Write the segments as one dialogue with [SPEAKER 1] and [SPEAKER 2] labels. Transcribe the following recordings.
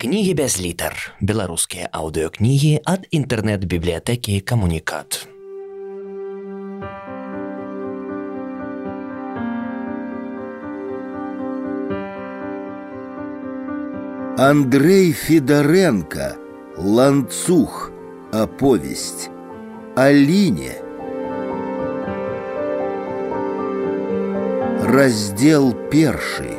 [SPEAKER 1] Кнігі без літар. Беларускія аўдыёкнігі ад інтэрнэт-бібліятэкі камунікат.
[SPEAKER 2] Андрей Федоренко Ланцух Оповесть Алине Раздел перший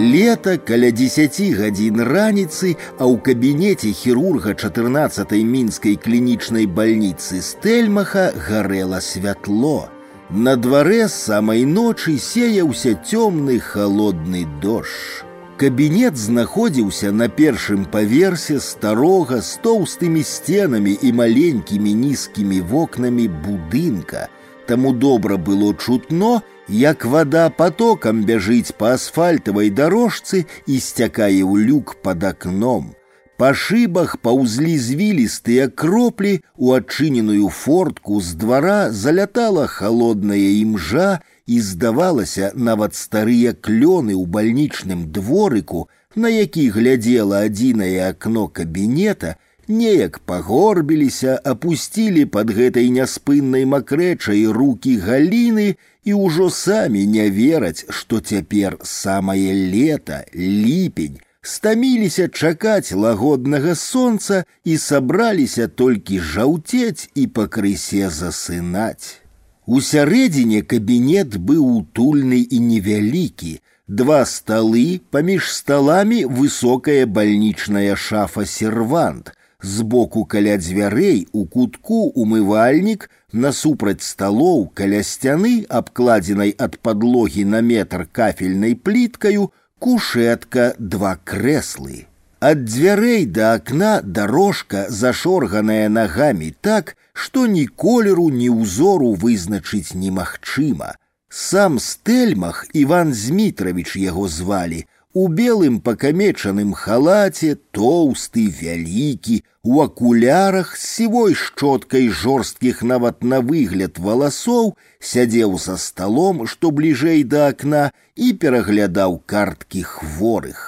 [SPEAKER 2] Лето каля 10 гадзін раніцы, а ў кабінеце хірурга 14 мінскай клінічнай бальніцы Стельмаха гарэла святло. На дварэ з самай ночы сеяўся цёмны холодны дождж. Кабінет знаходзіўся на першым паверсе старога з тоўстымі сценамі і маленькімі нізкімі вокнамі будынка. Таму добра было чутно, як вода потоком бяжыць по асфальтавай дорожцы і сцякае ў люк под акном. Па шыбах паўзлі звілістыя кроплі, у адчыненую фортку з двара залятала холодная імжа і здавалася нават старыя клёны ў бальнічным дворыку, на які глядзела адзінае акно кабінета, неяк пагорбіліся, апусцілі под гэтай няспыннай макрэчай руки галіны і ўжо самі не вераць, што цяпер самае лета, ліпень, стаміліся чакаць лагоднага сонца і сабраліся толькі жаўцець і пакрысе засынаць. У сярэдзіне кабінет быў утульны і невялікі, два сталы, паміж сталамі высокая бальнічная шафа сервант, Сбоку каля дзвярэй у кутку умывальнік, насупраць сталоў каля сцяны, абкладзенай ад падлогі на метр кафельнай пліткаю, кушетка два крэслы. Ад дзвярэй да акна дорожка зашорганая нагамі так, што ні колеру, ні ўзору вызначыць немагчыма. Сам стэльмах Іван Змітравіч яго звалі, у белым пакамечаным халаце тоўсты вялікі у акулярах з сівой шчоткай жорсткіх нават на выгляд валасоў сядзеў за сталом што бліжэй да акна і пераглядаў карткі хворых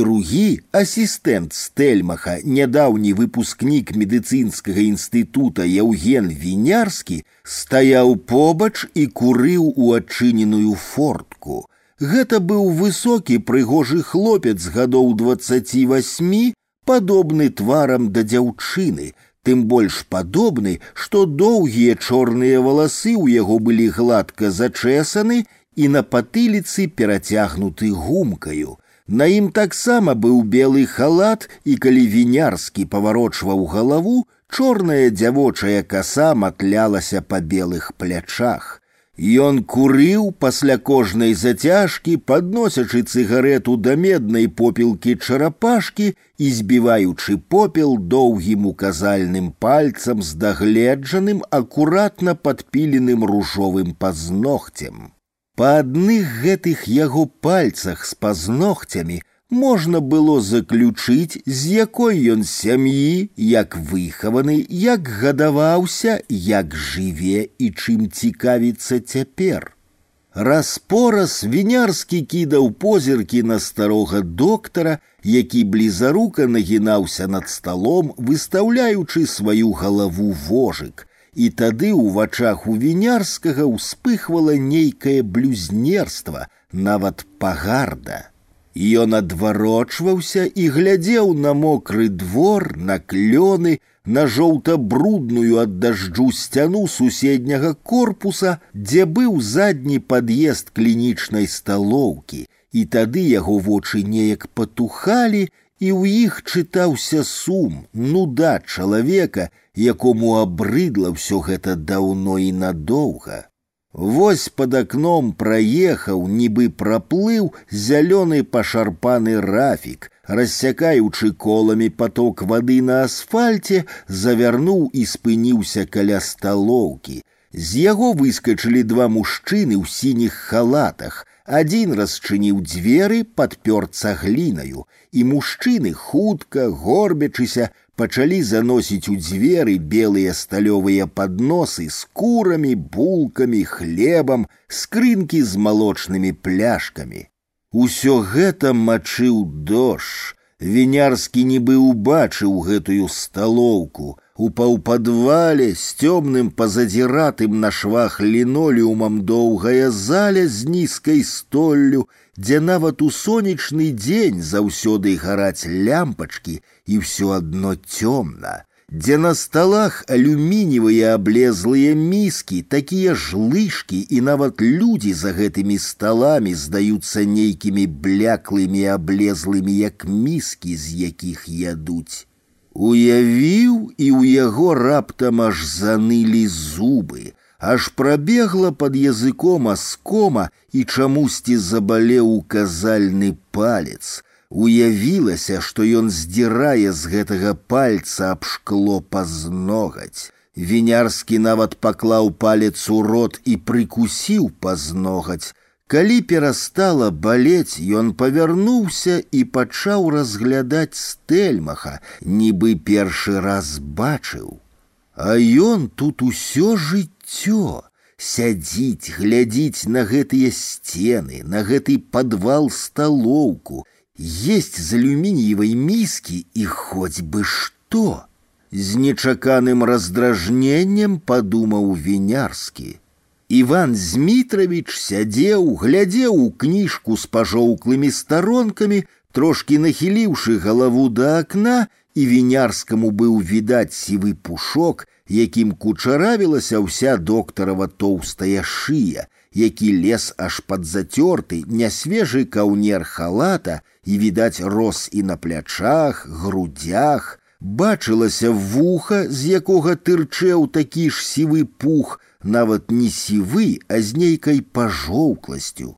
[SPEAKER 2] другі асістэнт стэльмаха нядаўні выпускнік медыцынскага інстытута яўген вінярскі стаяў побач і курыў у адчыненую фортку Гэта быў высокі прыгожы хлопец гадоў двадцаці васьмі, падобны тварам да дзяўчыны, тым больш падобны, што доўгія чорныя валасы ў яго былі гладка зачэсаны і на патыліцы перацягнуты гумкаю. На ім таксама быў белы халат, і калі вінярскі паварочваў галаву, чорная дзявочая каса матлялася па белых плячах. Ён курыў пасля кожнай зацяжкі, падносячы цыгарету да меднай попелкі чарапашкі і збіваючы попел доўгім указальным пальцам з дагледжаным акуратна падпіленым ружовым пазногцем. Па адных гэтых яго пальцах з пазногцямі можна было заключыць, з якой ён сям'і, як выхаваны, як гадаваўся, як жыве і чым цікавіцца цяпер. Распораз вінярскі кідаў позіркі на старога доктара, які блізарука нагінаўся над сталом, выстаўляючы сваю галаву вожык. І тады ў вачах у вінярскага ўспыхвала нейкае блюзнерства, нават пагарда. Ён адварочваўся і глядзеў на мокры двор, на клёны, на жоўта-брудную ад дажджу сцяну суседняга корпуса, дзе быў задні пад'езд клінічнай сталоўкі, і тады яго вочы неяк патухалі, і ў іх чытаўся сум, нуда чалавека, якому абрыдла ўсё гэта даўно і надоўга. Вось под окном праехаў, нібы праплыў зялёны пашарпаны рафік, рассякаючы коламі поток воды на асфальце, завярнуў і спыніўся каля сталоўкі. З яго выскачылі два мужчыны ў сініх халатах. Адзін расчыніў дзверы, падпёр цаглінаю, і мужчыны хутка, горбячыся, пачалі заносіць у дзверы белыя сталёвыя падносы з курамі, булкамі, хлебам, скрынкі з малочнымі пляшкамі. Усё гэта мачыў дождж. Вінярскі нібы ўбачыў гэтую сталоўку, у паўпадвале з цёмным пазадзіратым на швах лінолеумам доўгая заля з нізкай столлю, дзе нават у сонечны дзень заўсёды гараць лямпачкі і ўсё адно цёмна, дзе на сталах алюміневыя аблезлыя міскі, такія ж лыжкі і нават людзі за гэтымі сталамі здаюцца нейкімі бляклымі аблезлымі як міскі, з якіх ядуць. Уявіў і ў яго раптам аж занылі зубы, аж прабегла пад языком аскома і чамусьці забалеў указальны палец. Уявілася, што ён здзірае з гэтага пальца аб шкло пазногаць. Вінярскі нават паклаў палец у рот і прыкусіў пазногаць, Калі перастала балець, ён павярнуўся і пачаў разглядаць стэльмаха, нібы першы раз бачыў. А ён тут усё жыццё сядзіць, глядзіць на гэтыя сцены, на гэты падвал сталоўку, есть з алюмініевай міскі і хоць бы што. З нечаканым раздражненнем падумаў вінярскі. Іван Змітрович сядзеў, глядзеў у кніжку з пажоўклымі старонкамі, трошки нахіліўшы галаву да акна, і вінярскаму быў відаць сівы пушок, якім кучаравілася ўся доктарава тоўстая шыя, які лес аж пад зацёрты, нясвежы каўнер халата і відаць рос і на плячах, грудях, бачылася вуха, з якога тырчэў такі ж сівы пух, нават не сівы, а з нейкай пажоўкласцю.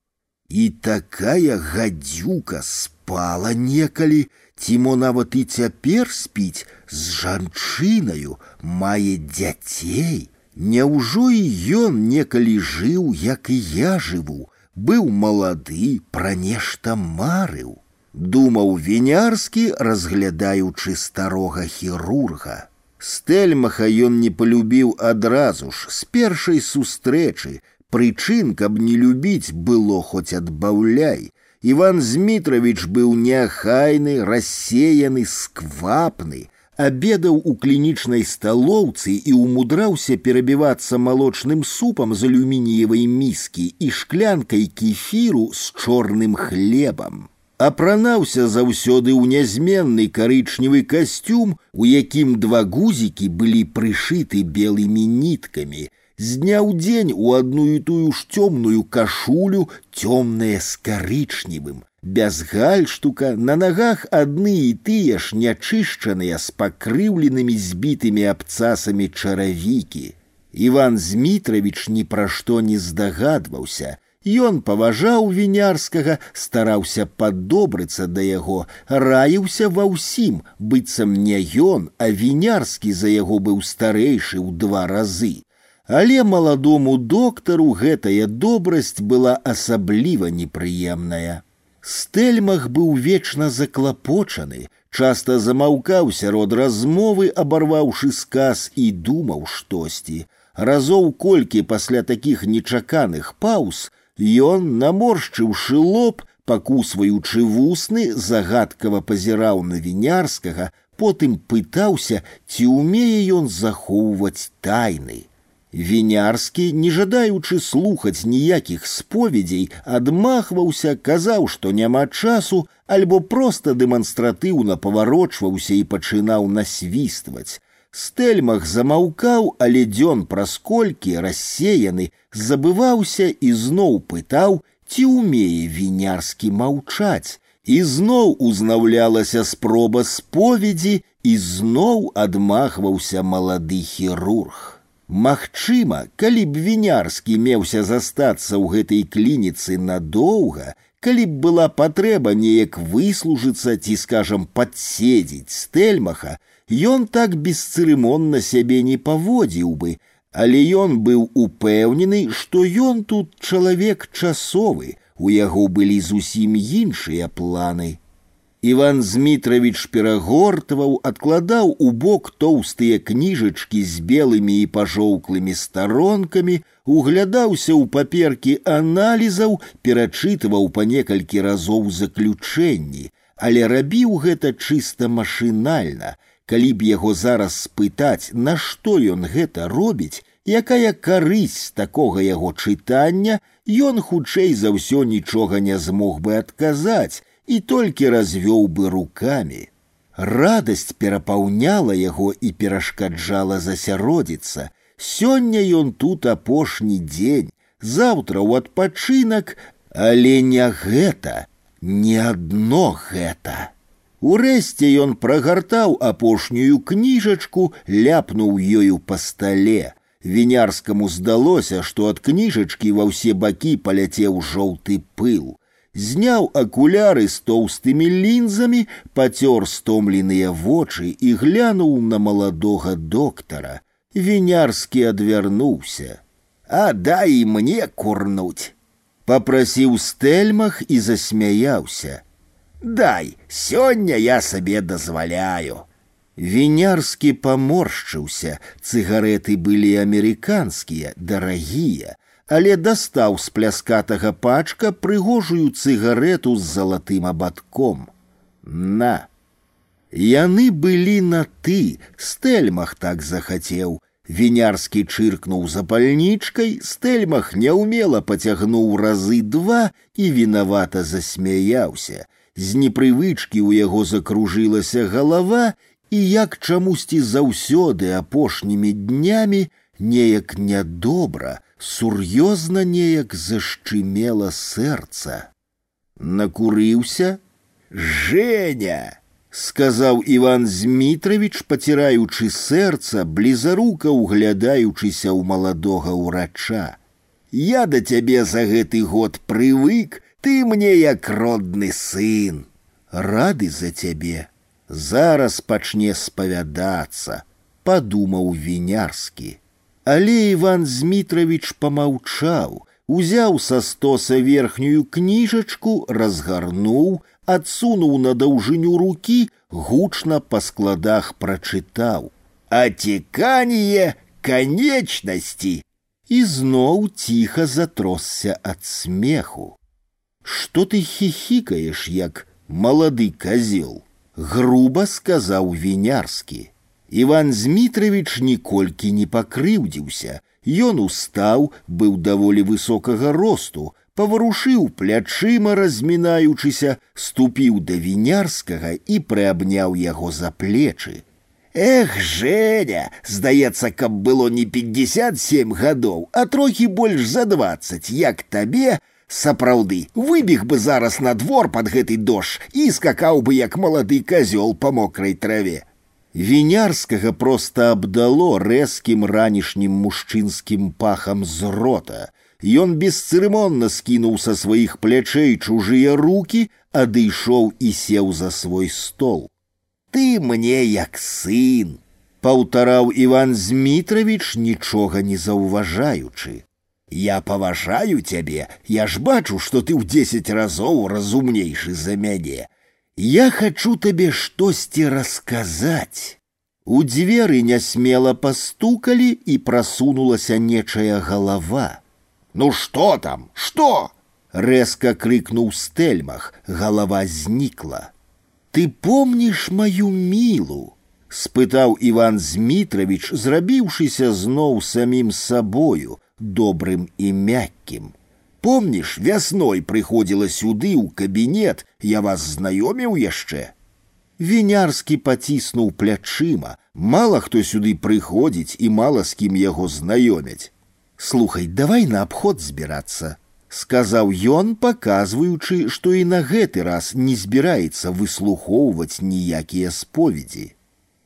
[SPEAKER 2] І такая гадзюка спала некалі, ці мо нават і цяпер спіць з жанчынаю, мае дзяцей. Няўжо і ён некалі жыў, як і я жыву, быў малады, пра нешта марыў. Думаў вінярскі, разглядаючы старога хірурга. Стэльмаха ён не полюбіў адразу ж з першай сустрэчы, прычын, каб не любіць было хоць адбаўляй. Іван Змітрович быў няхайны, рассеяны, сквапны, обедаў у клінічнай сталоўцы і умудраўся перабівацца малочным супам з алюмініевай міскі і шклянкай кефіру з чорным хлебам апранаўся заўсёды ў нязменны карычневы касцюм, у якім два гузікі былі прышыты белымі ніткамі. З дня ў дзень у одну і тую ж цёмную кашулю цёмная з карычневым. Без гальштука на нагах адны і тыя ж нячышчаныя з пакрыўленымі збітымі абцасамі чаравікі. Іван Змітрович ні пра што не здагадваўся, Ён паважаў вінярскага, стараўся падобрыцца да яго, раіўся ва ўсім, быццам не ён, а вінярскі за яго быў старэйшы ў два разы. Але маладому доктару гэтая добрасць была асабліва непрыемная. Стэльмах быў вечна заклапочаны, часта замаўкаў сярод размовы, абарваўшы сказ і думаў штосьці. Разоў колькі пасля такіх нечаканых паўз, Ён, наморшчыўшы лоб, пакусваючы вусны, загадкава пазіраў на вінярскага, потым пытаўся, ці ўмее ён захоўваць тайны. Вінярскі, не жадаючы слухаць ніякіх споведзей, адмахваўся, казаў, што няма часу, альбо проста дэманстратыўна паварочваўся і пачынаў насвістваць. Стэльмах замаўкаў, але дзён праз колькі рассеяны, забываўся і зноў пытаў, ці ўмее вінярскі маўчаць. І зноў узнаўлялася спроба споведзі, і зноў адмахваўся малады хірург. Магчыма, калі б вінярскі меўся застацца ў гэтай клініцы надоўга, калі б была патрэба неяк выслужыцца ці скажам падседзець стэльмаха, Ён так бесцырымонна сябе не паводзіў бы, але ён быў упэўнены, што ён тут чалавек часовы, у яго былі зусім іншыя планы. Іван Змітравіч перагортваў, адкладаў у бок тоўстыя кніжачкі з белымі і пажоўклымі старонкамі, углядаўся ў паперкі аналізаў, перачытываў па некалькі разоў заключэнні, але рабіў гэта чыста машынальна. Калі б яго зараз спытаць, нашто ён гэта робіць, якая карысць такога яго чытання, ён хутчэй за ўсё нічога не змог бы адказаць, і толькі развёў бы руками. Радасць перапаўняла яго і перашкаджала засяродзіцца. Сёння ён тут апошні дзень, заўтра ў адпачынак, але не гэта, не адно гэта. Урэшце ён прагартаў апошнюю кніжачку, ляпнуў ёю па стале. Вінярскаму здалося, што ад кніжачкі ва ўсе бакі паляцеў жоўты пыл зняў акуляры з тоўстымі лінзамі, пацёр стомленыя вочы і глянуў на маладога доктара. Вінярскі адвярнуўся. А дай мне курнуць. Папрасіў стэльмах і засмяяўся. Дай, сёння я сабе дазваляю. Вінярскі паморшчыўся, цыгареты былі амерыканскія, дарагія, але дастаў з пляскатага пачка прыгожую цыгарету з залатым абадком. На. Яны былі на ты, стэльмах так захацеў. Вінярскі чыркнуў запальнічкай, стэльмах няўмела пацягнуў разы два і вінавата засмяяўся. З непрывычкі ў яго закружылася галава, і як чамусьці заўсёды апошнімі днямі неяк нядобра, сур'ёзна неяк зашчымела сэрца. Накурыўся, Женя, сказаў Іван Змітравіч, паціраючы сэрца, блізарука углядаючыся ў маладога ўрача. Я да цябе за гэты год прывык, ты мне як родны сын. Рады за цябе. Зараз пачне спавядацца, падумаў вінярскі. Але Іван Змітравіч помаўчаў, узяў са стоса верхнюю кніжачку, разгарнуў, адсунуў на даўжыню рукі, гучна па складах прачытаў: Атеканне канечнасці! І зноў ціха затросся ад смеху. Што ты хихікаеш, як малады казел, груба сказаў вінярскі. Іван Змітравіч ніколькі не пакрыўдзіўся. Ён устаў, быў даволі высокага росту, паварушыў плячыма, размінаючыся, ступіў да вінярскага і прыабняў яго за плечы. Эх, Женя, здаецца, каб было не 57 гадоў, а трохі больш за 20, як табе, сапраўды, выбег бы зараз на двор под гэты дождж і скакаў бы як малады казёл па мокрай траве. Вінярскага проста абдало рэзкім ранішнім мужчынскім пахам з рота. Ён бесцырымонна скінуў са сваіх плячэй чужыя руки, адышоў і сеў за свой стол. Ты мне як сын, паўтараў Іван Змітравіч, нічога не заўважаючы. Я паважаю цябе, я ж бачу, што ты ў дзесяць разоў разумнейшы за мяне. Я хочу табе штосьці расказаць. У дзверы нясмела пастукалі і прасунулася нечая галава. Ну что там, что? Рэзка крыкнуў стэльмах, галава знікла. Ты помніш маю мілу? спытаў Іван Змітравіч, зрабіўшыся зноў самім сабою, добрым і мяккім. Помніш, вясной прыходзіла сюды ў кабінет, я вас знаёміў яшчэ. Вінярскі паціснуў плячыма, мала хто сюды прыходзіць і мала з кім яго знаёмяць. Слухай, давай на абход збірацца, сказаў ён, паказваючы, што і на гэты раз не збіраецца выслухоўваць ніякія споведзі.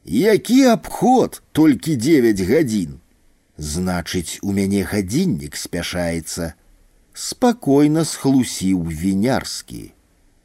[SPEAKER 2] Які абход толькі девять гадзін. Значыць, у мяне гадзіннік спяшаецца спакойна схлусіў вінярскі.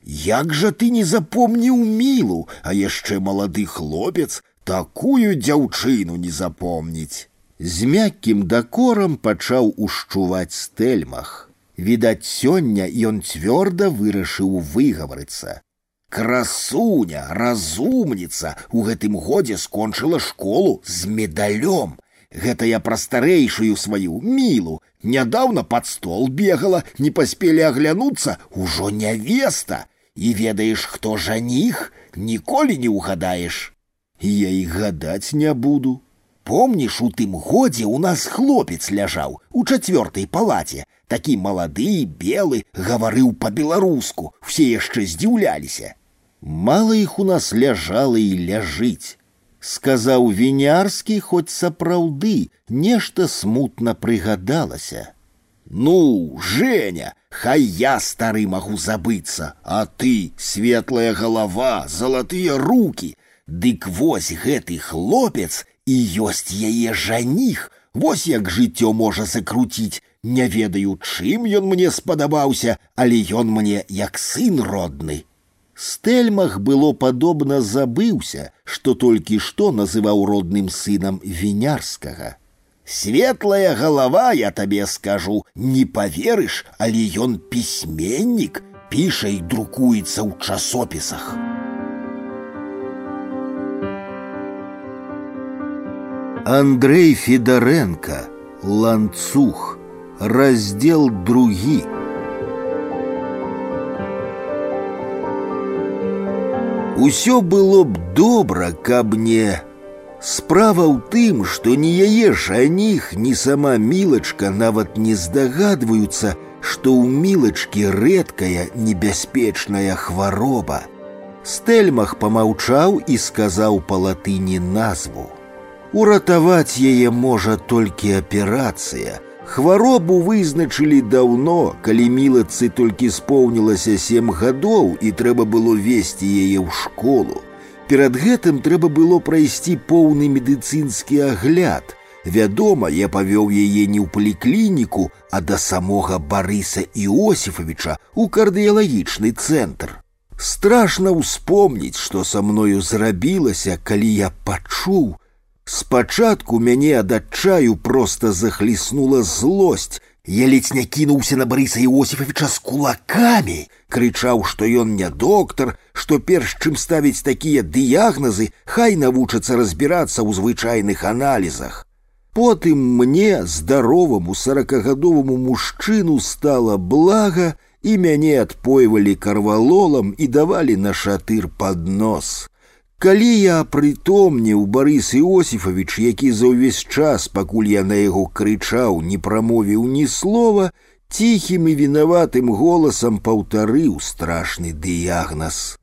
[SPEAKER 2] Як жа ты не запомніў мілу, а яшчэ малады хлопец такую дзяўчыну не запомніць. З мяккім дакорам пачаў ушчуваць стэльмах. Відаць, сёння ён цвёрда вырашыў выгаварыцца. красуня, разумніца у гэтым годзе скончыла школу з медалём. Гэта я пра старэйшую сваю мілу. Нядаўна пад стол бегала, не паспелі аглянуцца, ужо нявеста. І ведаеш, хто жаніх, ніколі не ўгадаеш. Я і гадаць не буду. Помніш, у тым годзе у нас хлопец ляжаў у чацвёртай палаце, такі малады, белы, гаварыў па-беларуску, все яшчэ здзіўляліся. Мала іх у нас ляжала і ляжыць сказаў вінярскі хоць сапраўды нешта смутна прыгадалася ну женя хай я стары магу забыцца а ты светлая галава залатыя руки дык вось гэты хлопец і ёсць яе жаніх вось як жыццё можа закруціць не ведаю чым ён мне спадабаўся але ён мне як сын родны Стельмах было падобна забыўся, што толькі што называў родным сынам вінярскага. Светлая галава, я табе скажу, не поверыш, але ён пісьменнік, піша і друкуецца ў часопісах. Андрей Федаренко, ланцуг, раздел другі. Усё было б добра, каб не. Справа ў тым, што ні яе жаніх, ні сама мілачка нават не здагадваюцца, што ў мілачкі рэдкая небяспечная хвароба. Стэльмах помаўчаў і сказаў па латыні назву. Уратаваць яе можа толькі аперацыя, Хваробу вызначылі даўно, калі мілацы толькі споўнілася сем гадоў і трэба было весці яе ў школу. Перад гэтым трэба было прайсці поўны медыцынскі агляд. Вядома, я павёў яе не ў паліклініку, а да самога Барыса Іосифовича у кардыялагічны цэнтр. Страшна ўспомніць, што са мною зрабілася, калі я пачуў, Спачатку мяне ад адчаю проста захліснула злосць. Я ледзь не кінуўся на Барыса Іосифовича з кулакамі, крычаў, што ён не доктар, што перш чым ставіць такія дыягназы, хай навучацца разбірацца ў звычайных аналізах. Потым мне, здароваму сорокагадоваму мужчыну стала блага, і мяне адпойвалі карвалолам і давалі на шатыр пад нос. Калі я прытомніў Барыс Іосифович, які за ўвесь час, пакуль я на яго крычаў, не прамовіў ні слова, ціхім і вінаватым голасам паўтарыў страшны дыягназ.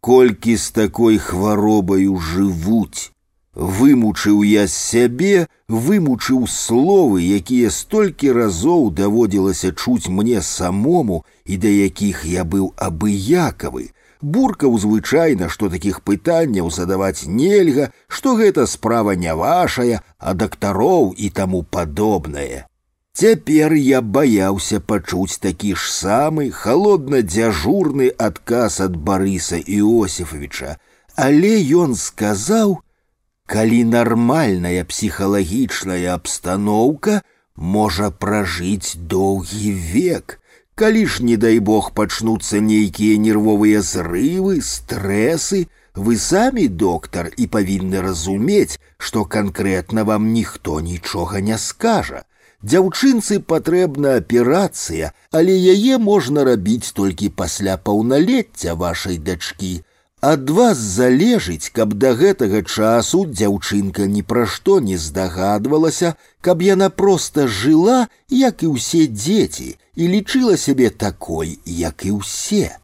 [SPEAKER 2] Колькі з такой хваробаю жывуць. Вымучыў я з сябе, вымучыў словы, якія столькі разоў даводзілася чуць мне самому і да якіх я быў абыякавы, буркаў звычайна, што такіх пытанняў задаваць нельга, што гэта справа не вашая, а дактароў і таму падобнае. Цяпер я баяўся пачуць такі ж самы холодна-дзяжурны адказ ад Барыса Іосифовича, але ён сказаў: « Калі нармальная псіхалагічная абстаноўка можа пражыць доўгі век, Калі ж, не дай бог, пачнуцца нейкія нервовыя зрывы, стрэсы, вы самі доктар і павінны разумець, што канкрэтна вам ніхто нічога не скажа. Дзяўчынцы патрэбна аперацыя, але яе можна рабіць толькі пасля паўналецця вашай дачкі. Ад вас залежыць, каб да гэтага часу дзяўчынка ні пра што не здагадвалася, каб яна проста жыла, як і ўсе дзеці, і лічыла сябе такой, як і ўсе.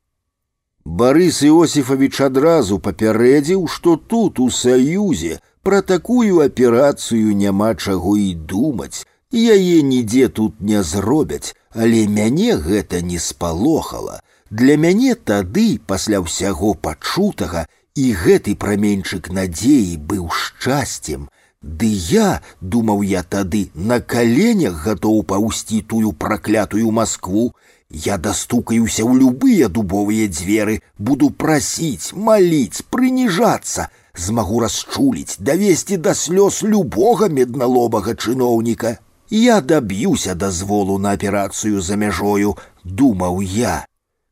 [SPEAKER 2] Барыс Іосифович адразу папярэдзіў, што тут у саюзе пра такую аперацыю няма чаго і думаць, яе нідзе тут не зробяць, але мяне гэта не спалохала. Для мяне тады, пасля ўсяго пачутага, і гэты праменьчык надзеі быў шчасцем. Ды я, думаў я тады, на каленях гатоў паўсці тую праклятую Маскву, Я дастукаюся ў любыя дубовыя дзверы, буду прасіць, маліць, прыніжацца, змагу расчуліць, давесці да слёз любога медналобага чыноўніка. Я даб'юся дазволу на аперацыю за мяжою, думаў я.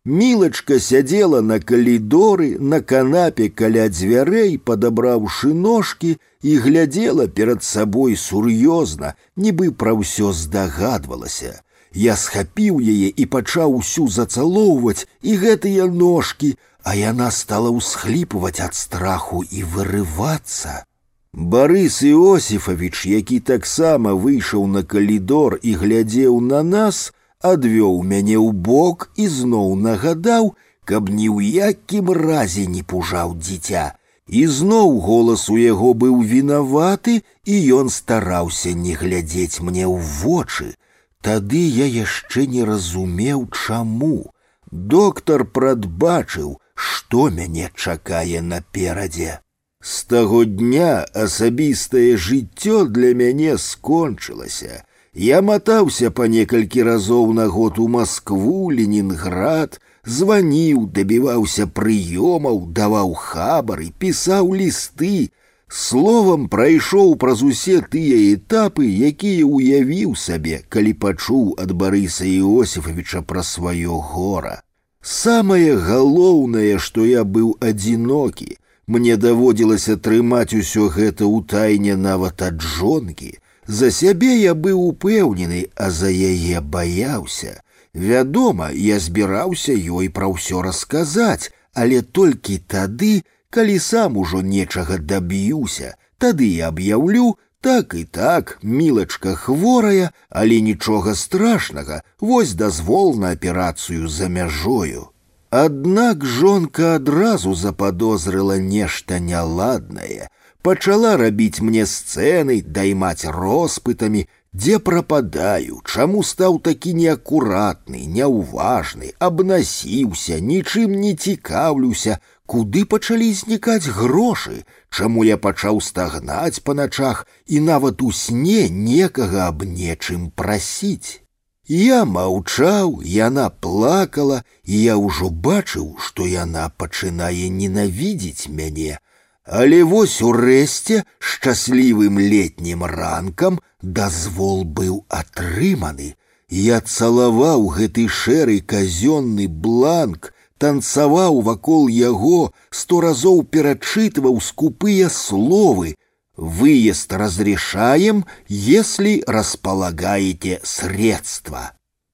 [SPEAKER 2] Мілачка сядзела на калідоры, на канапе каля дзвярэй, падабраўшы ножкі і глядзела перад сабой сур'ёзна, нібы пра ўсё здагадвалася. Я схапіў яе і пачаў усю зацалоўваць і гэтыя ножкі, а яна стала ўсхліпваць ад страху і вырывацца. Барыс Іосифович, які таксама выйшаў на калідор і глядзеў на нас, адвёў мяне ў бок і зноў нагадаў, каб ні ў якім разе не пужаў дзіця. І зноў голас у яго быў вінаваты, і ён стараўся не глядзець мне ў вочы. Тады я яшчэ не разумеў, чаму. Доктар прадбачыў, што мяне чакае наперадзе. З таго дня асабістае жыццё для мяне скончылася. Я мотаўся па некалькі разоў на год у Маскву, Ленінград, званіў, дабіваўся прыёмаў, даваў хабары, пісаў лісты. Словам прайшоў праз усе тыя этапы, якія ўявіў сабе, калі пачуў ад Барыса Іосифовича пра сваё гора. Самае галоўнае, што я быў адзінокі, мне даводзілася трымаць усё гэта ў тайне нават ад жонкі, за сябе я быў упэўнены, а за яе баяўся. Вядома, я збіраўся ёй пра ўсё расказаць, але толькі тады, калі сам ужо нечага даб'юся, тады я аб'яўлю, так і так, мілачка хворая, але нічога страшнага, вось дазвол на аперацыю за мяжою. Аднак жонка адразу заподозрыла нешта няладнае, пачала рабіць мне сцэны, даймаць роспытамі, дзе прападаю, чаму стаў такі неакуратны, няўважны, абнасіўся, нічым не цікаўлюся, куды пачалі знікаць грошы, чаму я пачаў стагнаць па начах і нават у сне некага аб нечым прасіць. Я маўчаў, яна плакала, і я ўжо бачыў, што яна пачынае ненавідзець мяне, Але вось урэшце шчаслівым летнім ранкам дазвол быў атрыманы. Я цалаваў гэты шэры казённы бланк, танцаваў вакол яго, сто разоў перачытваў скупыя словы. Выезд разрешаем, если располагаете средства.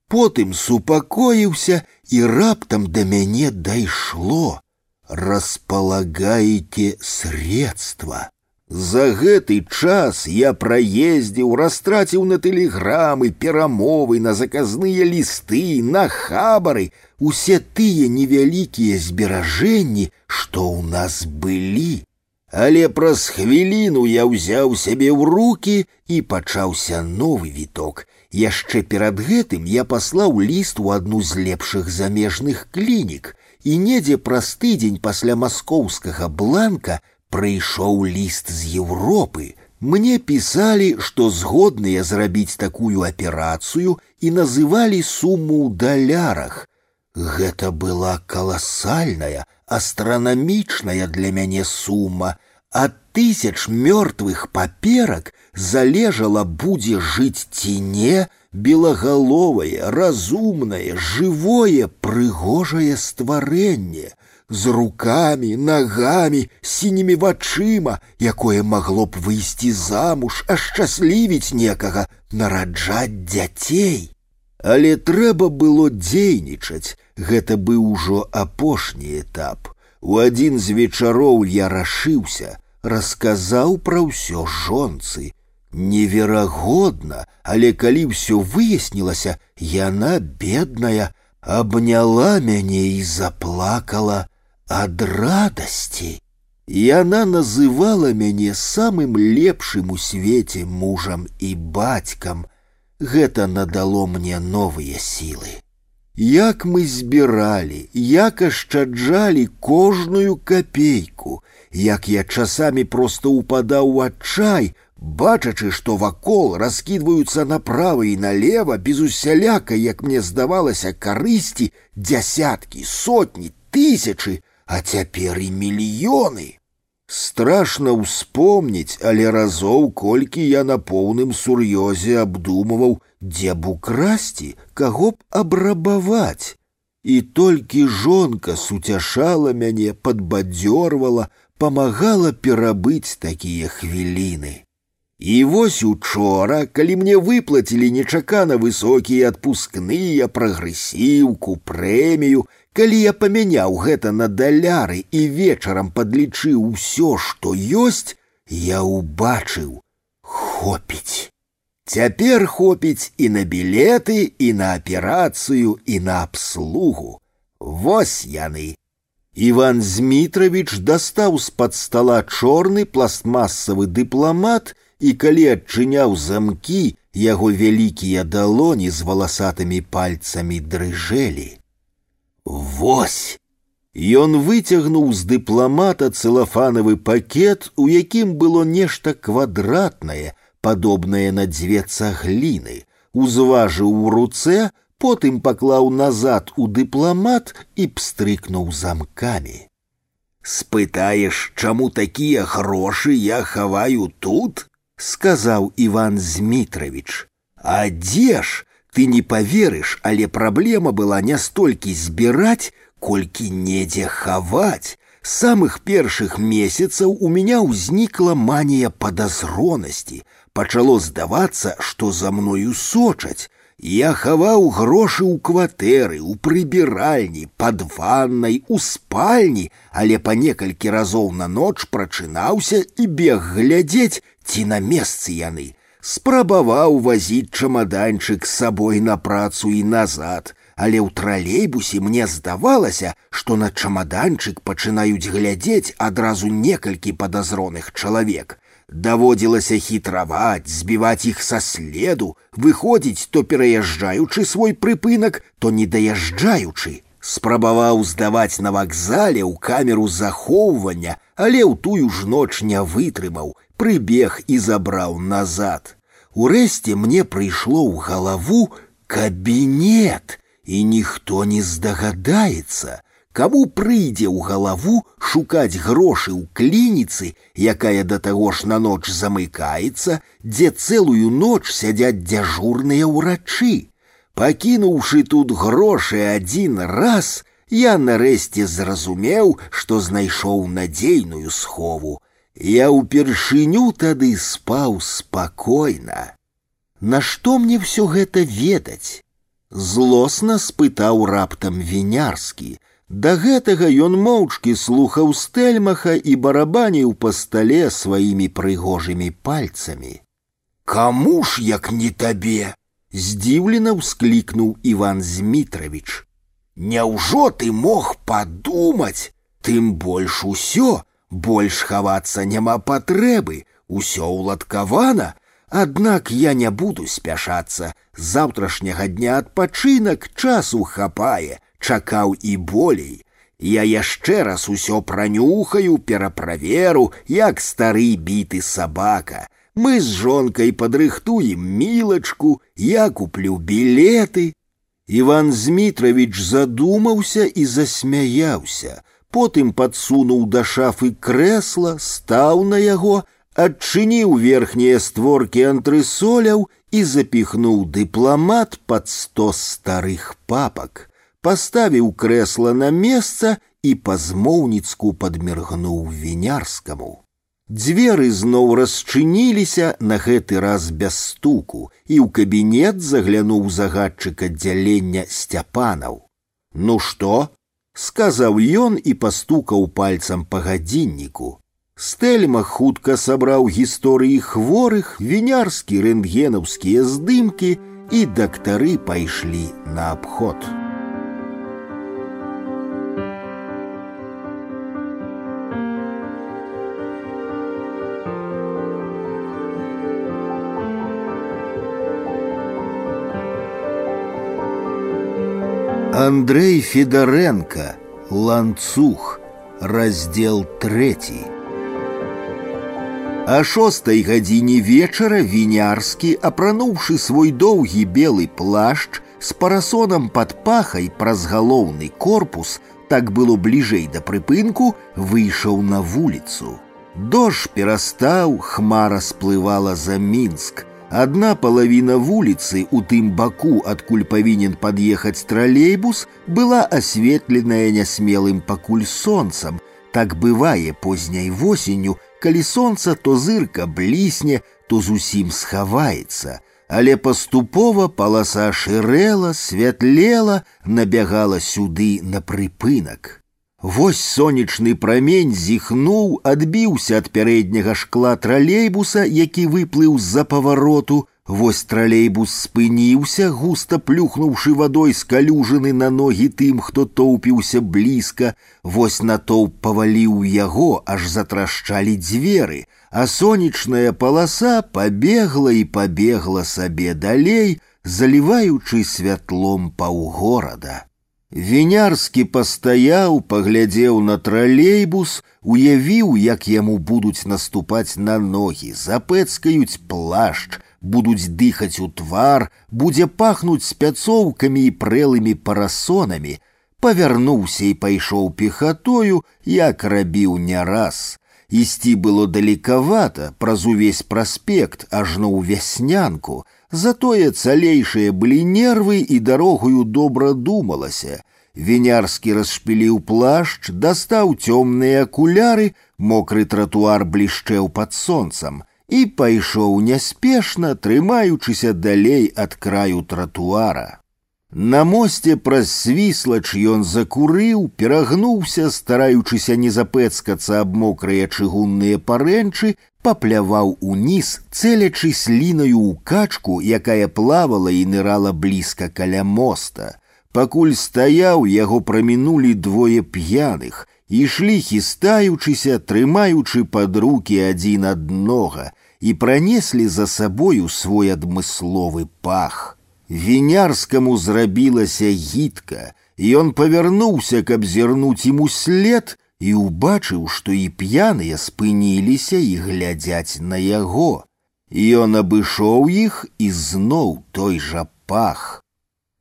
[SPEAKER 2] Потым супакоіўся і раптам да мяне дайшло располагаете средства. За гэты час я праездзіў, растраціў на тэлеграмы, перамовы, на заказныя лісты, на хабары, усе тыя невялікія зберажэнні, што ў нас былі. Але праз хвіліну я ўзяў сябе ў руки і пачаўся новы віток. Яшчэ перад гэтым я паслаў ліст у адну з лепшых замежных клінік і недзе праз тыдзень пасля маскоўскага бланка прыйшоў ліст з Еўропы. Мне пісалі, што згодныя зрабіць такую аперацыю і называлі суму ў далярах. Гэта была каласальная, астранамічная для мяне сума. Ад тысяч мёртвых паперак залежала будзе жыць ці не, белагаловае, разумнае, жывое, прыгожае стварэнне, з руками, нагамі, сінімі вачыма, якое магло б выйсці замуж, ашчаслівіць некага, нараджаць дзяцей. Але трэба было дзейнічаць, гэта быў ужо апошні этап. У адзін з вечароў я рашыўся, расказаў пра ўсё жонцы, Неверагодна, але калі ўсё выяснілася, яна бедная, абняла мяне і заплакала ад радасці. Яна называла мяне самым лепшым у свеце мужам і бацькам. Гэта надало мне новыя сілы. Як мы збіралі, як ашчаджалі кожную капейку, як я часамі проста ўпадаў у адчай, бачачы, што вакол раскідваюцца направа і налево без усяляка, як мне здавалася карысці дзясяткі, сотні, тысячы, а цяпер і мільёны. Страшна ўспомніць, але разоў колькі я на поўным сур'ёзе абдумываў, дзе б украсці, каго б абрабаваць. і толькі жонка суцяшала мяне, падбадзёрвала, памагала перабыць такія хвіліны. І вось учора, калі мне выплацілі нечакана высокія адпускныя, прагрэсіўку, прэмію, калі я памяняў гэта на даляры і вечарам падлічыў усё, што ёсць, я ўбачыў, хопіць. Цяпер хопіць і на білеты, і на аперацыю, і на абслугу. Вось яны. Іван Змітравіч дастаў з-пад стала чорны пластмасавы дыпламат і калі адчыняў замкі, яго вялікія далоні з валасатымі пальцамі дрыжэлі. Вось! Ён выцягнуў з дыпламата цэлафанавы пакет, у якім было нешта квадратнае, падобнае на дзве цагліны, узважыў у руцэ, потым паклаў назад у дыпламат і пстрыкнуў замкамі. Спытаеш, чаму такія грошы я хаваю тут? сказаў Іван Змітравіч. А дзе ж? Ты не поверыш, але праблема была не столькі збіраць, колькі недзе хаваць. С самых першых месяцаў у меня ўзнікла манія падазронасці. Пачало здавацца, што за мною сочаць. Я хаваў грошы ў кватэры, у прыбіральні, пад ваннай, у спальні, але па некалькі разоў на ноч прачынаўся і бег глядзець, ці на месцы яны. Спрабаваў вазіць чамаданчык з сабой на працу і назад, але ў тралейбусе мне здавалася, што на чамаданчык пачынаюць глядзець адразу некалькі падазроных чалавек. Даводзілася хітраваць, збіваць іх са следу, выходзіць то пераязджаючы свой прыпынак, то не даязджаючы. Спрабаваў здаваць на вакзале ў камеру захоўвання, але ў тую ж ноч не вытрымаў, прыбег і забраў назад. Урэшце мне прыйшло ў галаву кабінет, і ніхто не здагадаецца, Каму прыйдзе ў галаву шукаць грошы ў клініцы, якая да таго ж на ноч замыкаецца, дзе цэлую ноч сядзяць дзяжурныя ўрачы. Пакінуўшы тут грошы адзін раз, я нарэшце зразумеў, што знайшоў надзейную схову. Я ўпершыню тады спаў спакойна. Нашто мне ўсё гэта ведаць? Злосна спытаў раптам вінярскі, Да гэтага ён моўчкі слухаў стэльмаха і барабаніў па стале сваімі прыгожымі пальцамі. Каму ж як не табе? здзіўлена ўсклікнуў Іван Змітравіч. Няўжо ты мог падумаць, тым больш усё, больш хавацца няма патрэбы, усё ўладкавана, Аднак я не буду спяшацца, заўтрашняга дня адпачынак часу хапае, чакаў і болей. Я яшчэ раз усё пранюхаю, пераправеру, як стары біты сабака. Мы з жонкай падрыхтуем мілачку, я куплю білеты. Іван Змітравіч задумаўся і засмяяўся, потым падсунуў да шафы крэсла, стаў на яго, адчыніў верхнія створкі антрысоляў і запіхнуў дыпламат пад сто старых папак паставіў крэсла на месца і па-змоўніцку падміргнуў вінярскаму. Дзверы зноў расчыніліся на гэты раз без стуку, і ў кабінет заглянуў загадчык аддзялення сцяпанаў. Ну што? сказаў ён і пастукаў пальцам па гадзінніку. Стэльма хутка сабраў гісторыі хворых, вінярскі рэнтгенаўскія здымкі, і дактары пайшлі на абход. Андрей Федоренко, ланцуг, раздел третий. А шостай гадзіне вечара вінярскі, апрануўшы свой доўгі белы плашч з парасонам пад пахай праз галоўны корпус, так было бліжэй да прыпынку, выйшаў на вуліцу. Дождж перастаў, хмара сплывала за мінск, Адна палавіна вуліцы у тым баку, адкуль павінен пад'ехаць тралейбус, была асветленая нясмелым пакуль сонцам. Так бывае позняй восенню, калі сонца то зырка блісне, то зусім схаваецца. Але паступова паласа шырэла, святлела, набягала сюды на прыпынак. Вось сонечны прамень зіхнуў, адбіўся ад пярэдняга шкла тралейбуса, які выплыў з-за павароту. Вось тралейбус спыніўся, густа плюхнуўшы вадой з калюжыны на ногі тым, хто тоўпіўся блізка. Вось натоўп паваліў яго, аж затрашчалі дзверы, а сонечная паласа пабегла і пабегла сабе далей, заліваючы святлом паўгорада. Вінярскі пастаяў, паглядзеў на тралейбус, уявіў, як яму будуць наступаць на ногі, запэцкаюць плашч, будуць дыхаць у твар, будзе пахнуць спяцоўкамі і прэлымі парасонамі. Павярнуўся і пайшоў пехатою, як рабіў не раз. Ісці было далекавата праз увесь праспект ажно ў вяснянку, Затое цалейшыя былі нервы і дарогаю добра думалася. Вінярскі расшпіліў плашч, дастаў цёмныя акуляры, мокры тратуар блішчэў пад сонцам і пайшоў няспешна, трымаючыся далей ад краю тратуара. На мосце праз свіслач ён закурыў, перагнуўся, стараючыся не запэцкацца аб мокрыя чыгунныя парэнчы, папляваў уніз, цэлячы слінаю ў качку, якая плавала і нырала блізка каля моста. Пакуль стаяў, яго прамінулі двое п'яных, ішлі хістаючыся, трымаючы пад рукі адзін аднога, і пранеслі за сабою свой адмысловы пах. Вінярскаму зрабілася гідка, і ён павярнуўся, каб зірнуць ім услед, і ўбачыў, што і п'яныя спыніліся і глядзяць на яго. Ён абышоў іх і зноў той жа пах.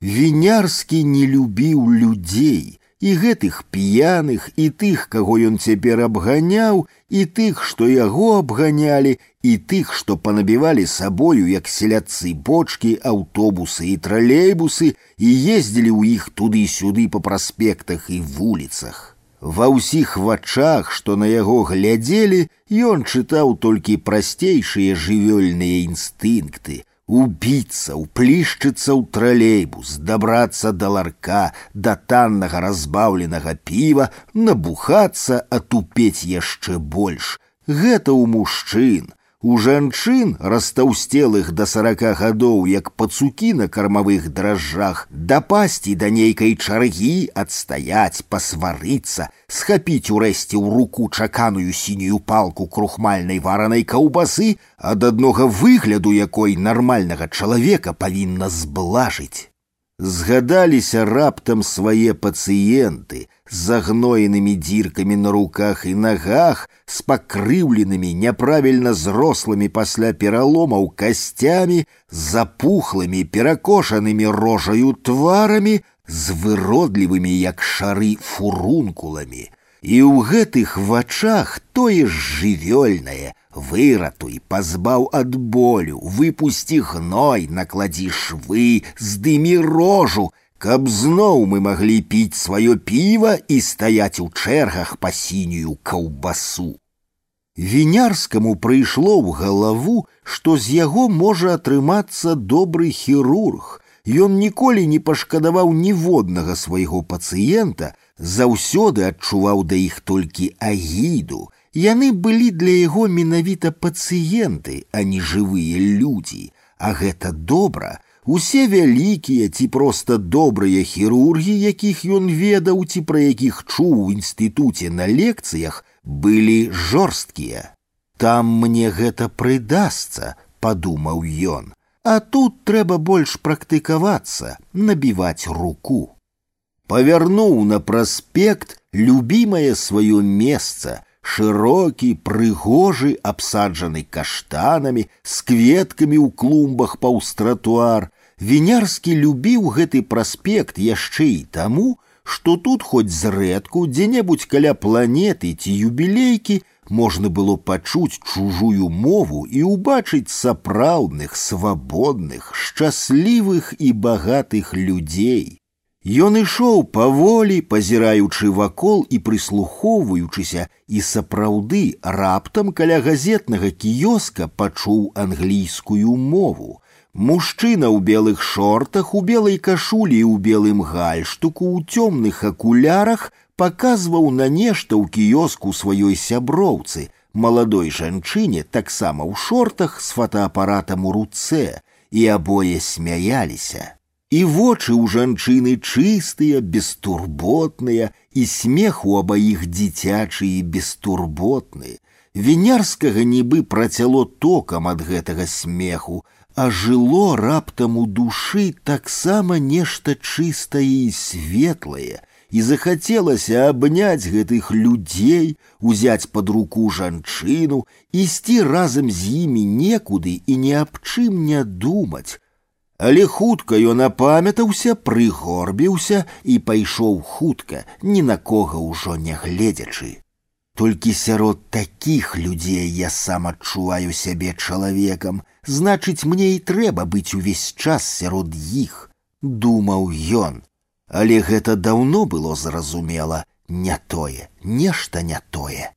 [SPEAKER 2] Вінярскі не любіў людзей, і гэтых п'яных, і тых, каго ён цяпер абганяў, і тых, што яго абганялі, і тых, што панабівалі сабою, як селядцы бочкі, аўтобусы і тралейбусы і ездзілі ў іх туды-сюды па праспектах і вуліцах. Ва ўсіх вачах, што на яго глядзелі, ён чытаў толькі прасцейшыя жывёльныя інстынкты, убіцца, уплішчыцца ў тралейбус, дабрацца да ларка, да таннага разбаўленага піва, набухацца, атупець яшчэ больш. Гэта ў мужчын, у жанчын растаўсцелых да сарака гадоў як пацукі на кармавых дрожжах дапасці да нейкай чаргі адстаяць пасварыцца схапіць урэшце ў руку чаканую сінюю палку крухмальнай варанай каўбасы ад аднога выгляду якой нармальнага чалавека павінна зблажыць Згадаліся раптам свае пацыенты з загноенымі дзіркамі на руках і нагах, з пакрыўленымі няправільна зрослымі пасля пераломаў касцямі, запухлымі перакошанымі рожаю тварамі, з выродлівымі як шары фурункуламі. І ў гэтых вачах тое ж жывёльнае, выратуй, пазбаў ад болю, выпусці гной, накладзі швы, здымі рожу, каб зноў мы маглі піць сваё піва і стаяць у чэргах па сінюю каўбасу. Вінярскаму прыйшло ў галаву, што з яго можа атрымацца добры хірург. Ён ніколі не пашкадаваў ніводнага свайго пацыента, заўсёды адчуваў да іх толькі агіду, Яны былі для яго менавіта пацыенты, а не жывыя людзі, а гэта добра. Усе вялікія ці проста добрыя хірургі, якіх ён ведаў ці пра якіх чуў у інстытуце на лекцыях, былі жорсткія. Там мне гэта прыдасца, падумаў ён, а тут трэба больш практыкавацца, набіваць руку. Павярнуў на праспект любімае сваё месца, шырокі, прыгожы, абсаджаны каштанамі, з кветкамі ў клумбах паўз тратуар. Вінярскі любіў гэты праспект яшчэ і таму, што тут хоць зрэдку дзе-небудзь каля планеты ці юбілейкі можна было пачуць чужую мову і ўбачыць сапраўдных, свабодных, шчаслівых і багатых людзей. Ён ішоў паволі, пазіраючы вакол і прыслухоўваючыся, і сапраўды раптам каля газетнага кіёска пачуў англійскую мову. Мужчына ў белых шортах, у белай кашулі і ў белым гальштуку, у цёмных акулярах паказваў на нешта ў кіёску сваёй сяброўцы, маладой жанчыне таксама ў шортах з фотоапаратам у руцэ, і абое смяяліся. І вочы ў жанчыны чыстыя, бестурботныя, і смех у абаіх дзіцячы і бестурботны. Вінярскага нібы працяло токам ад гэтага смеху, а жыло раптам у душы таксама нешта чыстае і светлае, і захацелася абняць гэтых людзей, узяць пад руку жанчыну, ісці разам з імі некуды і ні аб чым не думаць, Але хутка ён апамятаўся, прыгорбіўся і пайшоў хутка, ні на кого ўжо не гледзячы. Толькі сярод такіх людзей я сам адчуваю сябе чалавекам, значыць, мне і трэба быць увесь час сярод іх, думаў ён. Але гэта даўно было зразумела, не тое, нешта не тое.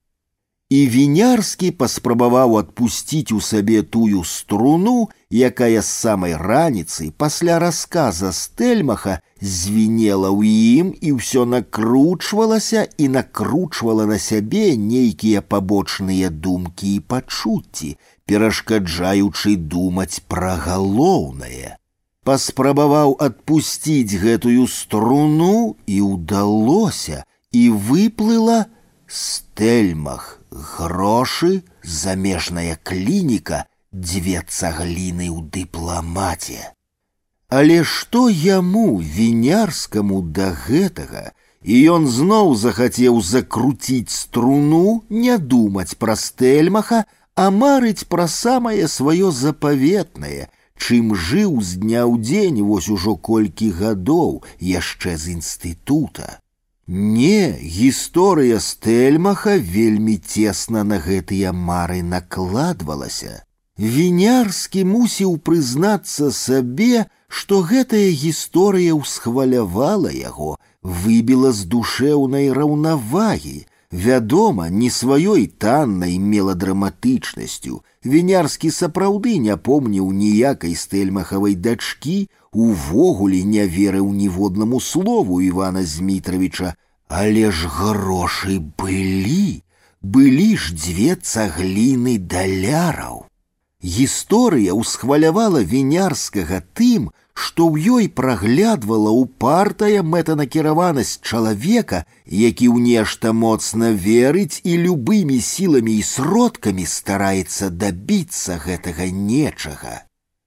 [SPEAKER 2] І вінярскі паспрабаваў адпусціць у сабе тую струну, якая з самай раніцы пасля расказа стэльмаха звінела ў ім і ўсё накручвалася і накручвала на сябе нейкія пабочныя думкі і пачуцці, перашкаджаючы думаць пра галоўнае. Паспрабаваў адпусціць гэтую струну і ўдалося, і выплыла стэльмах грошы, замежная клініка, дзве цагліны ў дыпламаце. Але што яму вінярскаму да гэтага, і ён зноў захацеў закруціць струну, не думаць пра стэльмаха, а марыць пра самае сваё запаветнае, чым жыў з дня ў дзень вось ужо колькі гадоў яшчэ з інстытута. Не, гісторыя стэльмаха вельмі цесна на гэтыя мары накладвалася. Вінярскі мусіў прызнацца сабе, што гэтая гісторыя ўсхвалявала яго, выбіла з душэўнай раўнавагі, вядома, не сваёй таннай меладраматычнасцю. Вінярскі сапраўды не помніў ніякай стэльмахавай дачкі, увогуле не верыў ніводнаму слову Івана Змітравіча, але ж грошы былі, былі ж дзве цагліны даляраў. Гісторыя ўсхвалявала вінярскага тым, што ў ёй праглядвала упартая мэтанакіраванасць чалавека, які ў нешта моцна верыць і любымі сіламі і сродкамі стараецца дабіцца гэтага нечага.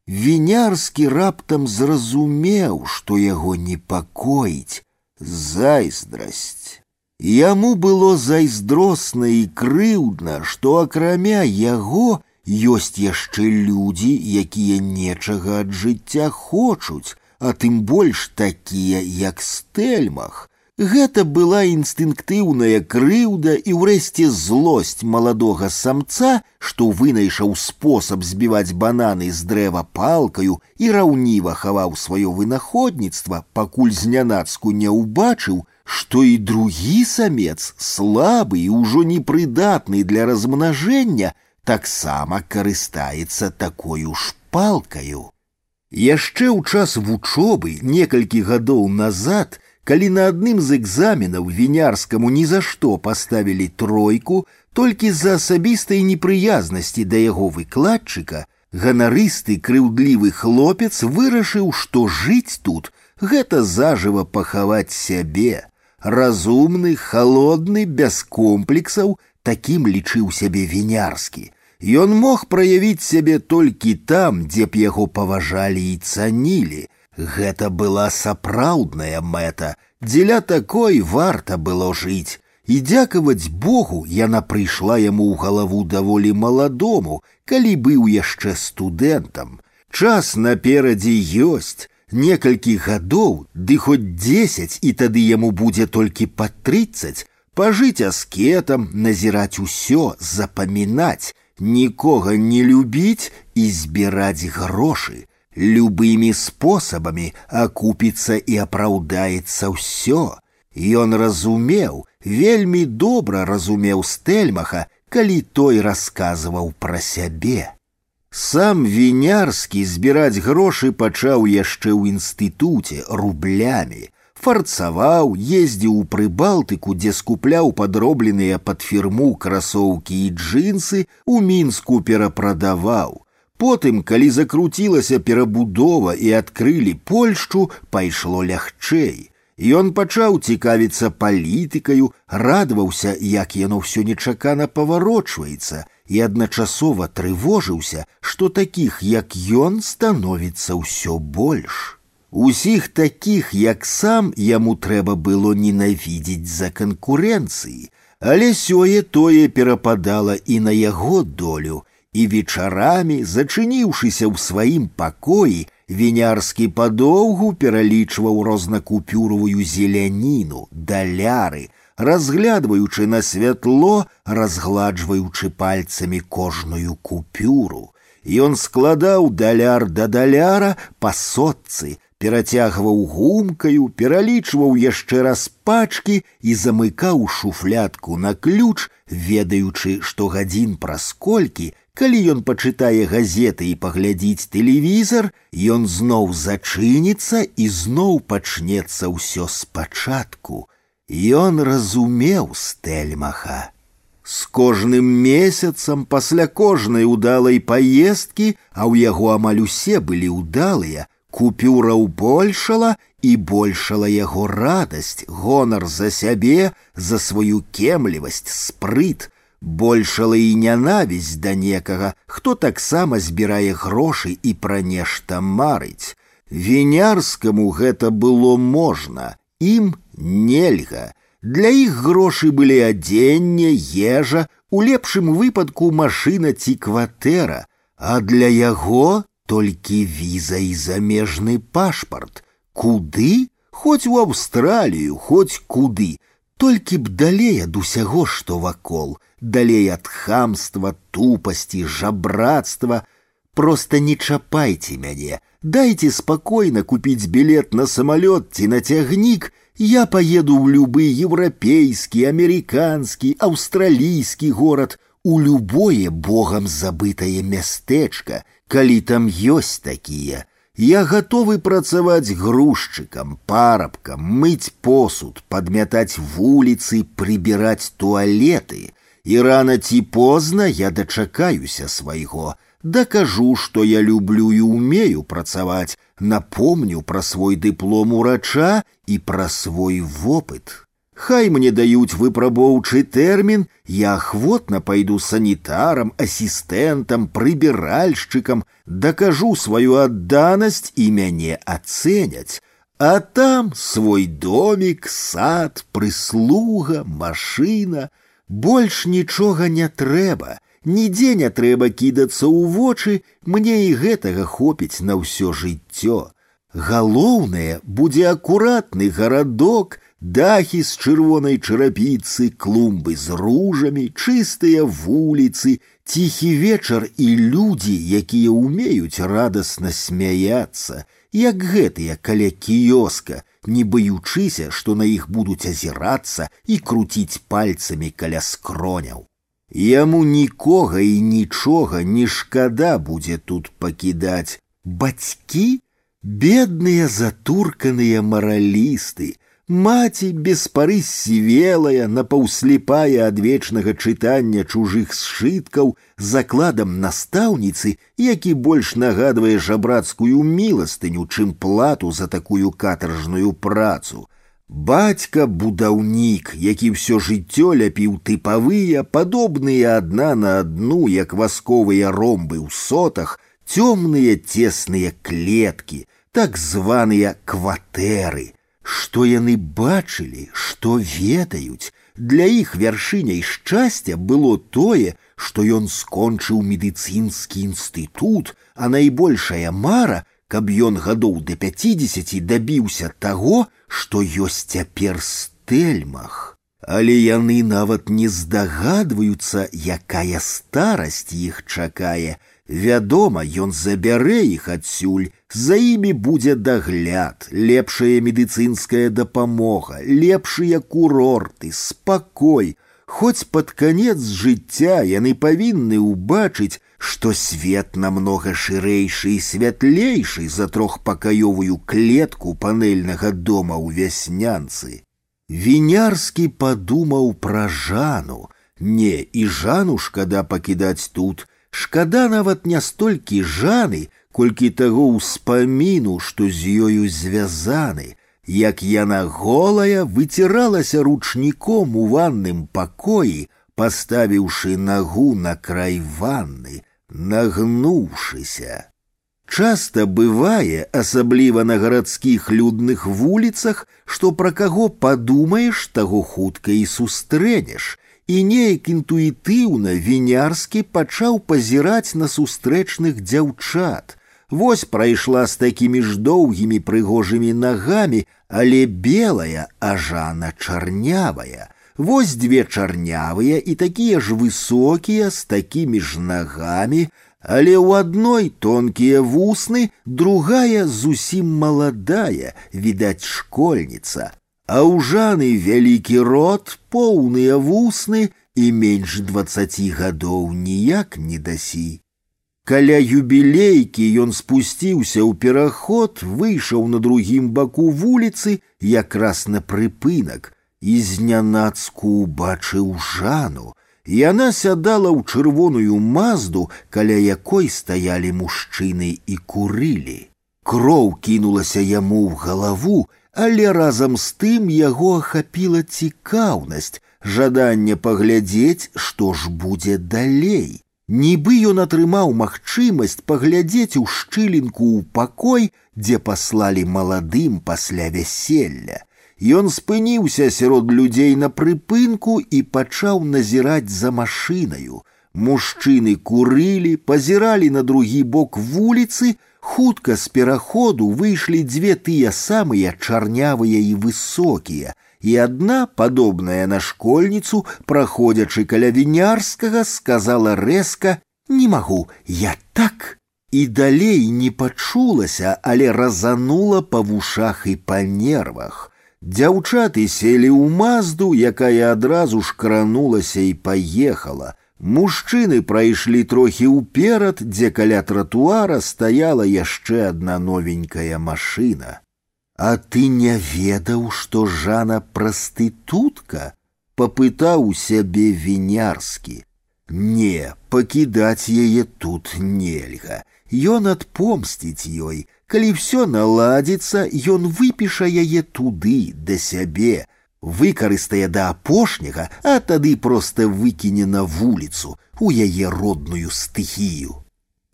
[SPEAKER 2] Вінярскі раптам зразумеў, што яго непакоіць, зайздрасць. Яму было зайздросна і крыўдна, што акрамя яго ёсць яшчэ людзі, якія нечага ад жыцця хочуць, а тым больш такія, як стэльмах, Гэта была інстынктыўная крыўда і ўрэшце злосць маладога самца, што вынайшаў спосаб збіваць бананы з дрэва палкаю і раўніва хаваў сваё вынаходніцтва, пакуль знянацку не ўбачыў, што і другі самец слабы і ўжо непрыдатны для размнажэння, таксама карыстаецца такою ж палкаю. Яшчэ ў час вучобы некалькі гадоў назад калі на адным з экзаменаў вінярскаму ні за што паставілі тройку толькі з-за асабістай непрыязнасці да яго выкладчыка, ганарысты крыўдлівы хлопец вырашыў, што жыць тут гэта зажыва пахаваць сябе. Разумны, халодны, без комплексаў, такім лічыў сябе вінярскі. Ён мог праявіць сябе толькі там, дзе б яго паважалі і цанілі, Гэта была сапраўдная мэта, дзеля такой варта было жыць. І дзякаваць Богу яна прыйшла яму ў галаву даволі маладому, калі быў яшчэ студэнтам. Час наперадзе ёсць, некалькі гадоў, ды хоць дзесяць і тады яму будзе толькі па трыццаць, пажыць аскетам, назіраць усё, запамінаць, нікога не любіць і збіраць грошы. Любымі спосабамі акупіцца і апраўдаецца ўсё. Ён разумеў, вельмі добра разумеў стэльмаха, калі той расказваў пра сябе. Сам вінярскі збіраць грошы пачаў яшчэ ў інстытуце рублямі. Фарцаваў, ездзіў у прыбалтыку, дзе скупляў падробленыя пад фірму красоўкі і джинсы, у мінску перапрадаваў. Потым, калі закруцілася перабудова і адкрылі Польшчу, пайшло лягчэй. Ён пачаў цікавіцца палітыкаю, радаваўся, як яно ўсё нечакана паварочваецца, і адначасова трывожыўся, што такіх, як ён становіцца ўсё больш. Усіх такіх, як сам яму трэба было ненавідзець за канкурэнцыі, але сёе тое перападала і на яго долю, і вечарамі, зачыніўшыся ў сваім пакоі, вінярскі падоўгу пералічваў рознакупюровую зеляніну, даляры, разглядваючы на святло, разгладжваючы пальцамі кожную купюру. Ён складаў даляр да даляра па сотцы, перацягваў гумкаю, пералічваў яшчэ раз пачкі і замыкаў шуфлятку на ключ, ведаючы, што гадзін праз колькі Калі ён пачытае газеты і паглядзіць тэлевізор, ён зноў зачыніцца і зноў пачнецца ўсё спачатку. Ён разумеў стэльмаха. З кожным месяцам пасля кожнай удалай паездкі, а ў яго амаль усе былі ўдалыя, купюраў большала і большала яго радасць, гонар за сябе, за сваю кемлівасць, спрыт, большала і нянавісць да некага, хто таксама збірае грошы і пра нешта марыць. Вінярскаму гэта было можна, ім нельга. Для іх грошы былі адзенне, ежа, у лепшым выпадку машына ці кватэра, а для яго толькі віза і замежны пашпарт. Куды? Хоць у Аўстралію, хоць куды, толькі б далей ад усяго, што вакол – далей ад хамства, тупасці, жабрацтва. Просто не чапайце мяне, дайте спокойно купить билет на самолет ці на цягнік, я поеду в любы еўрапейскі, амерыканскі, аўстралійскі горад, у любое богам забытае мястэчка, калі там ёсць такія. Я готовы працаваць грузчыкам, парабкам, мыць посуд, падмятаць вуліцы, прыбіраць туалеты і рана ці позна я дачакаюся свайго, дакажу, што я люблю і умею працаваць, напомню пра свой дыплом урача і пра свой вопыт. Хай мне даюць выпрабоўчы тэрмін, я ахвотна пайду санітарам, асістэнтам, прыбіральшчыкам, дакажу сваю адданасць і мяне ацэняць. А там свой домик, сад, прыслуга, машина — больш нічога не трэба, нідзе не трэба кідацца ў вочы, мне і гэтага хопіць на ўсё жыццё. Галоўнае будзе акуратны гарадок, дахі з чырвонай чарапіцы, клумбы з ружамі, чыстыя вуліцы, ціхі вечар і людзі, якія ўмеюць радасна смяяцца, як гэтыя каля кіёска, не баючыся, што на іх будуць азірацца і круціць пальцамі каля скроняў. Яму нікога і нічога не шкада будзе тут пакідаць. Бацькі, бедныя затурканыя маралісты, Маці без пары сівелая, напаўслепая ад вечнага чытання чужых сшыткаў, закладам настаўніцы, які больш нагадвае жабрацкую міластыню, чым плату за такую катаржную працу. Бацька будаўнік, які ўсё жыццё ляпіў тыпавыя, падобныя адна на адну, як васковыя ромбы ў сотах, цёмныя цесныя клеткі, так званыя кватэры – Што яны бачылі, што ведаюць, для іх вяршыняй шчасця было тое, што ён скончыў медыцынскі інстытут, а найбольшая мара, каб ён гадоў да пяцідзесяці дабіўся таго, што ёсць цяпер стэльмах. Але яны нават не здагадваюцца, якая старасць іх чакае. Вядома, ён забярэ іх адсюль, за імі будзе дагляд, лепшая медыцынская дапамога, лепшыя курорты, спакой. Хоць пад канец жыцця яны павінны ўбачыць, што свет намнога шырэйшы і святлейшы за трохпакаёвую клетку панельнага дома ў вяснянцы. Вінярскі падумаў пра жану. Не, і жану шкада пакідаць тут. Шкада нават не столькі жаны, колькі таго ўспаміну, што з ёю звязаны, як яна голая выціралася ручніком у ванным пакоі, паставіўшы нагу на край ванны, нагнуўшыся. Часто бывае, асабліва на гарадскіх людных вуліцах, што пра каго падумаеш, таго хутка і сустрэнеш, і неяк інтуітыўна вінярскі пачаў пазіраць на сустрэчных дзяўчат. Вось прайшла з такімі ж доўгімі прыгожымі нагамі, але белая, а жана чарнявая. Вось дзве чарнявыя і такія ж высокія з такімі ж нагамі, але ў адной тонкія вусны, другая зусім маладая, відаць школьніца. А ў жаны вялікі рот, поўныя вусны і менш двацаці гадоў ніяк не дасі. Каля юбілейкі ён спусціўся ў пераход, выйшаў на другім баку вуліцы, якраз на прыпынак, і знянацку убачыў жану, Яна сядала ў чырвоную мазду, каля якой стаялі мужчыны і курылі. Кроў кінулася яму ў галаву, але разам з тым яго ахапіла цікаўнасць, жаданне паглядзець, што ж будзе далей. Нібы ён атрымаў магчымасць паглядзець у шчылінку ў пакой, дзе паслалі маладым пасля вяселля. Ён спыніўся сярод людзей на прыпынку і пачаў назіраць за машынаю. Мужчыны курылі, пазіралі на другі бок вуліцы, хутка з пераходу выйшлі дзве тыя самыя чарнявыя і высокія, і адна, падобная на школьніцу, праходзячы каля вінярскага, сказала рэзка: « Не магу, я так. І далей не пачулася, але разанула па вушах і па нервах. Дзяўчаты селі ў мазду, якая адразу ж кранулася і паехала. Мужчыны прайшлі трохі ўперад, дзе каля тратуара стаяла яшчэ адна новенькая машына. А ты не ведаў, што жана прастытутка, папытаў у сябе вінярскі. Не, пакідаць яе тут нельга. Ён адпомсціць ёй, Калі все наладзіцца, ён выпіша яе туды да сябе, выкарыстае да апошняга, а тады проста выкіне на вуліцу у яе родную стыхію.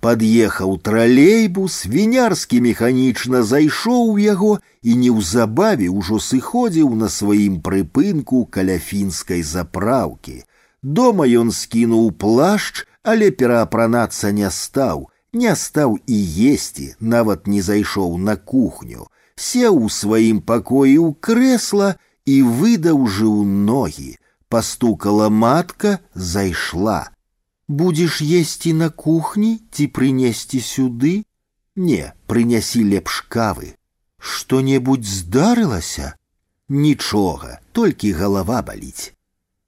[SPEAKER 2] Пад'ехаў тралейбус, вінярскі механічна зайшоў у яго і неўзабаве ўжо сыходзіў на сваім прыпынку каля фінскай запраўкі. Дома ён скінуў плашч, але пераапранацца не стаў, не стаў і есці, нават не зайшоў на кухню, сеў у сваім пакоі ў крэсла і выдаўжыў ногі. Пастукала матка, зайшла. Будзеш есці на кухні ці прынесці сюды? Не, прынясі лепш кавы. Што-небудзь здарылася? Нічога, толькі галава баліць.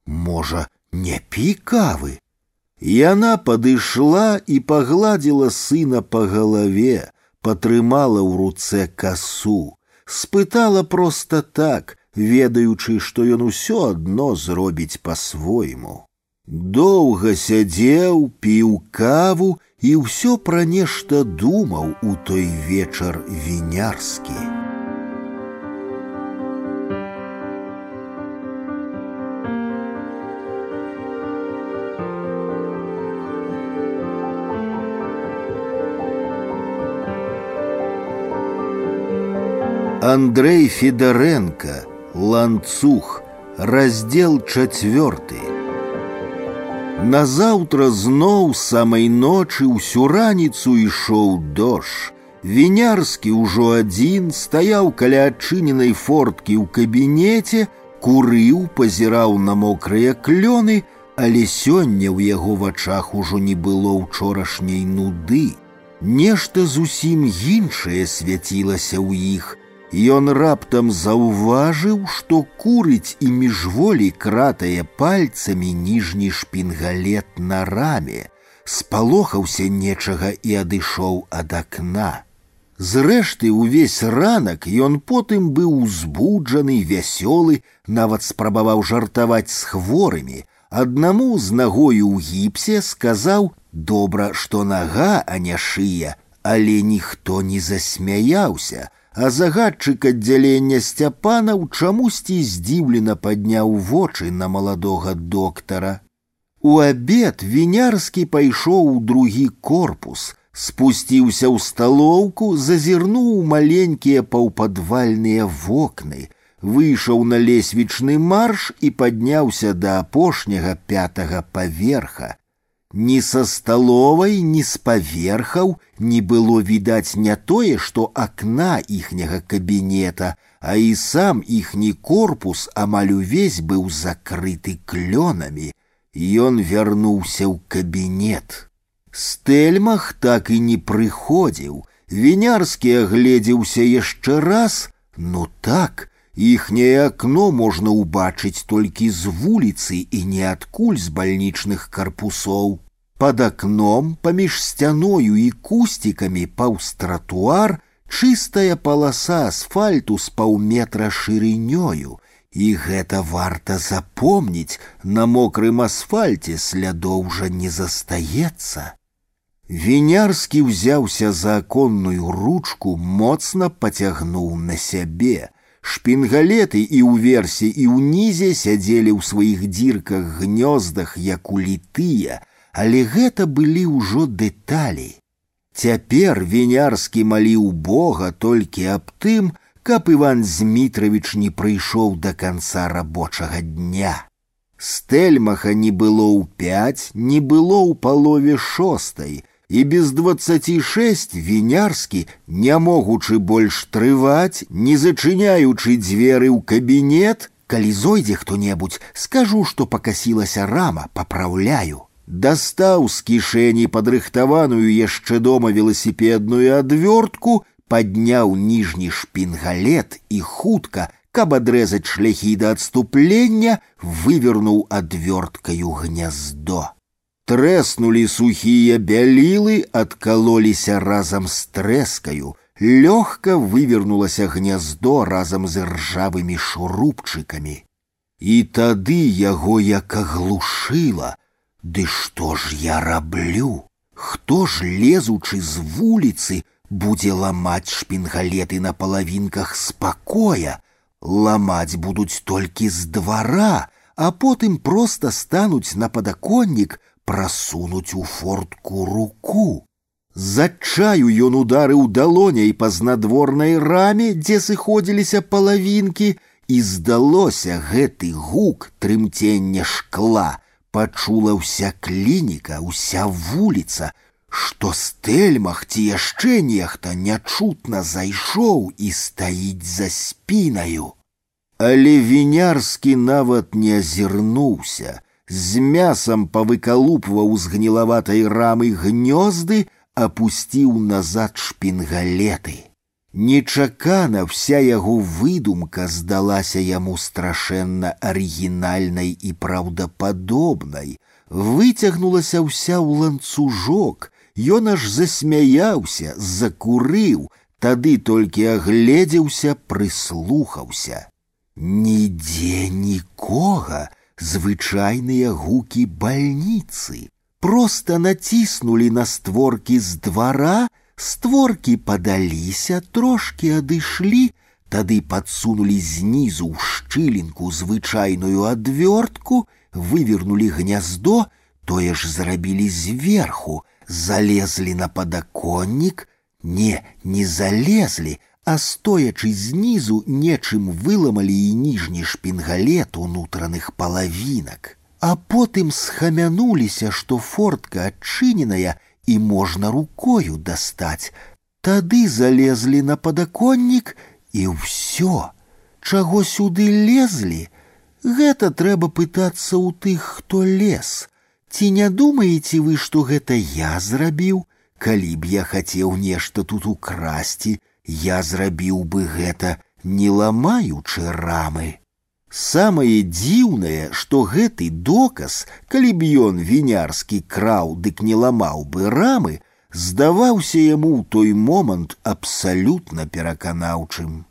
[SPEAKER 2] Можа, не пі кавы, Яна падышла і пагладзіла сына па галаве, патрымала ў руцэ касу, спытала проста так, ведаючы, што ён усё адно зробіць па-свойму. Доўга сядзеў, піў каву і ўсё пра нешта думаў у той вечар вінярскі. Андрей Федоренко, Ланцух, раздел четверты. Назаўтра зноў самай ночы ўсю раніцу ішоў дождж. Вінярскі ўжо адзін стаяў каля адчыненай форткі ў кабінеце, Курыў пазіраў на мокрыя клёны, але сёння ў яго вачах ужо не было ўчорашняй нуды. Нешта зусім іншае свяцілася ў іх. Ён раптам заўважыў, што курыць і міжволі кратае пальцамі ніжні шпінгалет на раме, спалохаўся нечага і адышоў ад акна. Зрэшты, увесь ранак ён потым быў узбуджаны, вясёлы, нават спрабаваў жартаваць з хворымі, Аднаму з нагою ў гіпсе сказаў: добра, што нага, а не шыя, але ніхто не засмяяўся, а загадчык аддзялення сцяпанаў чамусьці здзіўлена падняў вочы на маладога доктара. У абед вінярскі пайшоў у другі корпус, спусціўся ў сталоўку, зазірнуў маленькія паўпадвальныя вокны, выйшаў на лесвічны марш і падняўся да апошняга пятага паверха. Ні са сталовай, ні з паверхаў не было відаць не тое, што акна іхняга кабінета, а і сам іхні корпус амаль увесь быў закрыты клёнамі. Ён вярнуўся ў кабінет. Стэльмах так і не прыходзіў. Вінярскі агледзеўся яшчэ раз, ну так, Іхняе акно можна ўбачыць толькі з вуліцы і не адкуль з бальнічных карпусоў. Пад акном паміж сцяною і кусцікамі паўз тратуар чыстая паласа асфальту з паўметра шырынёю, і гэта варта запомніць, на мокрым асфальце слядоў жа не застаецца. Вінярскі ўзяўся за аконную ручку, моцна пацягнуў на сябе, Шпінгалеты і ўверсе і ўнізе сядзелі ў сваіх дзірках гнёздах як улітыя, але гэта былі ўжо дэталі. Цяпер вінярскі маліў Бога толькі аб тым, каб Іван Змітравіч не прыйшоў да канца рабочага дня. Стэльмаха не было ў пяць, не было ў палове шостай, і без двадцаці шесть вінярскі, не могучы больш трываць, не зачыняючы дзверы ў кабінет, калі зойдзе хто-небудзь, скажу, што пакасілася рама, папраўляю. Дастаў з кішэні падрыхтаваную яшчэ дома веласіпедную адвёртку, падняў ніжні шпінгалет і хутка, каб адрэзаць шляхі да адступлення, вывернуў адвёрткаю гняздо. Трэснулі сухія бялілы, адкалоліся разам з трэскаю, лёгка вывернулася гняздо разам з ржавымі шурупчыкамі. І тады яго як аглушыла: Ды што ж я раблю? Хто ж лезучы з вуліцы будзе ламаць шпінгалеты на палавінках спакоя, ламаць будуць толькі з двара, а потым проста стануць на падаконнік, прасунуць у фортку руку. З адчаю ён ударыў далоняй па знадворнай раме, дзе сыходзіліся палавінкі, і здалося гэты гук трымцення шкла, пачула ўся клініка, уся вуліца, што стэльмах ці яшчэ нехта нячутна зайшоў і стаіць за спінаю. Але вінярскі нават не азірнуўся, з мясам павыкалупваў з гнілаватай рамы гнёзды, апусціў назад шпінгалеты. Нечакана вся яго выдумка здалася яму страшэнна арыгінальнай і праўдападобнай, выцягнулася ўся ў ланцужок, Ён аж засмяяўся, закурыў, тады толькі агледзеўся, прыслухаўся. Нідзе нікога, звычайныя гукі бальніцы. Просто націснулі на створкі з двара, створкі падаліся, трошки адышлі, тады подсунули знізу ў шчылінку звычайную адвёртку, вывернули гняздо, тое ж зрабілі зверху, залезлі на падаконнік, не, не залезлі, а стоячы знізу нечым выламалі і ніжні шпінгалет унутраных палавінак. А потым схамянуліся, што фортка адчыненая і можна рукою дастаць. Тады залезлі на падаконнік і ўсё, чаго сюды лезлі, Гэта трэба пытацца ў тых, хто лес. Ці не думаеце вы, што гэта я зрабіў? Калі б я хацеў нешта тут украсці, я зрабіў бы гэта, не ламаючы рамы. Самае дзіўнае, што гэты доказ, калі б ён вінярскі краў, дык не ламаў бы рамы, здаваўся яму ў той момант абсалютна пераканаўчым.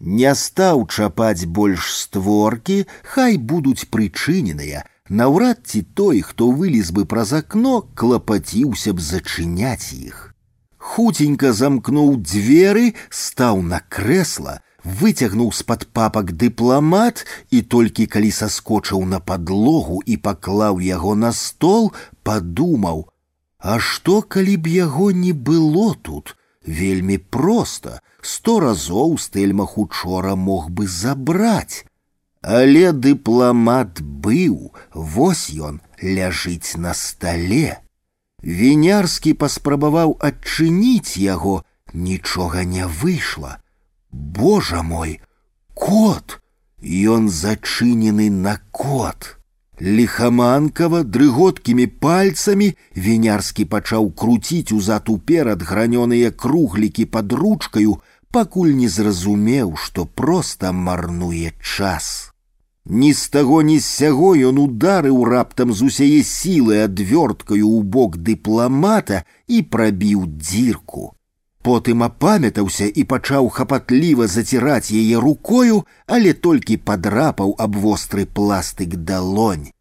[SPEAKER 2] Не стаў чапаць больш створкі, хай будуць прычыненыя, Наўрад ці той, хто вылез бы праз акно, клапаціўся б зачыняць іх. Хуценька замкнуў дзверы, стаў на крэсла, выцягнуў з-пад папак дыпламат і толькі калі саскочыў на падлогу і паклаў яго на стол, падумаў: А што, калі б яго не было тут? Вельмі проста, сто разоў стэльмах учора мог бы забраць. Але дыпламат быў, вось ён ляжыць на стале. Вінярскі паспрабаваў адчыніць яго, нічога не выйшла. Божа мой, кот! Ён зачынены на кот. Лихаманкава дрыготкімі пальцамі вінярскі пачаў круціць узад уперад гранёныя круглікі под ручкаю, пакуль не зразумеў, што проста марнуе час. Ні з таго ні з сяго ён ударыў раптам з усяе сілы адвёрткаю ў бок дыпламата і прабіў дзірку. Потым апамятаўся і пачаў хапатліва заціраць яе рукою, але толькі падрапаў аб востры пластык далонь.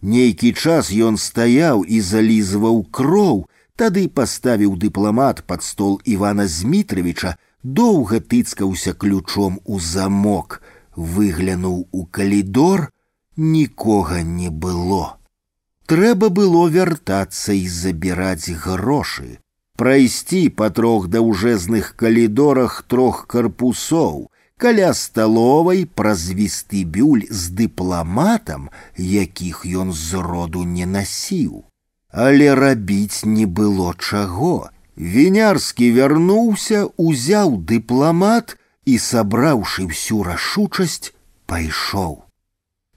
[SPEAKER 2] Нейкі час ён стаяў і залізваў кроў, тады паставіў дыпламат пад стол Івана Змітровича, доўга тыцкаўся ключом у замок, выглянуў у калідор, нікога не было. Трэба было вяртацца і забіраць грошы прайсці па трох даўжэзных калідорах трох карпусоў, каля сталовай праз вестыбюль з дыпламатам, якіх ён зроду не насіў. Але рабіць не было чаго. Вінярскі вярнуўся, узяў дыпламат і, сабраўшы всю рашучасць, пайшоў.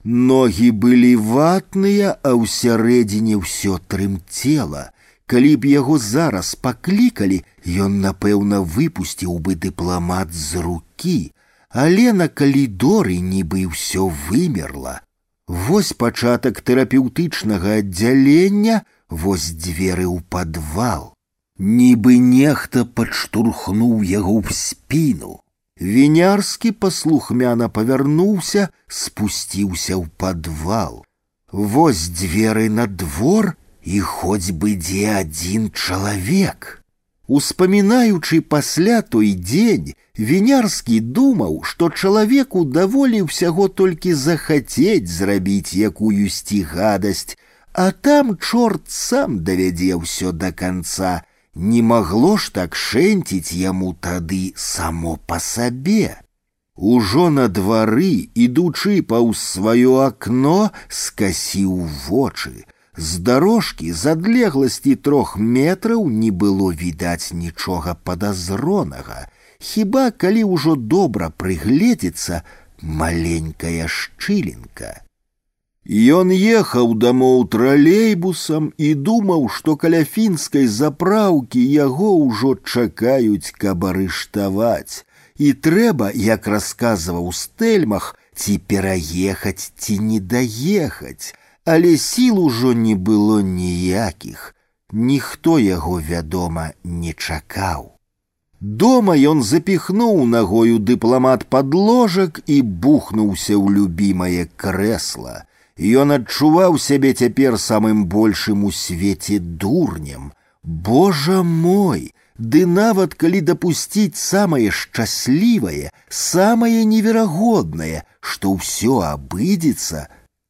[SPEAKER 2] Ногі былі ватныя, а ўсярэдзіне ўсё трымцела, калі б яго зараз паклікалі, ён, напэўна, выпусціў бы дыпламат з рукі, але на калідоры нібы ўсё вымерла. Вось пачатак тэрапеўтычнага аддзялення, вось дзверы ў падвал. Нібы нехта падштурхнуў яго ў спіну. Вінярскі паслухмяна павярнуўся, спусціўся ў падвал. Вось дзверы на двор і хоць бы дзе адзін чалавек. Успамінаючы пасля той дзень, вінярскі думаў, што чалавеку даволі ўсяго толькі захацець зрабіць якуюсьці гадасць, а там чорт сам давядзе ўсё да канца, не магло ж так шэнціць яму тады само па сабе. Ужо на двары, ідучы паўз сваё акно, скасіў вочы, з дарожкі з адлегласці трох метраў не было відаць нічога падазронага, хіба калі ўжо добра прыгледзецца маленькая шчылінка. Ён ехаў дамоў тралейбусам і думаў, што каля фінскай запраўкі яго ўжо чакаюць, каб арыштаваць. І трэба, як расказваў стэльмах, ці пераехаць ці не даехаць, але сіл ужо не было ніякіх, ніхто яго, вядома, не чакаў. Дома ён запіхнуў нагою дыпламат подложак і бухнуўся ў любімае крэсла. Ён адчуваў сябе цяпер самым большым у свеце дурнем. Божа мой, ды нават калі дапусціць самае шчаслівае, самае неверагоднае, што ўсё абыдзецца,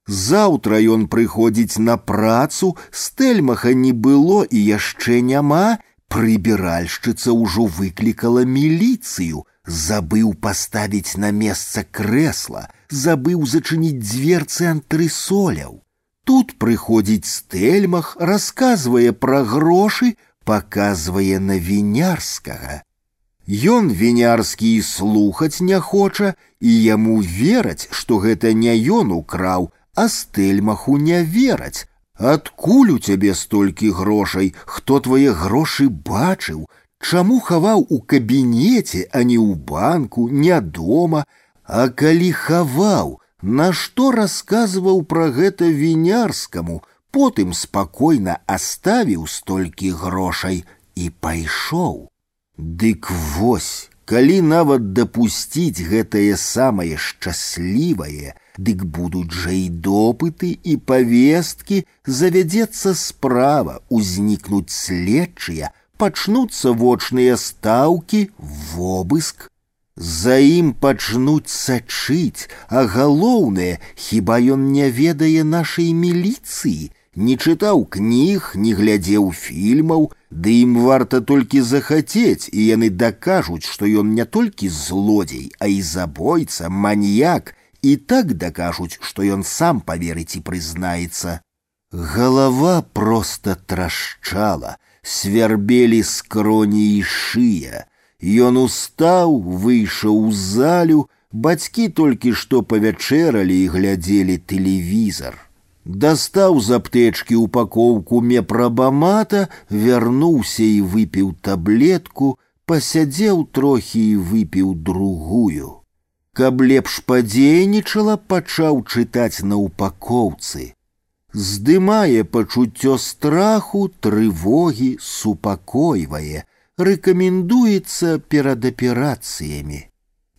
[SPEAKER 2] Заўтра ён прыходзіць на працу, стэльмаха не было і яшчэ няма, прыбіральшчыца ўжо выклікала міліцыю, забыў паставіць на месца крэсла, забыў зачыніць дзверцы антрысоляў. Тут прыходзіць стэльмах, расказвае пра грошы, паказвае на вінярскага. Ён вінярскі і слухаць не хоча, і яму вераць, што гэта не ён украў, а стэльмаху не вераць. Адкуль у цябе столькі грошай, хто твае грошы бачыў, Чаму хаваў у кабінеце, а не ў банку, не дома, а калі хаваў, нашто расказваў пра гэта вінярскаму, потым спакойна аставіў столькі грошай і пайшоў. Дык вось, калі нават дапусціць гэтае самае шчаслівае, дык будуць жа і допыты і павесткі, завядзецца справа, узнікнуць следчыя, пачнуцца вочныя стаўкі, вобыск. За ім пачнуць сачыць, а галоўнае, хіба ён не ведае нашай міліцыі, не чытаў кніг, не глядзеў фільмаў, ды ім варта толькі захацець, і яны дакажуць, што ён не толькі злодзей, а і забойца, маньяк, і так дакажуць, што ён сам поверыць і прызнаецца. Галава проста трашчала, свярбелі скроні і шыя. Ён устаў, выйшаў у залю, бацькі толькі што павячэралі і глядзелі тэлевізор. Дастаў з аптэчкі упакоўку мепрабамата, вярнуўся і выпіў таблетку, пасядзеў трохі і выпіў другую. Каб лепш падзейнічала, пачаў чытаць на упакоўцы. Здымае пачуццё страху, трывогі, супакойвае, рэкамендуецца перад аперацыямі.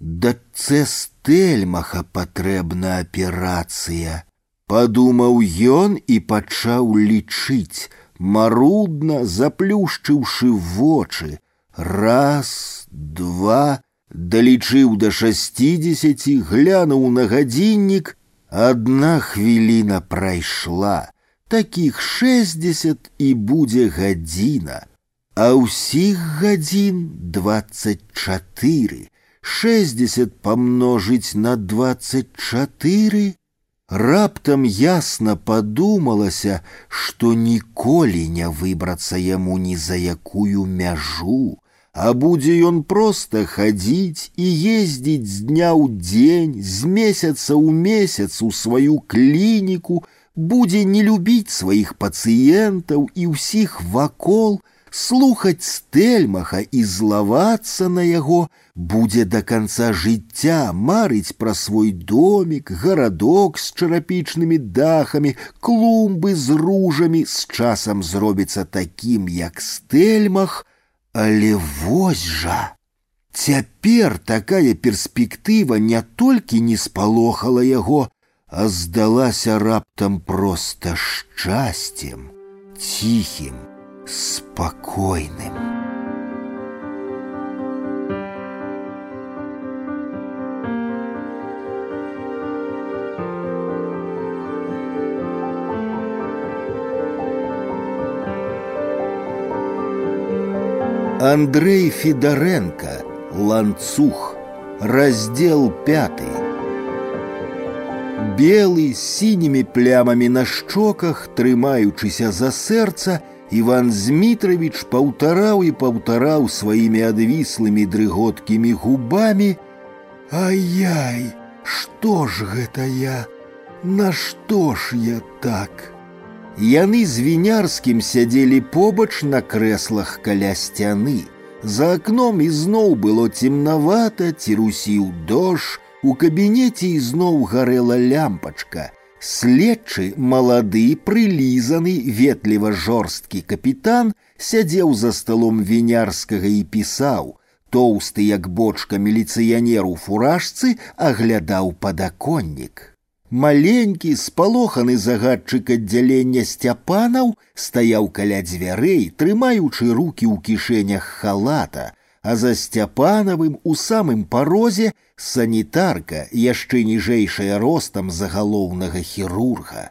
[SPEAKER 2] Дачцэ стэльмаха патрэбна аперацыя. Падумаў ён і пачаў лічыць, марудна заплюшчыўшы вочы. Раз, два, далічыў да шасцідзесяці, глянуў на гадзіннік, Адна хвіліна прайшла, такіх шэсцьдесят і будзе гадзіна, а ўсіх гадзін двадцать чатыры, шэсцьдесят памножыць на двадцать чатыры, Раптам ясна падумалася, што ніколі не выбрацца яму ні за якую мяжу, а будзе ён проста хадзіць і ездзіць з дня ў дзень, з месяца ў месяц у сваю клініку, будзе не любіць сваіх пацыентаў і ўсіх вакол, слухаць стэльмаха і злавацца на яго, будзе да канца жыцця марыць пра свой домик, гарадок з чарапічнымі дахамі, клумбы з ружамі з часам зробіцца такім, як стэльмах, але вось жа. Цяпер такая перспектыва не толькі не спалохала яго, а здалася раптам проста шчасцем, ціхім, спокойным. Андрей Федоренко «Ланцух» Раздел пятый Белый с синими плямами на щоках, трымаючыся за сэрца, Іван Змітрович паўтараў і паўтараў сваімі адвіслымі дрыготкімі губамі: « Ай-яй, што ж гэта я? Нашто ж я так? Яны з вінярскім сядзелі побач на крэслах каля сцяны. За акном ізноў было цемнавата, цірусіў дождж, у кабінеце ізноў гарэла лямпачка – Следчы малады прылізаны ветліва жорсткі капітан сядзеў за сталом вінярскага і пісаў, тоўсты як бочка міліцыянер у фуражцы аглядаў падаконнік. Маленькі спалоханы загадчык аддзялення сцяпанаў стаяў каля дзвярэй, трымаючы руки ў кішэнях халата, а за сцяпанавым у самым парозе санітарка яшчэ ніжэйшая ростам загалоўнага хірурга.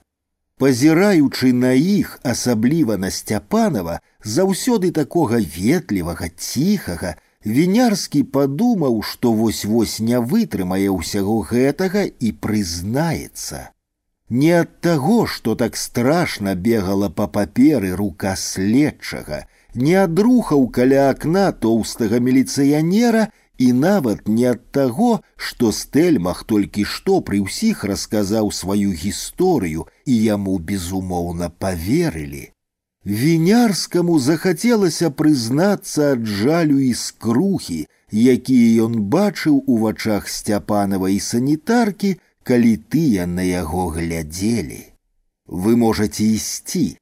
[SPEAKER 2] Пазіраючы на іх, асабліва на сцяпанова, заўсёды такога ветлівага, ціхага, вінярскі падумаў, што вось-вось не вытрымае ўсяго гэтага і прызнаецца. Не ад таго, што так страшна бегала па паперы рука следчага, не адрухаў каля акна тоўстага міліцыянера і нават не ад таго, што стэльмах толькі што пры ўсіх расказаў сваю гісторыю і яму безумоўна поверылі. Вінярскаму захацелася прызнацца ад жалю і скрухі, якія ён бачыў у вачах сцяпанавай санітаркі, калі тыя на яго глядзелі. Вы можете ісці,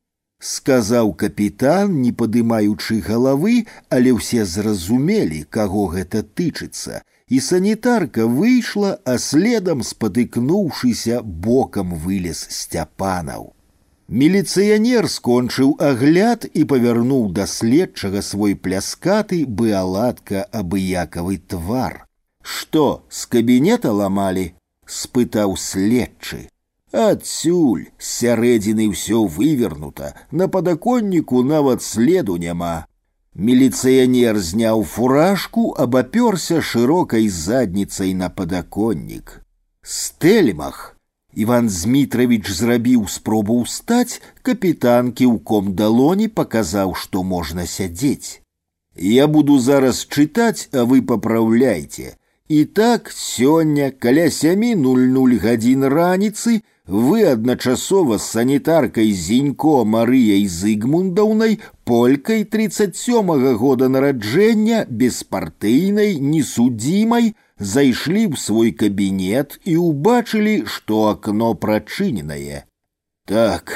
[SPEAKER 2] сказаў капітан, не падымаючы галавы, але ўсе зразумелі, каго гэта тычыцца, і санітарка выйшла, а следам спатыкнуўшыся бокам вылез сцяпанаў. Міліцыянер скончыў агляд і павярнуў да следчага свой пляскаты быаладка абыякавы твар. Што з кабінета ламалі? спытаў следчы. Адсюль з сярэдзіны ўсё вывернута, на падаконніку нават следу няма. Міліцыянер зняў фуражку, абапёрся шырокай задніцай на падаконнік. Стэльмах! Іван Змітравіч зрабіў спробу ўстаць, капітан кіўком далоні паказаў, што можна сядзець. Я буду зараз чытаць, а вы папраўляйце. І так сёння каля 7:00 гадзін раніцы вы адначасова з санітаркай зінько Марыяй Зыгмундаўнай полькай 37 -го года нараджэння беспартыйнай несудзімай зайшлі ў свой кабінет і ўбачылі, што акно прачыненае. Так,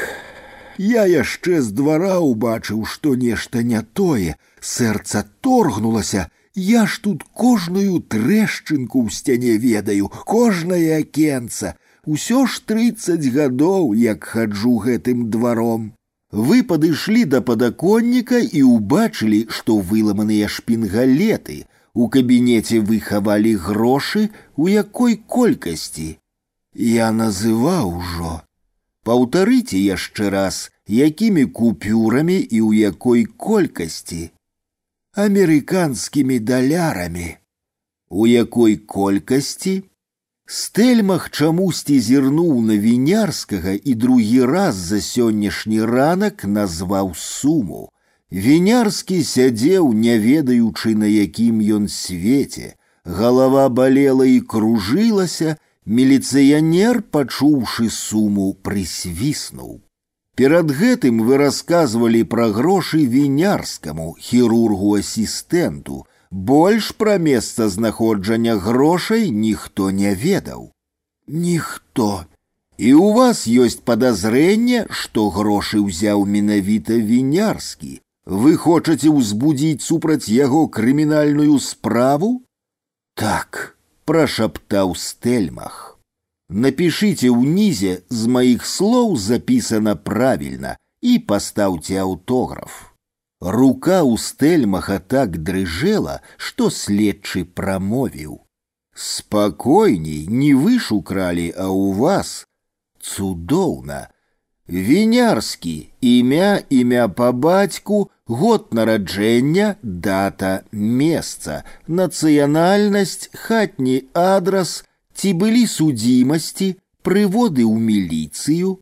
[SPEAKER 2] я яшчэ з двара ўбачыў, што нешта не тое, сэрца торгнулася, Я ж тут кожную трэшчынку ў сцяне ведаю, кожнае акенца, Усё ж тридцать гадоў, як хаджу гэтым дваром. Вы падышлі да падаконніка і ўбачылі, што выламаныя шпінгалеты. У кабінеце вы хавалі грошы, у якой колькасці. Я называў ужо. Паўтарыце яшчэ раз, якімі купюрамі і ў якой колькасці амерыканскімі далярамі. У якой колькасці? Стэльмах чамусьці зірнуў на вінярскага і другі раз за сённяшні ранак назваў суму. Вінярскі сядзеў, не ведаючы, на якім ён свеце. Галава балела і кружылася, міліцыянер, пачуўшы суму, прысвіснуў. Перад гэтым вы рассказывалі пра грошы вінярскаму хірургу асістэнту. Больш пра месца знаходжання грошай ніхто не ведаў. Ніхто. І у вас ёсць падазрэнне, што грошы ўзяў менавіта вінярскі. Вы хочаце ўзбудзіць супраць яго крымінальную справу? Так, прашаптаў стэльмах. Напишите ўнізе з моих слов записано правильно и поставьте аўтограф. Рука у стэльмаха так дрыжэла, што следчы прамовіў. Спакойней, не вы шукралі, а у вас цудоўна. Вінярскі, імя, імя па бацьку, год нараджэння, дата, месца, нацыянальнасць, хатні адрас, ці былі судзімасці, прыводы ў міліцыю,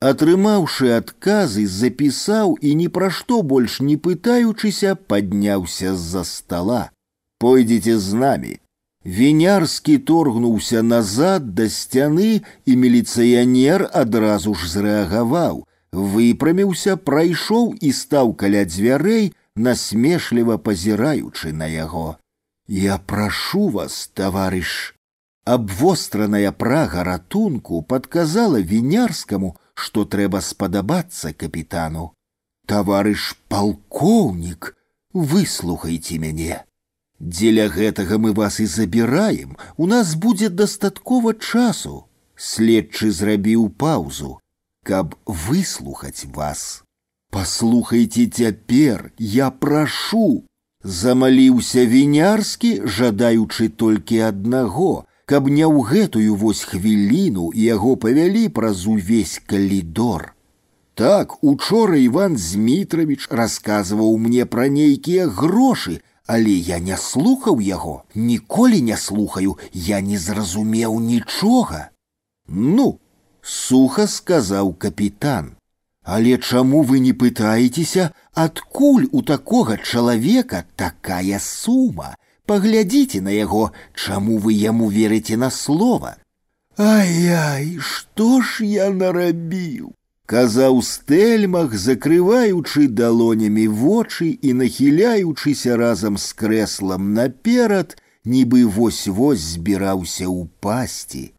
[SPEAKER 2] атрымаўшы адказы, запісаў і ні пра што больш не пытаючыся, падняўся з-за стола. Пойдзеце з намі. Вінярскі торгнуўся назад да сцяны, і міліцыянер адразу ж зрэагаваў, выпраміўся, прайшоў і стаў каля дзвярэй, насмешліва пазіраючы на яго. Я прашу вас, таварыш, Абвостраная прага ратунку падказала вінярскаму, што трэба спадабацца капітану. Таварыш палкоўнік, выслухайце мяне. Дзеля гэтага мы вас і забіраем, у нас будзе дастаткова часу. Следчы зрабіў паўзу, каб выслухаць вас. Паслухайце цяпер, я прашу, замаліўся вінярскі, жадаючы толькі аднаго, каб не ў гэтую вось хвіліну яго павялі праз увесь калідор. Так учора Іван Змітравіч расказваў мне пра нейкія грошы, але я не слухаў яго, ніколі не слухаю, я не зразумеў нічога. Ну, суха сказаў капітан. Але чаму вы не пытаецеся, адкуль у такога чалавека такая сума? Паглядзіце на яго, чаму вы яму верыце на слова. Ай-яй, што ж я нарабіў? казаў стэльмах, закрываючы далонямі вочы і нахіляючыся разам з крэслам наперад, нібы вось-вось збіраўся ўпасці.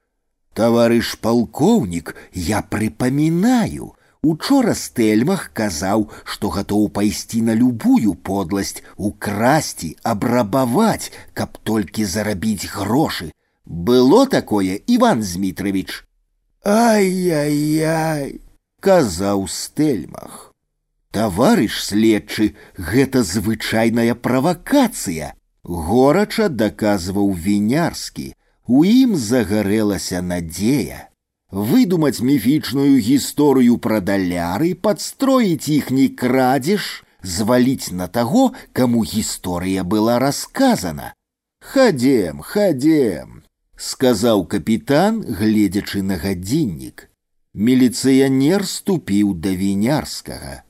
[SPEAKER 2] Таварыш палкоўнік, я прыпамінаю, Учора стэльмах казаў, што гатоў пайсці на любую подласць, украсці, абрабаваць, каб толькі зарабіць грошы. Было такое, Іван Змітрович. Ай-яй-яй, казаў стэльмах. Таварыш следчы, гэта звычайная правакацыя. Горача даказваў вінярскі. У ім загарэлася надзея выдумать мифичную историю про даляры, подстроить ихний крадеж, звалить на того, кому история была рассказана. «Ходем, ходем», — сказал капитан, гледячы на гадзіннік. Міліцыянер ступіў да вінярскага.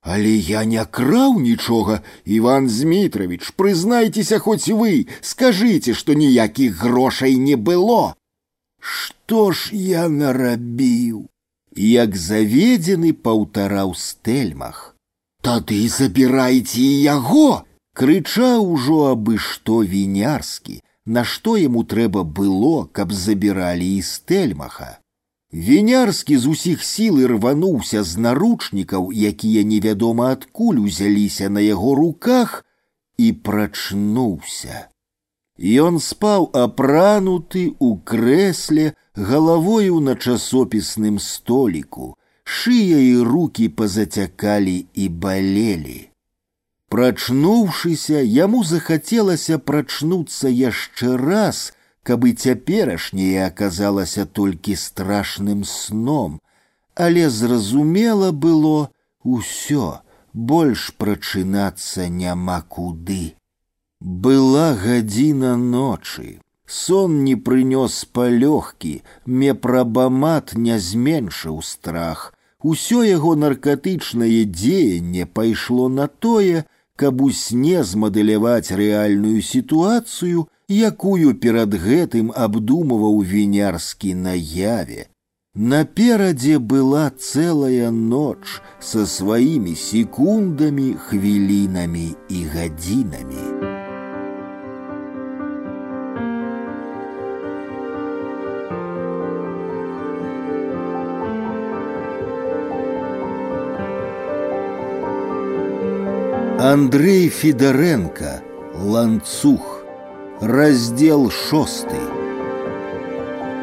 [SPEAKER 2] Але я не краў нічога, Іван Змітрович, прызнайцеся хоць вы, скажыце, што ніякіх грошай не было. Што ж я нарабіў? Як заведзены паўтараў стэльмах. Тады забірайце і яго, крычаў ужо абы што вінярскі, нашто яму трэба было, каб забіралі і стэльмаха. Вінярскі з усіх сіл рвануўся з наручнікаў, якія невядома адкуль узяліся на яго руках і прачнуўся. Ён спаў апрануты ў крэсле галавою на часопісным століку, шыя і руки пазацякалі і балелі. Прачнуўшыся, яму захацелася прачнуцца яшчэ раз, каб і цяперашняе аказалася толькі страшным сном, але зразумела было усё, больш прачынацца няма куды. Была гадзіна ночы. Сон не прынёс палёгкі, мепрабамат не зменшыў страх. Усё яго наркатычнае дзеянне пайшло на тое, каб у сне змадэляваць рэальную сітуацыю, якую перад гэтым абдумываў вінярскі наяве. Наперадзе была целая ноч со сваімі секундамі, хвілінамі і гадзінамі. Андрей Федоренко «Ланцух» Раздел шосты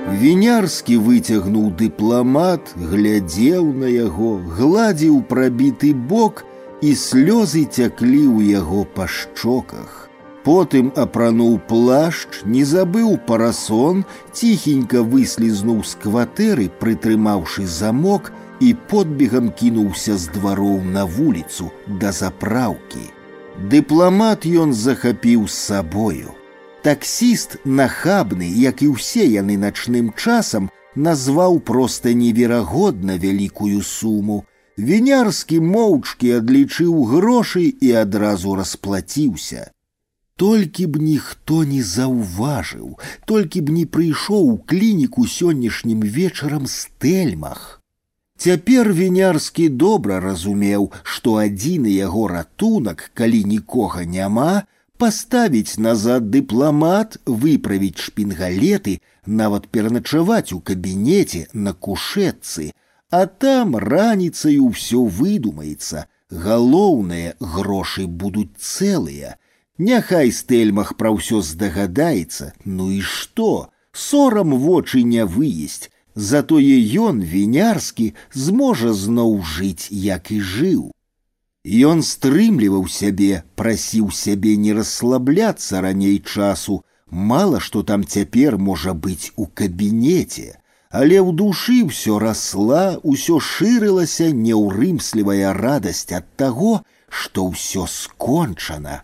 [SPEAKER 2] Вінярскі выцягнуў дыпламат, глядзеў на яго, гладзіў прабіты бок, і слёзы цяклі ў яго па шчоках. Потым апрануў плашч, не забыў парасон, ціхенька выслізнуў з кватэры, прытрымаўшы замок, і подбегам кінуўся з двароў на вуліцу да запраўкі. Дыпламат ён захапіў з сабою. Таксіст нахабны, як і ўсе яны начным часам, назваў проста неверагодна вялікую суму. Вінярскі моўчкі адлічыў грошы і адразу расплаціўся. Толькі б ніхто не заўважыў, толькі б не прыйшоў у клініку сённяшнім вечарам стэльмах. Цяпер вінярскі добра разумеў, што адзіны яго ратунак, калі нікога няма, паставіць назад дыпламат, выправіць шпінгалеты, нават пераначаваць у кабінеце на кушетцы, а там раніцаю ўсё выдумаецца. Галоўнае грошы будуць цэлыя. Няхай стэльмах пра ўсё здагадаецца, ну і што? Сорам вочы не выесць, Затое ён вінярскі зможа зноў жыць, як і жыў. Ён стрымліваў сябе, прасіў сябе не расслабляцца раней часу, мала што там цяпер можа быць у кабінеце, але ў душы ўсё расла, усё шырылася няўрымслівая радасць ад таго, што ўсё скончана.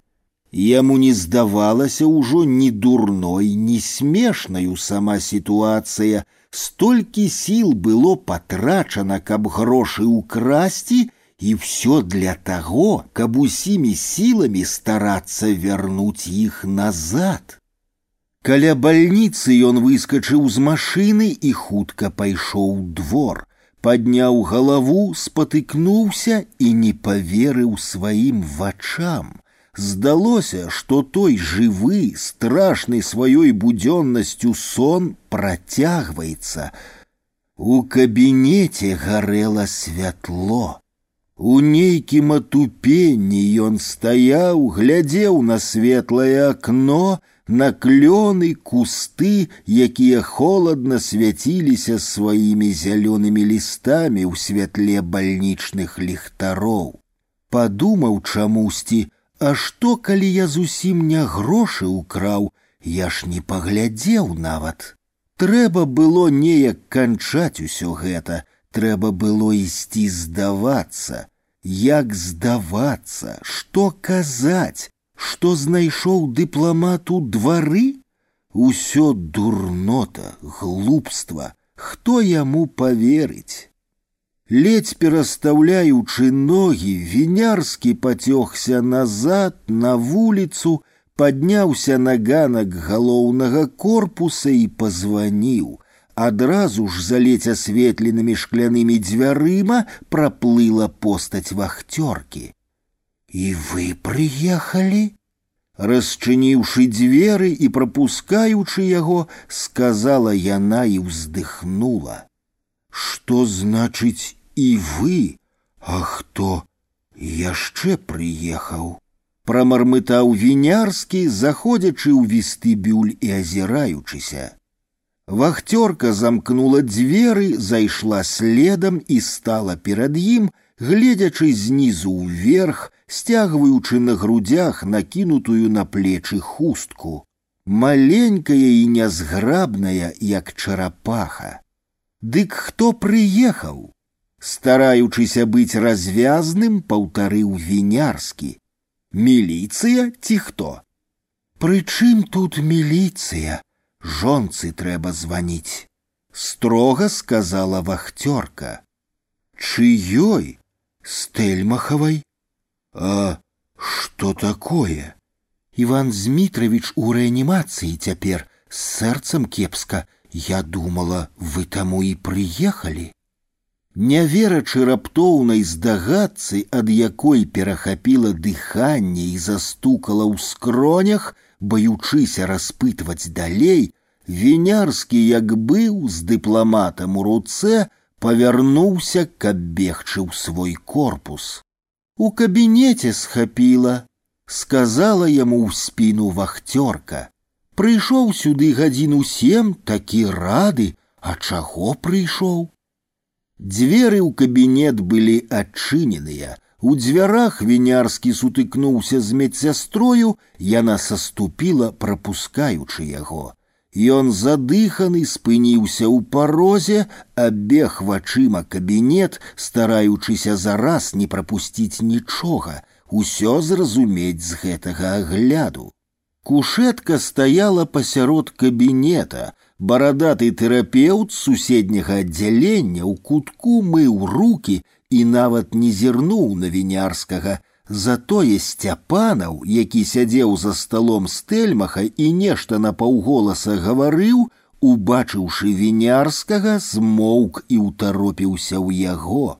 [SPEAKER 2] Яму не здавалася ўжо ні дурной, ні смешнаю сама сітуацыя, Столькі сіл было патрачана, каб грошы ўкрасці, і все для таго, каб усімі сіламі старацца вярнуць іх назад. Каля бальніцы ён выскачыў з машыны і хутка пайшоў двор, падняў галаву, спатыкнуўся і не паверыў сваім вачам. Здалося, што той жывы, страшны сваёй будзённасцю сон працягваецца. У кабінеце гарэла святло. У нейкім атупенні ён стаяў, глядзеў на светлае акно, на клёны, кусты, якія холадна свяціліся сваімі зялёнымі лістамі ў святле бальнічных ліхтароў. Падумаў чамусьці, А што, калі я зусім не грошы ўкраў, я ж не паглядзеў нават. Трэба было неяк канчаць усё гэта, трэба было ісці здавацца. Як здавацца, што казаць, што знайшоў дыпламат у двары? Усё дурнота, глупства, хто яму поверыць? Ледь перастаўляючы ногі, вінярскі пацёгся назад на вуліцу, падняўся на ганак галоўнага корпуса і пазваніў. Адразу ж заледзь асветленымі шклянымі дзвярыма праплыла постаць вахцёркі. І вы прыехалі? Расчыніўшы дзверы і прапускаючы яго, сказала яна і ўздыхнула. Што значыць і вы, а хто яшчэ прыехаў. Прамармытаў вінярскі, заходзячы ў вестыбюль і азіраючыся. Вахцёрка замкнула дзверы, зайшла следам і стала перад ім, гледзячы знізу ўверх, сцягваючы на грудях накінутую на плечы хустку. Маленькая і нязграбная, як чарапаха. Дык хто прыехаў? стараючыся быць развязным, паўтарыў вінярскі. Міліцыя ці хто? Прычым тут міліцыя, жонцы трэба званіць, строга сказала вахтёрка. Чыёй? Стэльмахавай? А што такое? Іван Змітрович у рэанімацыі цяпер з сэрцам кепска. Я думала, вы таму і прыехалі не верачы раптоўнай здагадцы, ад якой перахапіла дыханне і застукала ў скронях, баючыся распытваць далей, вінярскі, як быў з дыпламатам у руцэ, павярнуўся, каб бегчы ў свой корпус. У кабінеце схапіла, сказала яму ў спіну вахцёрка. Прыйшоў сюды гадзіну сем, такі рады, а чаго прыйшоў? Дзверы ў кабінет былі адчыненыя. У дзвярах вінярскі сутыкнуўся з медсястрою, яна саступіла, прапускаючы яго. Ён задыханы спыніўся ў парозе, абег вачыма кабінет, стараючыся зараз не прапусціць нічога, усё зразумець з гэтага агляду. Кушетка стаяла пасярод кабінета, барадаты тэрапеўт суседняга аддзялення ў кутку мыў руки і нават не зірнуў на вінярскага. Затое сцяпанаў, які сядзеў за сталом стэльмаха і нешта на паўголаса гаварыў, убачыўшы вінярскага, змоўк і ўтаропіўся ў яго.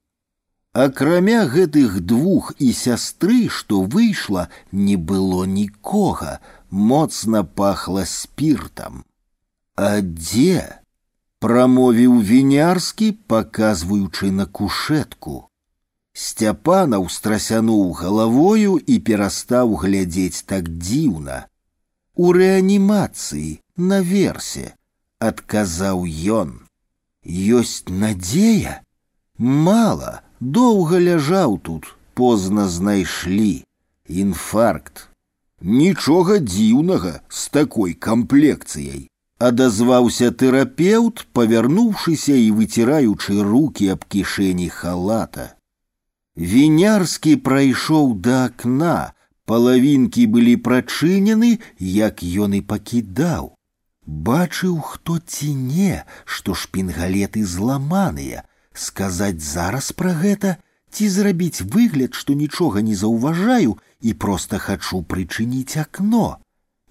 [SPEAKER 2] Акрамя гэтых двух і сястры, што выйшла, не было нікога, моцна пахла спіртам. А дзе? прамовіў вінярскі, паказваючы на кушетку. Сцяпанаў страсянуў галавою і перастаў глядзець так дзіўна. У рэанімацыі наверсе, адказаў ён. Ёсць надзея? Мала, доўга ляжаў тут, позна знайшлі. Інфаркт. Нічога дзіўнага з такой камплекцыяй адазваўся тэрапеўт, павярнуўшыся і выціраючы руки аб кішэні халата. Вінярскі прайшоў да акна, палавінкі былі прачынены, як ён і пакідаў. Бачыў, хто ці не, што шпінгалеты зламаныя, сказаць зараз пра гэта ці зрабіць выгляд, што нічога не заўважаю і проста хачу прычыніць акно.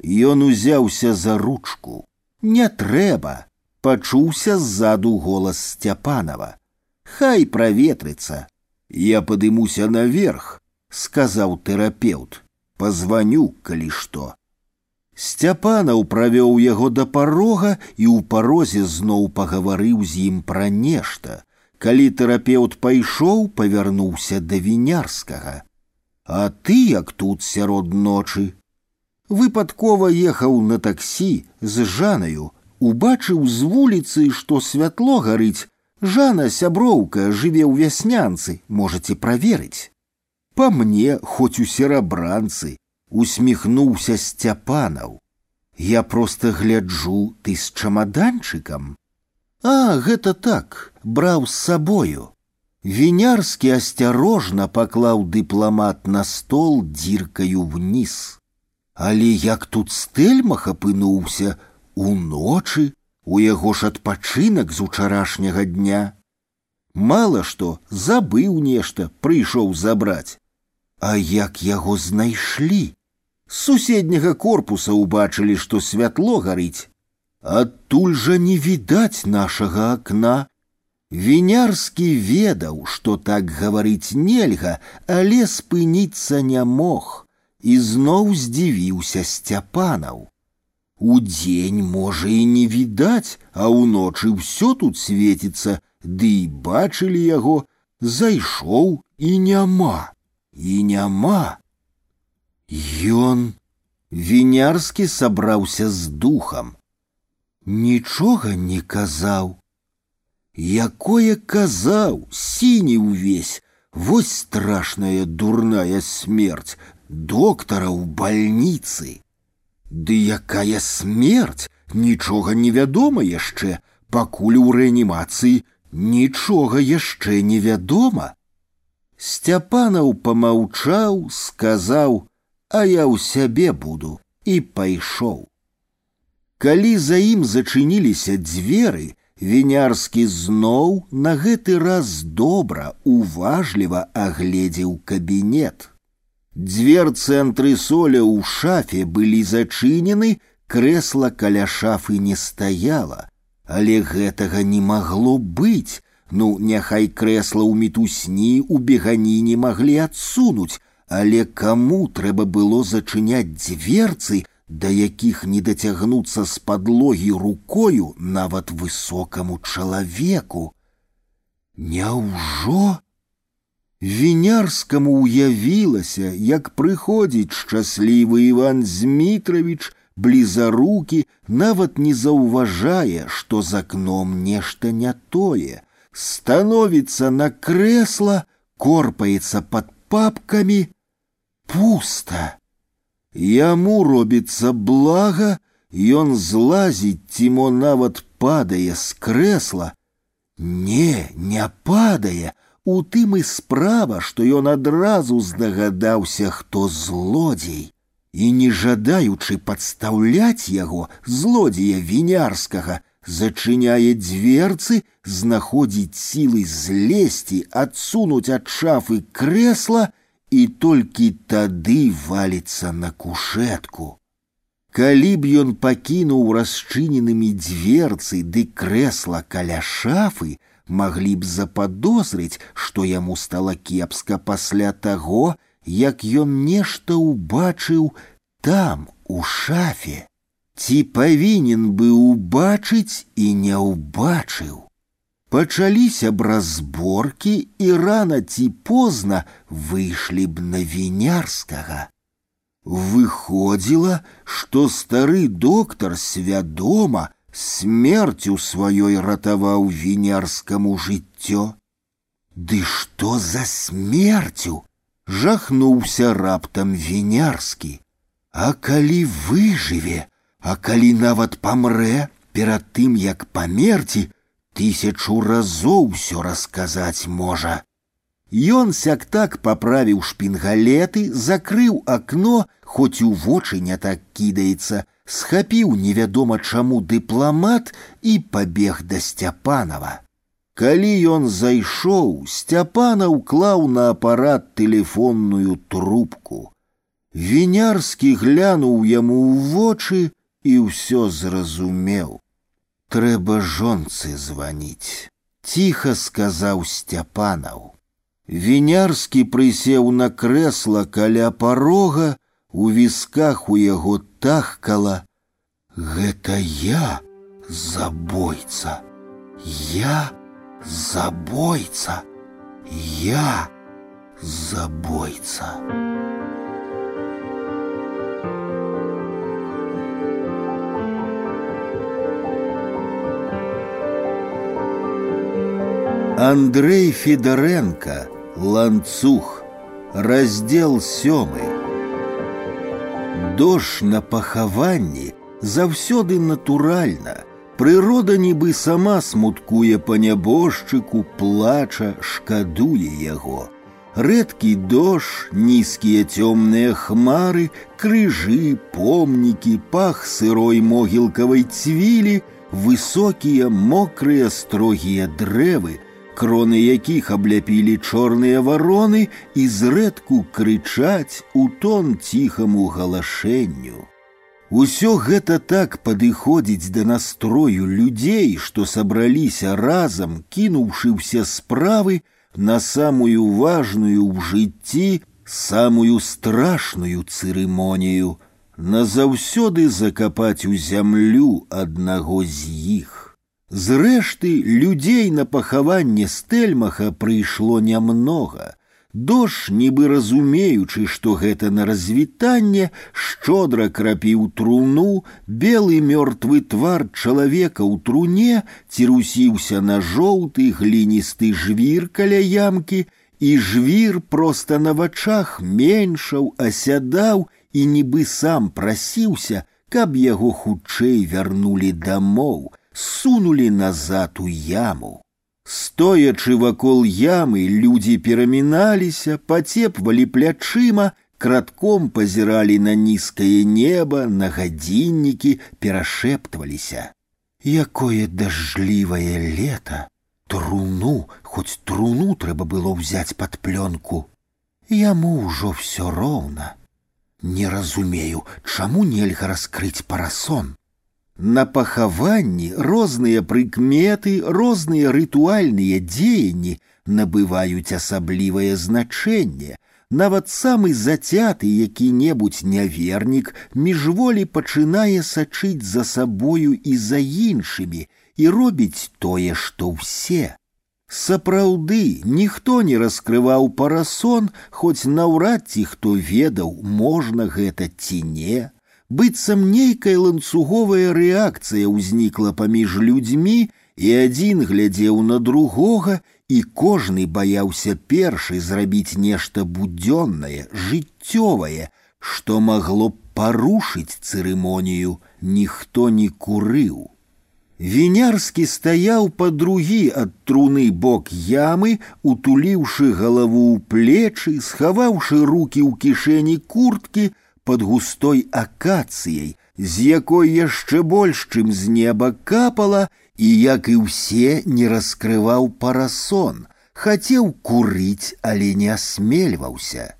[SPEAKER 2] Ён узяўся за ручку. Не трэба, пачуўся ззаду голас Сцяпанова. Хай праветрыцца. Я падымуся наверх, сказаў тэрапеўт. Позвоню, калі што. Сцяпанаў правёў яго да парога і ў парозе зноў пагаварыў з ім пра нешта. Калі тэрапеўт пайшоў, павярнуўся да вінярскага. А ты як тут сярод ночы. Выпадкова ехаў на таксі з жанаю, убачыў з вуліцы, што святло гарыць. Жана сяброўка жыве ў вяснянцы, можаце праверыць. Па мне, хоць у серабранцы, усміхнуўся сцяпанаў. Я просто гляджу ты з чамаданчыкам. А гэта так, браў з сабою. Вінярскі асцярожна паклаў дыпламат на стол дзіркаю вниз. Але як тут стэльмах апынуўся у ночы, у яго ж адпачынак з учарашняга дня. Мала што забыў нешта, прыйшоў забраць. А як яго знайшлі? З суседняга корпуса ўбачылі, што святло гарыць. Адтуль жа не відаць нашага акна. Вінярскі ведаў, што так гаварыць нельга, але спыніцца не мог, і зноў здзівіўся сцяпанаў. Удзень можа і не відаць, а ўночы ўсё тут свеціцца, ды і бачылі яго, зайшоў і няма, і няма. Ён вінярскі сабраўся з духам. Нічога не казаў. Якое казаў, сіні ўвесь, вось страшная дурная смерць доктара ў бальніцы. Ды якая смерць, нічога невядома яшчэ, пакуль у рэанімацыі нічога яшчэ невядома. Сцяпанаў помаўчаў, сказаў: а я ў сябе буду і пайшоў. Калі за ім зачыніліся дзверы, вінярскі зноў на гэты раз добра, уважліва агледзеў кабінет. Дзверцы антрысоля ў шафе былі зачынены, крэсла каля шафы не стаяла, але гэтага не магло быць. Ну, няхай крэсла ў мітусні ў бегані не маглі адсунуць, Але каму трэба было зачыняць дзверцы, да якіх не дацягнуцца з падлогі рукою нават высокаму чалавеку. Няўжо? Вінярскаму ўявілася, як прыходзіць шчаслівы Іван Змітравіч, блізарукі нават не заўважае, што за акном нешта не тое, становіцца на крэсла, корпаецца под папкамі, пусто. Яму робіцца блага, ён злазіць ці мо нават падае з крэсла. Не, не падае, у тым і справа, што ён адразу здагадаўся, хто злодзей. І не жадаючы падстаўляць яго злодзея вінярскага, зачыняе дзверцы, знаходзіць сілы злезці, адсунуць ад шафы крэсла і толькі тады валіцца на кушетку. Калі б ён пакінуў расчыненымі дзверцы ды крэсла каля шафы, маглі б западозрыць, што яму стала кепска пасля таго, як ён нешта ўбачыў там у шафе. Ці павінен быў убачыць і не ўбачыў. Пачаліся б разборкі і рана ці позна выйшлі б на вінярскага. Выходзіла, што стары доктар свядома смерцю сваёй ратаваў вінярскаму жыццё. Ды што за смерцю? жахнуўся раптам вінярскі. А калі выжыве, а калі нават памрэ перад тым, як памерці, тысячу разоў усё расказаць можа. Ён сяк-так паправіў шпінгалеты, закрыў акно, хоць у вочы не так кідаецца, схапіў невядома чаму дыпламат і пабег да Сцяпанова. Калі ён зайшоў, Сцяпана ўклаў на апарат тэлефонную трубку. Вінярскі глянуў яму ў вочы і ўсё зразумеў. Трэба жонцы званіць, ціха сказаў Сцяпанаў. Вінярскі прысеў на крэсла каля парога, у вісках у яго тахкала. Гэта я, забойца. Я забойца. Я забойца. Андрей Федоренко Ланцух. Раздел сёмы. Дождь на пахаванні заўсёды натуральна. Прырода нібы сама смуткуе па нябожчыку, плача, шкадуе яго. Рэдкі дождь, нізкія цёмныя хмары, крыжы, помнікі, пах сырой могілкавай цвілі, высокія, мокрыя, строгія дрэвы, кроны якіх абляпілі чорныя вароны і зрэдку крычаць у тон ціхаму галашэнню. Усё гэта так падыходзіць да настрою людзей, што сабраліся разам, кінуўшы ўсе справы на самую важную ў жыцці, самую страшную цырымонію, назаўсёды закапаць у зямлю аднаго з іх. Зрэшты, людзей на пахаванне стэльмаха прыйшло нямнога. Дож, нібы разумеючы, што гэта на развітанне, шчодра крапіў труну, белы мёртвы твар чалавека ў труне цірусіўся на жоўты гліністы жвір каля ямкі, і жвір проста на вачах меншаў, асядаў і нібы сам прасіўся, каб яго хутчэй вярнулі дамоў сунули назад у яму. Стоячы вакол ямы, людзі пераміналіся, пацепвалі плячыма, кратком пазіралі на нізкае неба, на гадзіннікі, перашэптваліся. Якое дажджлівае лета! Труну, хоць труну трэба было ўзяць пад плёнку. Яму ўжо ўсё роўна. Не разумею, чаму нельга раскрыць парасон. На пахаванні розныя прыкметы, розныя рытуальныя дзеянні набываюць асаблівае значэнне. Нават самы зацяты які-небудзь нявернік міжволі пачынае сачыць за сабою і за іншымі і робіць тое, што ўсе. Сапраўды, ніхто не раскрываў парасон, хоць наўрад ці хто ведаў, можна гэта ці не быццам нейкая ланцуговая рэакцыя ўзнікла паміж людзьмі, і адзін глядзеў на другога, і кожны баяўся першы зрабіць нешта будзённае, жыццёвае, што магло б парушыць цырымонію, ніхто не курыў. Вінярскі стаяў па другі ад труны бок ямы, утуліўшы галаву ў плечы, схаваўшы руки ў кішэні курткі, под густой акацыяй, з якой яшчэ больш, чым з неба капала, і як і ўсе не раскрываў парасон, хацеў курыць, але не асмельваўся.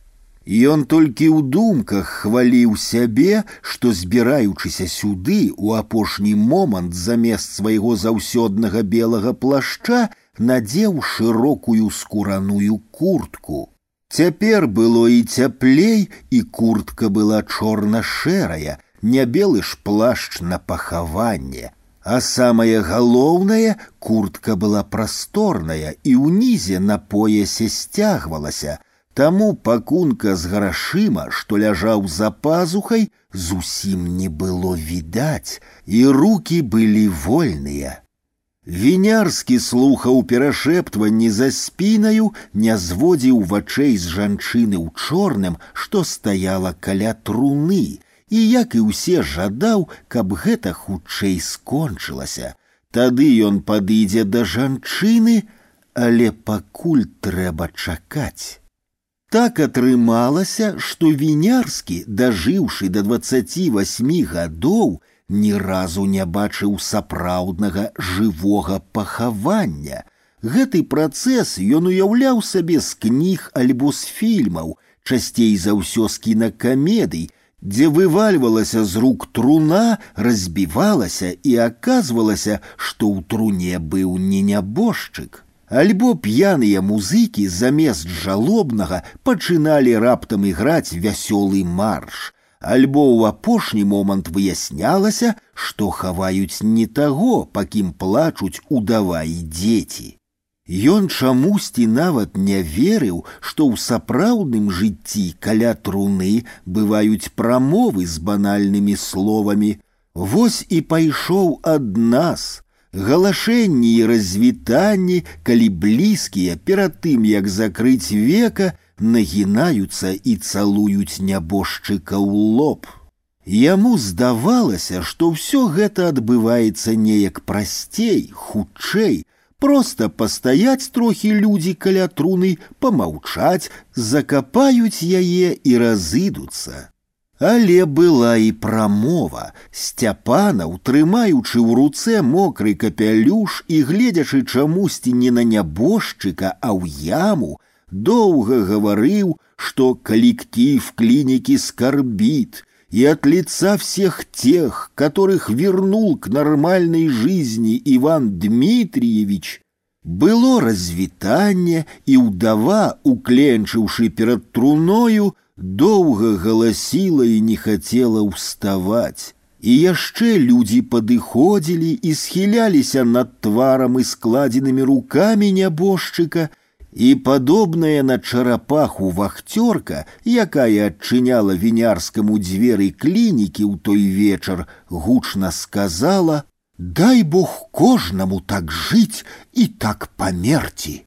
[SPEAKER 2] Ён толькі ў думках хваліў сябе, што збіраючыся сюды у апошні момант замест свайго заўсёднага белага плашча надзеў шырокую скураную куртку. Цяпер было і цяплей, і куртка была чорна-шэрая, не белы ж плашч на пахаванне. А самае галоўнае, куртка была прасторная і ўнізе на поясе сцягвалася, Таму пакунка з грашыма, што ляжаў за пазухай, зусім не было відаць, і руки былі вольныя. Вінярскі слухаў перашэптванні за спінаю, не зводзіў вачэй з жанчыны ў чорным, што стаяла каля труны, і як і ўсе жадаў, каб гэта хутчэй скончылася. Тады ён падыдзе да жанчыны, але пакуль трэба чакаць. Так атрымалася, што вінярскі, дажыўшы да 28 гадоў, ні разу не бачыў сапраўднага жывога пахавання. Гэты працэс ён уяўляў сабе з кніг альбо з фільмаў, часцей за ўсё з кінакамедый, дзе вывальвалася з рук труна, разбівалася і аказвалася, што ў труне быў не нябожчык. Альбо п'яныя музыкі замест жалобнага пачыналі раптам іграць вясёлы марш. Альбо ў апошні момант выяснялася, што хаваюць не таго, па кім плачуць удава і дзеці. Ён чамусьці нават не верыў, што ў сапраўдным жыцці каля труны бываюць прамовы з банальнымі словамі. Вось і пайшоў ад нас, галашэнні і развітанні, калі блізкія перад тым, як закрыць века, нагінаюцца і цалуюць нябожчыка ў лоб. Яму здавалася, што ўсё гэта адбываецца неяк прасцей, хутчэй, просто пастаяць трохі людзі каля труны, помаўчаць, закапаюць яе і разыдуцца. Але была і прамова. Сцяпана, утрымаючы ў руцэ мокры капялюш і гледзячы чамусьці не на нябожчыка, а ў яму, доўга гаварыў, што калектив клиники скорбит, и от лица всех тех, которых вернул к нормальной жизни Иван Дмитриевич, было развітанне і ўдава, укленчыўшы перад труною, доўга галасіла і не хацела ўставаць. І яшчэ людзі падыходзілі і схіляліся над тварам і складзенымі рукамі нябожчыка, і падобная на чарапаху вахцёрка, якая адчыняла вінярскаму дзверы клінікі ў той вечар, гучна сказала: « Дай Бог кожнаму так жыць і так памерці.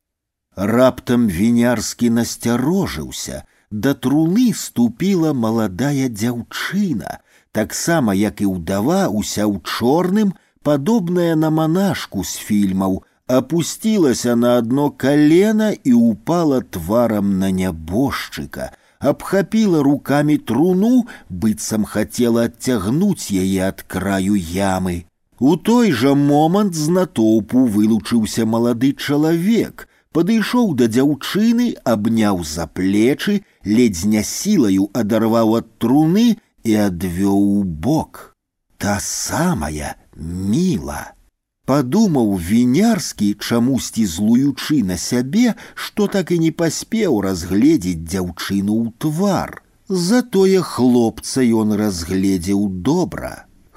[SPEAKER 2] Раптам вінярскі насцярожыўся, да труны ступіла маладая дзяўчына, таксама як і ўдава уся ў чорным, падобная на манашку з фільмаў, опусцілася на одно колено і упала тварам на нябожчыка, абхапіла руками труну, быццам хацела адцягнуць яе ад краю ямы. У той жа момант з натоўпу вылучыўся малады чалавек, падышоў да дзяўчыны, абняў за плечы, ледзь не сілаю адарваў ад труны і адвёў у бок. Та самая міла. Падумаў вінярскі, чамусьці злуючы на сябе, што так і не паспеў разгледзець дзяўчыну ў твар. Затое хлопца ён разгледзеў добра.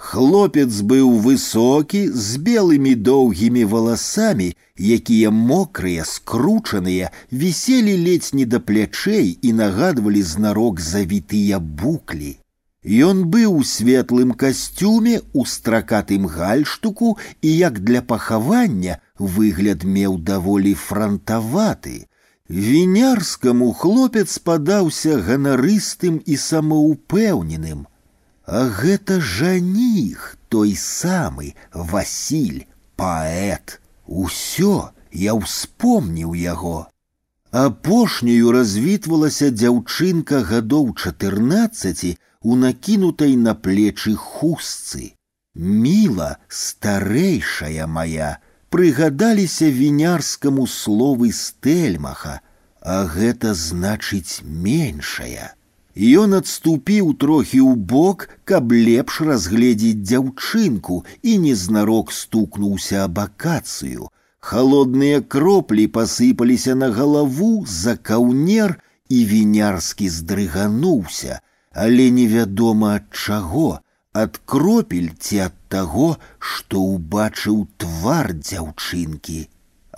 [SPEAKER 2] Хлопец быў высокі, з белымі доўгімі валасамі, якія мокрыя, скручаныя, віселі ледзь не да плячэй і нагадвалі знарок завітыя буклі. Ён быў у светлым касцюме у стракатым гальштуку і як для пахавання выгляд меў даволі франтаваты. Вінярскаму хлопец падаўся ганарыстым і самаўпэўненым. А гэта жаніх, той самы Васіль, паэт. Усё я ўспомніў яго. Апошнюю развітвалася дзяўчынка гадоў чатырнаццаці у накінутай на плечы хустцы. Міла, старэйшая моя, прыгадаліся вінярскаму словы стэльмаха, а гэта значыць меншая. Ён адступіў трохі ў бок, каб лепш разгледзець дзяўчынку і незнарок стукнуўся аб акацыю. Халодныя кроплі пасыпаліся на галаву за каўнер і вінярскі здрыгануўся, але невядома ад чаго, ад кропель ці ад таго, што ўбачыў твар дзяўчынкі.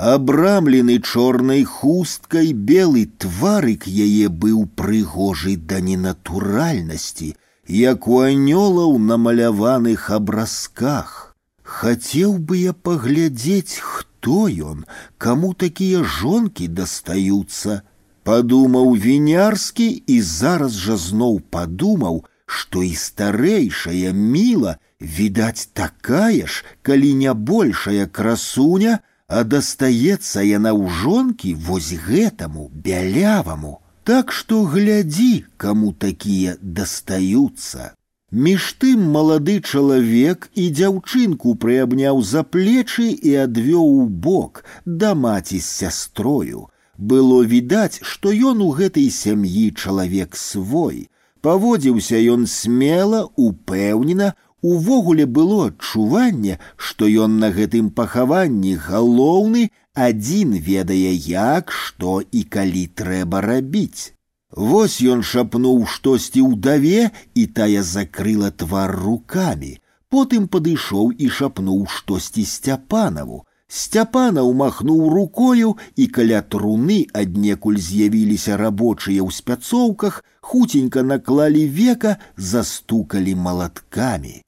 [SPEAKER 2] Абрамлены чорнай хусткай белы тварык яе быў прыгожы да ненатуральнасці, як у анёлаў намаляваных абразках. Хацеў бы я паглядзець, хто ён, каму такія жонкі дастаюцца. Падумаў вінярскі і зараз жа зноў падумаў, што і старэйшая міла, відаць такая ж, калі не большая красуня, а дастаецца яна ў жонкі вось гэтаму бяляваму. Так што глядзі, каму такія дастаюцца. Між тым малады чалавек і дзяўчынку прыабняў за плечы і адвёў у бок да маці з сястрою. Было відаць, што ён у гэтай сям'і чалавек свой. Паводзіўся ён смела, упэўнена, увогуле было адчуванне, што ён на гэтым пахаванні галоўны, адзін ведае як, што і калі трэба рабіць. Вось ён шапнуў штосьці ўдаве, і тая закрыла твар рукамі. Потым падышоў і шапнуў штосьці сцяпанаву. Сцяпана ўмахнуў рукою, і каля труны аднекуль з'явіліся рабочыя ў спяцоўках, хуценька наклалі века, застукалі малаткамі.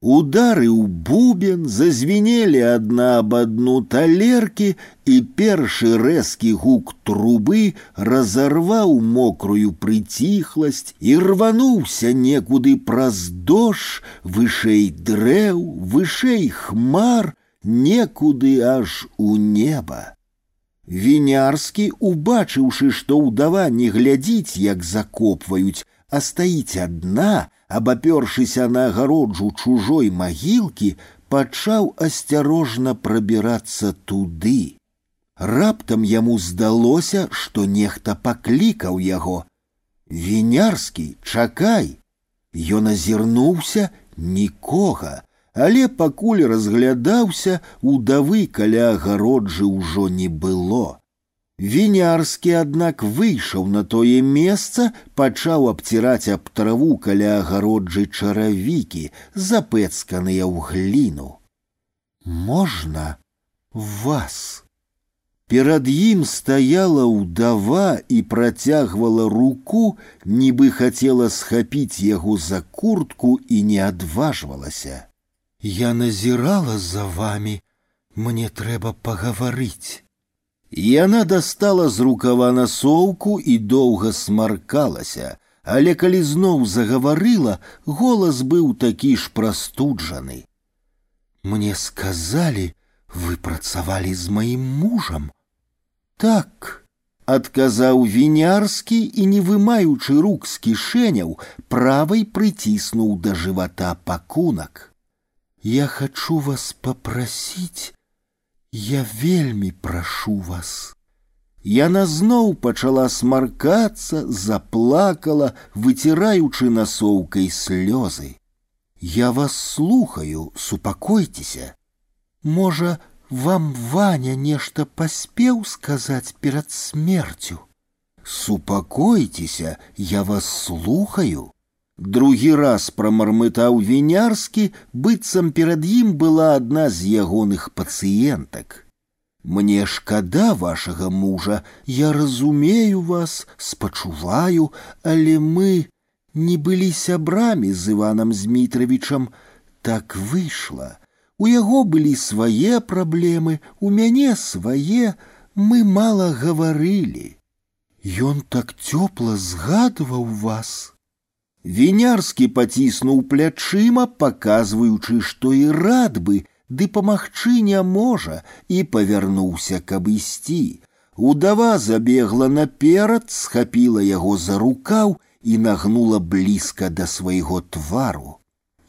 [SPEAKER 2] Удары ў бубен зазвенелі адна аб адну талеркі, і першы рэзкі гук трубы разарваў мокрую прыціхласць і рвануўся некуды праз дождж, вышэй дрэў, вышэй хмар, некуды аж у неба. Вінярскі, убачыўшы, што ўдава не глядзіць, як закопваюць, а стаіць адна, абапёршыся на агароджу чужой магілкі, пачаў асцярожна прабірацца туды. Раптам яму здалося, што нехта паклікаў яго: « Вінярскі, чакай! Ён азірнуўся нікога, але пакуль разглядаўся, удавы каля агароджы ўжо не было. Вінярскі, аднак выйшаў на тое месца, пачаў абціраць аб траву каля агароджы чаравікі, запэцканыя ў гліну. Можна вас. Перад ім стаяла ўдава і працягвала руку, нібы хацела схапіць яго за куртку і не адважвалася. Я назірала за вами, мне трэба пагаварыць. Яна дастала з рукава насоўку і доўга смаркалася, але калі зноў загаварыла, голас быў такі ж прастуджаны. Мне сказалі, вы працавалі з маім мужам. Так, адказаў вінярскі і, не вымаючы рук з кішэняў, правай прыціснуў да жывата пакунак. Я хачу вас папрасіць, Я вельмі прашу вас. Яна зноў пачала смаркацца, заплакала, выціраючы насоўкай слёзы. Я вас слухаю, супакойцеся. Можа, вам Ваня нешта паспеў сказаць перад смерцю. Супакойцеся, я вас слухаю. Другі раз прамармытаў вінярскі, быццам перад ім была адна з ягоных пацыентак. Мне шкада вашага мужа, я разумею вас, спачуваю, але мы не былі сябрамі з Іванам Змітравічам. Так выйшла. У яго былі свае праблемы, у мяне свае, мы мала гаварылі. Ён так цёпла згадваў вас. Вінярскі паціснуў плячыма, паказваючы, што і рад бы, ды памагчы не можа, і павярнуўся, каб ісці. Удава забегла наперад, схапіла яго за рукаў і нагнула блізка да свайго твару.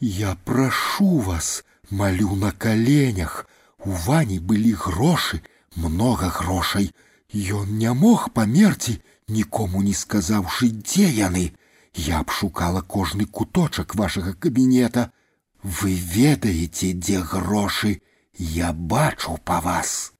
[SPEAKER 2] Я прашу вас, малю на каленях, у вані былі грошы, много грошай. Ён не мог памерці, нікому не сказаўшы, дзе яны. Я б шукала кожны куточак вашага кабінета. Вы ведаеце, дзе грошы, я бачу па вас.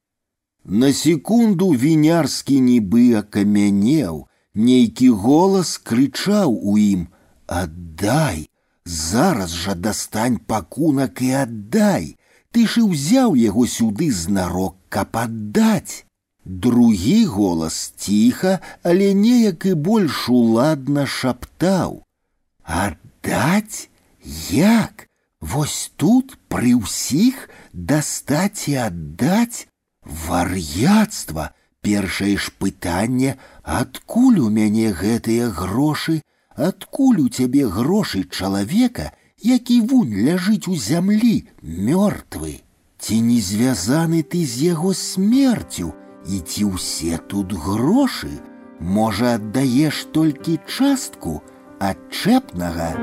[SPEAKER 2] На секунду вінярскі нібы акамянеў, нейкі голас крычаў у ім: « Аддай, зараз жа дастань пакунак і аддай. Ты ж і ўзяў яго сюды знарок, каб аддаць. Другі голас ціха, але неяк і больш уладна шаптаў: « Аддаць, як? Вось тут пры ўсіх дастаць і аддаць вар'яцтва, першае ж пытанне, адкуль у мяне гэтыя грошы, адкуль у цябе грошы чалавека, які вунь ляжыць у зямлі мёртвы. ці не звязаны ты з яго смерцю, і ці ўсе тут грошы, можа, аддаеш толькі частку адчэпнага.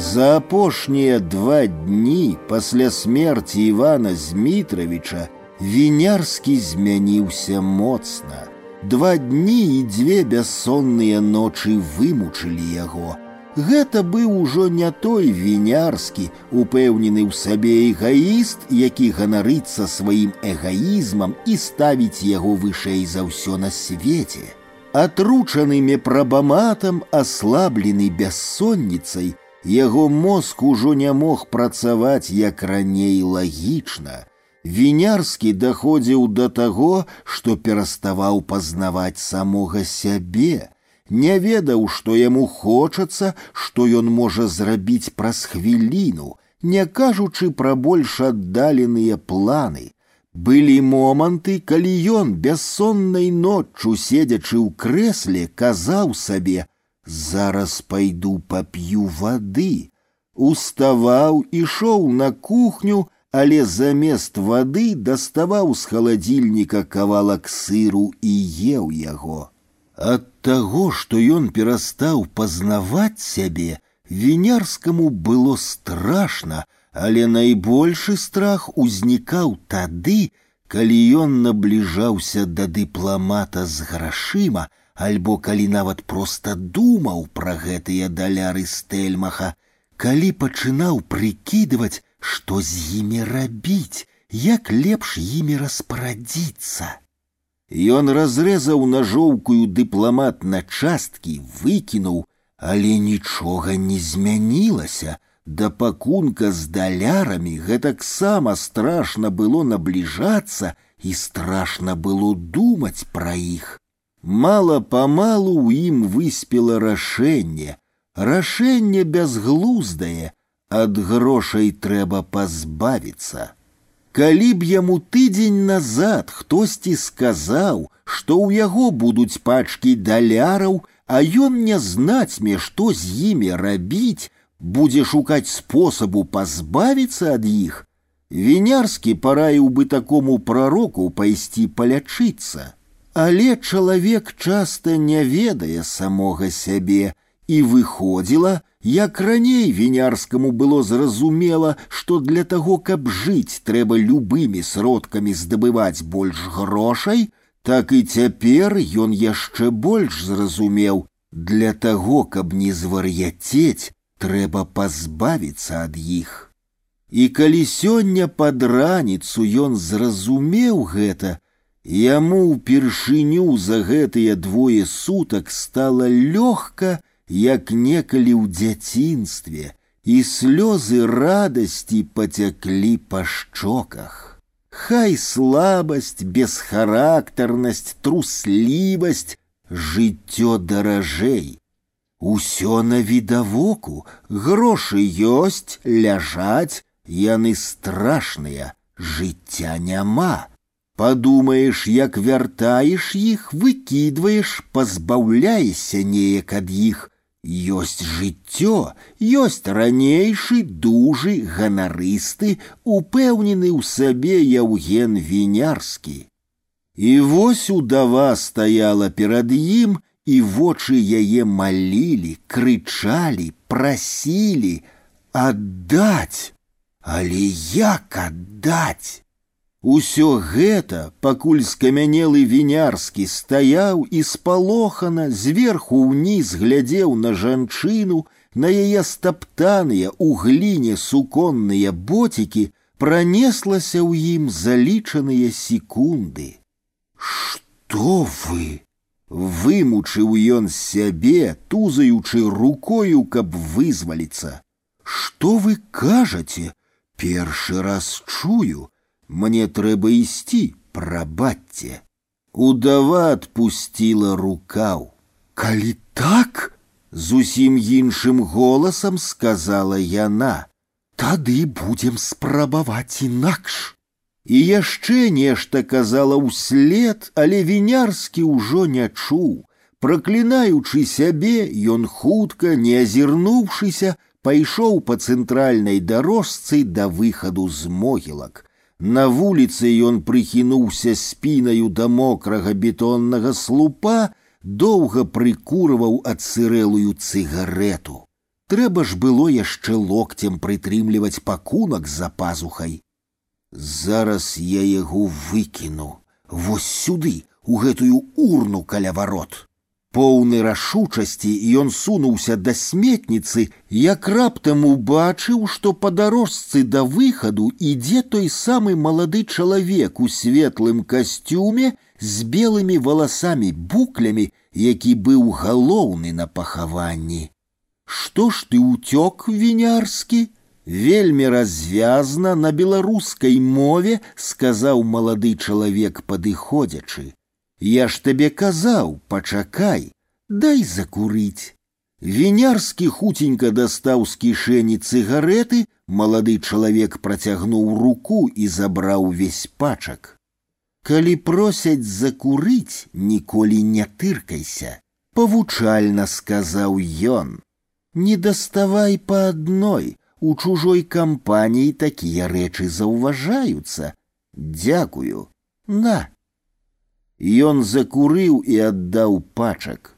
[SPEAKER 2] За апошнія два дні пасля смерти Івана Змітравіча Вінярскі змяніўся моцна. Два дні і дзве бяссонныя ночы вымучылі яго. Гэта быў ужо не той вінярскі, упэўнены ў сабе эгаіст, які ганарыцца сваім эгаізмам і ставіць яго вышэй за ўсё на свеце. Атручаны мепрабаматам, аслаблены бяссонніцай, Яго мозг ужо не мог працаваць як раней лагічна. Вінярскі даходзіў да таго, што пераставаў пазнаваць самога сябе, не ведаў, што яму хочацца, што ён можа зрабіць праз хвіліну, не кажучы пра больш аддаленыя планы. Былі моманты, калі ён бяссоннай ноччу седзячы ў крэсле казаў сабе: Зараз пойду поп'ю воды. Уставаў, ішоў на кухню, але замест воды даставаў з халадзільніка кавалак сыру і еў яго. Ад таго, што ён перастаў пазнаваць сябе, вінярскаму было страшна, але найбольшы страх узнікаў тады, калі ён набліжаўся да дыпламата з грашыма, альбо калі нават проста думаў пра гэтыя даляры стэльмаха, калі пачынаў прыкідваць, што з імі рабіць, як лепш імі распарадзіцца. Ён разрэзаў нажоўкую дыпламат на часткі, выкінуў, але нічога не змянілася. Да пакунка з далярамі гэтаксама страшна было набліжацца і страшна было думаць пра іх мала-памалу ў ім выспела рашэнне. Рашэнне бязглуздае, ад грошай трэба пазбавіцца. Калі б яму тыдзень назад хтосьці сказаў, што ў яго будуць пачкі даляраў, а ён не знаць мне, што з імі рабіць, будзе шукаць спосабу пазбавіцца ад іх, Вінярскі параіў бы такому прароку пайсці палячыцца. Але чалавек часта не ведае самога сябе, і выходзіла, як раней вінярскаму было зразумела, што для таго, каб жыць, трэба любымі сродкамі здабываць больш грошай, так і цяпер ён яшчэ больш зразумеў, для таго, каб не звар'яцець, трэба пазбавіцца ад іх. І калі сёння пад раніцу ён зразумеў гэта, Яму ўпершыню за гэтыя двое сутак стала лёгка, як некалі ў дзяцінстве, і слёзы радасці пацяклі па шчоках. Хай слабасць, бесхарактарнасць, труслівасць, жыццё даражэй. Усё на відавоку, грошы ёсць, ляжаць, яны страшныя, жыцця няма. Падумаеш, як вяртаеш іх, выкідваеш, пазбаўляешся неяк ад іх. Ёсць жыццё, ёсць ранейшы, дужы, ганарысты, упэўнены ў сабе Яўген Вінярскі. І вось удава стаяла перад ім, і вочы яе малілі, крычалі, прасілі аддаць, але як аддаць? Усё гэта, пакуль скамянелы вінярскі стаяў і спалохана зверху ўніз глядзеў на жанчыну, на яе стаптаныя у гліне суконныя боцікі, пранеслася ў ім залічаныя секунды. Што вы? Вымучыў ён сябе, тузаючы рукою, каб вызваліцца. Што вы кажаце? Першы раз чую, мне трэба ісці, прабачце. Удава адпусціла рукаў. Калі так, зусім іншым голасам сказала яна. тады будзем спрабаваць інакш. І яшчэ нешта казала ўслед, але вінярскі ўжо не чуў. Праклінаючы сябе, ён хутка, не азірнуўшыся, пайшоў па цэнтральнай дарожцы да выхаду з могілак. На вуліцы ён прыхінуўся спінаю да мокрага бетоннага слупа, доўга прыкурваў адцырэлую цыгарету. Трэба ж было яшчэ локцем прытрымліваць пакунак за пазухай. Зараз я яго выкіну вось сюды у гэтую урну каля варот. Поўны рашучасці ён сунуўся да сметніцы, як раптам убачыў, што па дарожцы да выхаду ідзе той самы малады чалавек у светлым касцюме з белымі валасамі буклямі, які быў галоўны на пахаванні. Што ж ты ўцёк вінярскі? вельмі развязна на беларускай мове сказаў малады чалавек падыходзячы я ж табе казаў пачакай дай закурыць вінярскі хуценька дастаў з кішэні цыгареты малады чалавек працягнуў руку і забраў увесь пачак калі просяць закурыць ніколі не тыркайся павучальна сказаў ён не даставай па адной у чужой кампаніі такія рэчы заўважаюцца. Дзякую, на. Ён закурыў і аддаў пачак.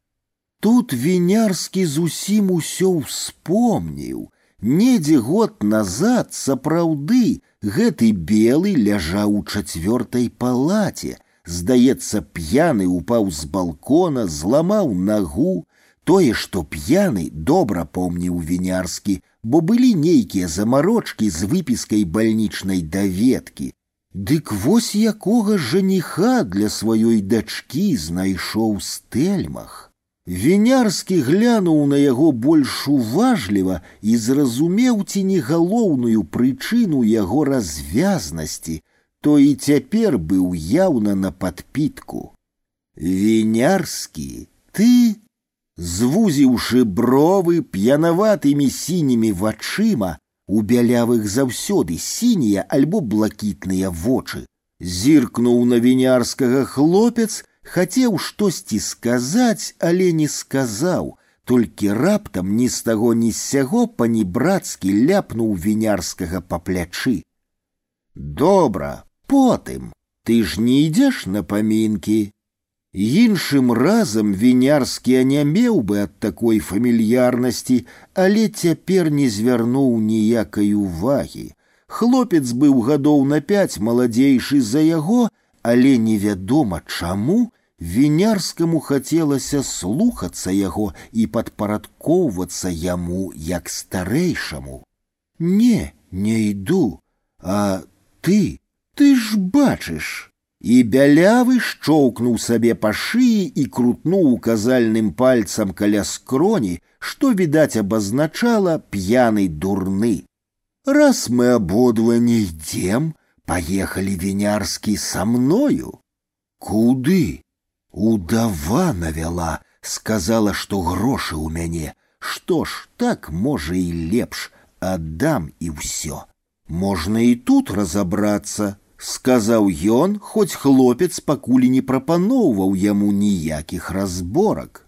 [SPEAKER 2] Тут вінярскі зусім усё ўспомніў. Недзе год назад сапраўды гэты белы ляжаў у чацвёртай палаце, здаецца, п'яны упаў з балкона, зламаў нагу, тое, што п'яны добра помніў вінярскі, бо былі нейкія замарочкі з выпіскай бальнічнай даведкі. Дык вось якога жаніха для сваёй дачкі знайшоў стэльмах. Вінярскі глянуў на яго больш уважліва і зразумеў ці не галоўную прычыну яго развязнасці, то і цяпер быў яўна на падпітку. Вінярскі, ты звузіўшы бровы п'янаватымі сінімі вачыма, у бялявых заўсёды сінія альбо блакітныя вочы. Зіркнуў на вінярскага хлопец, хацеў штосьці сказаць, але не сказаў, толькі раптам ні з таго ні з сяго панібрацкі ляпнуў вінярскага па плячы. Добра, потым, ты ж не ідзеш на памінкі, Іншым разам вінярскі анямеў бы ад такой фамільярнасці, але цяпер не звярнуў ніякай увагі. Хлопец быў гадоў на пяць маладзейшы за яго, але невядома чаму вінярскаму хацелася слухацца яго і падпарадкоўвацца яму як старэйшаму. Не, не іду, а ты, ты ж бачыш, і бялявы шчоўкнуў сабе па шыі і крутнуў указальным пальцам каля скроні, што відаць абазначала п'яны дурны. Раз мы абодва не ідзем, паехалі вінярскі са мною. Куды? Удава навяла, сказала, што грошы ў мяне. Што ж, так можа і лепш, аддам і ўсё. Можна і тут разабрацца сказаў ён, хоць хлопец пакуль не прапаноўваў яму ніякіх разборак.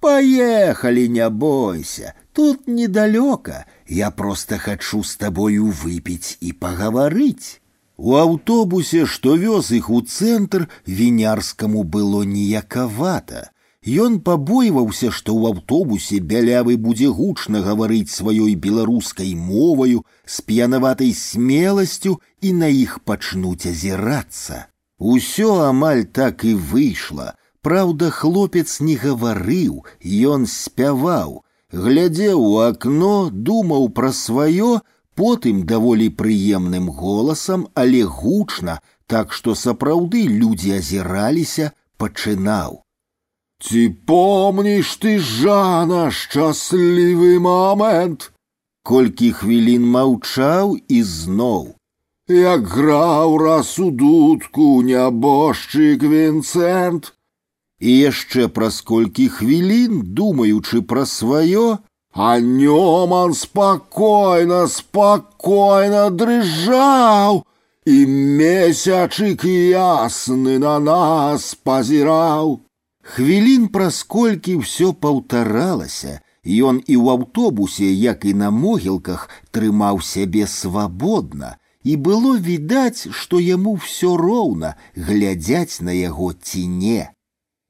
[SPEAKER 2] Поехали, не бойся, тут недалёка, я просто хачу з табою выпіць і пагаварыць. У аўтобусе, што вёз іх у цэнтр, вінярскаму было ніякавата. Ён пабойваўся, што ў аўтобусе бялявы будзе гучна гаварыць сваёй беларускай моваю з п'янаватай смеласцю і на іх пачнуць азірацца. Усё амаль так і выйшла. Праўда, хлопец не гаварыў, ён спяваў, глядзеў у акно, думаў пра сваё, потым даволі прыемным голасам, але гучна, так што сапраўды людзі азіраліся, пачынаў. Ці помніш ты жана шчаслівы момент? Колькі хвілін маўчаў і зноў. Як граў раз у дудку нябожчык Вінцэнт. І яшчэ праз колькі хвілін, думаючы пра сваё, А Нёман спокойно, спокойно дрыжаў, і месячык ясны на нас пазіраў. Хвілін праз колькі ўсё паўтаралася, Ён і ў аўтобусе, як і на могілках, трымаў сябе свабодна, і было відаць, што яму ўсё роўна глядзяць на яго ці не.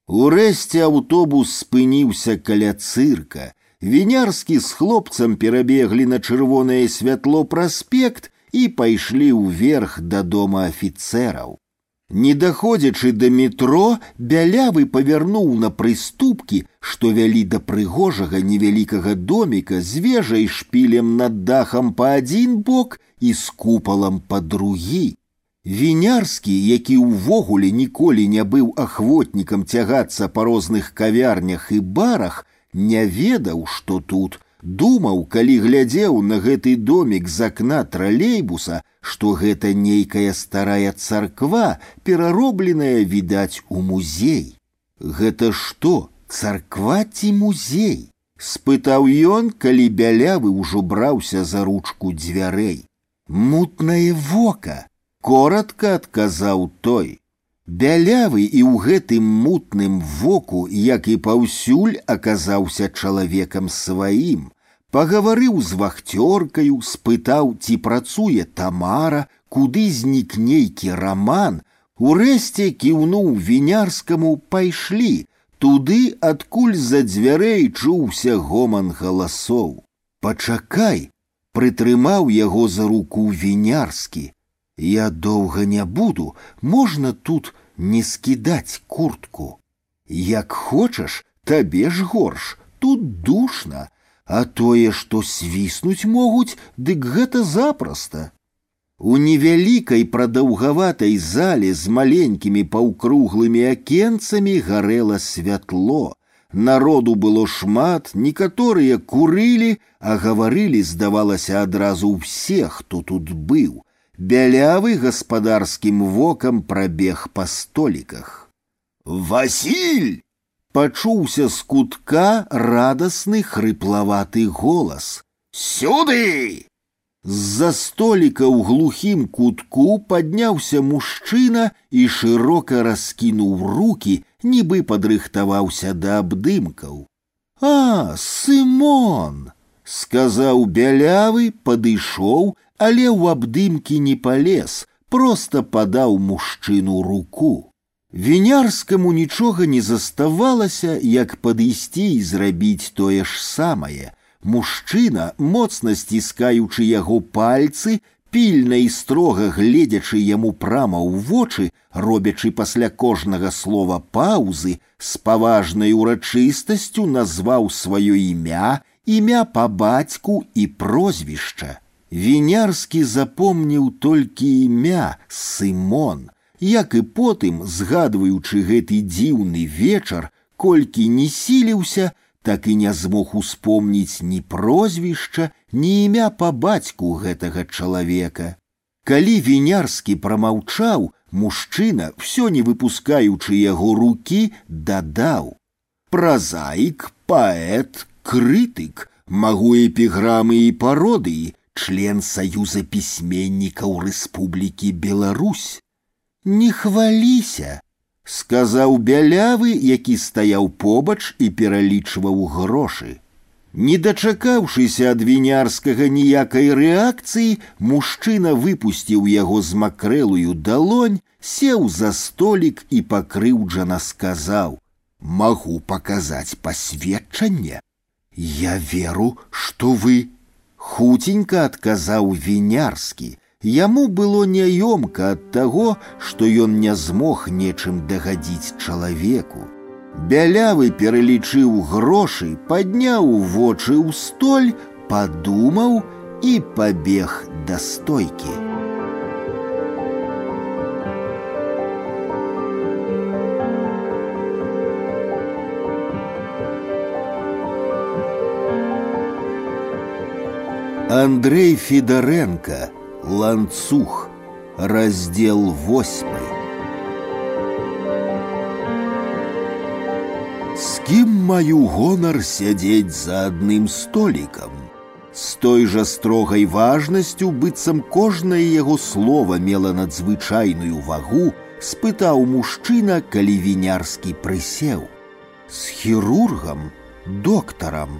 [SPEAKER 2] Урэшце аўтобус спыніўся каля цырка, Вінярскі з хлопцам перабеглі на чырвонае святло праспект і пайшлі ўверх да дома афіцэраў. Не даходзячы да метро, бялявы павярнуў на прыступкі, што вялі да прыгожага невялікага доміка з вежай шпілем над дахам па адзін бок і з купалам па другі. Вінярскі, які ўвогуле ніколі не быў ахвотнікам цягацца па розных кавярнях і барах, не ведаў, што тут, думаў, калі глядзеў на гэты домик з акна тралейбуса, што гэта нейкая старая царква, пераробленая, відаць, у музей. Гэта што, царква ці музей? спытаў ён, калі бялявы ўжо браўся за ручку дзвярэй. Мутнае вока, коротко адказаў той. Бялявы і ў гэтым мутным воку, як і паўсюль аказаўся чалавекам сваім. Пагаварыў з вахцёркаю, спытаў, ці працуе тамара, куды знік нейкі раман, Урэшце кіўнуў вінярскаму пайшлі, туды, адкуль за дзвярэй чуўся гоман галасоў. Пачакай, прытрымаў яго за руку вінярскі. Я доўга не буду, можна тут не скідаць куртку. Як хочаш, табе ж горш, тут душна, а тое, што свіснуць могуць, дык гэта запросто. У невялікай прадаўгаватай зале з маленькімі паўкруглымі акенцамі гарэла святло. Народу было шмат, некаторыя курылі, а гаварылі, здавалася, адразу ўсе, хто тут быў бялявы гаспадарскім вокам прабег па століках. Васіль! пачуўся з кутка радасны хрыплаваты голас. Сюды! З-за століка ў глухім кутку падняўся мужчына і шырока раскінуў руки, нібы падрыхтаваўся да абдымкаў. А, Сымон! сказаў бялявы, падышоў, але ў абдымкі не палез, просто падаў мужчыну руку. Вінярскаму нічога не заставалася, як падысці і зрабіць тое ж самае. Мужчына, моцна сціскаючы яго пальцы, пільна і строга гледзячы яму прама ў вочы, робячы пасля кожнага слова паўзы, з паважнай урачыстасцю назваў сваё імя, імя па бацьку і прозвішча. Вінярскі запомніў толькі імя Сымон, як і потым, згадваючы гэты дзіўны вечар, колькі не сіліўся, так і не змог успомніць ні прозвішча, ні імя па бацьку гэтага чалавека. Калі вінярскі прамаўчаў, мужчына, всё не выпускаючы яго рукі, дадаў: Празаік, паэт, крытык, магу эпіграмы і пародыі, член Союза письменников Республики Беларусь. Не хваліся, сказаў бялявы, які стаяў побач і пералічваў грошы. Не дачакаўшыся ад вінярскага ніякай рэакцыі, мужчына выпусціў яго з макрэлую далонь, сеў за столік і пакрыўджана сказаў: « Магу паказаць пасведчанне. Я веру, што вы Хутенька адказаў вінярскі. Яму было няёмка ад таго, што ён не змог нечым дагадзіць чалавеку. Бялявы пералічыў грошы, падняў вочы ў столь, падумаў і пабег да стойкі. Андрей Федоренко «Ланцух», раздел восьмый. кім маю гонар сядзець за адным столікам. З той жа строгай важнасцю быццам кожнае яго слова мела надзвычайную вагу, спытаў мужчына, калі вінярскі прысеў. З хірургам, доктарам,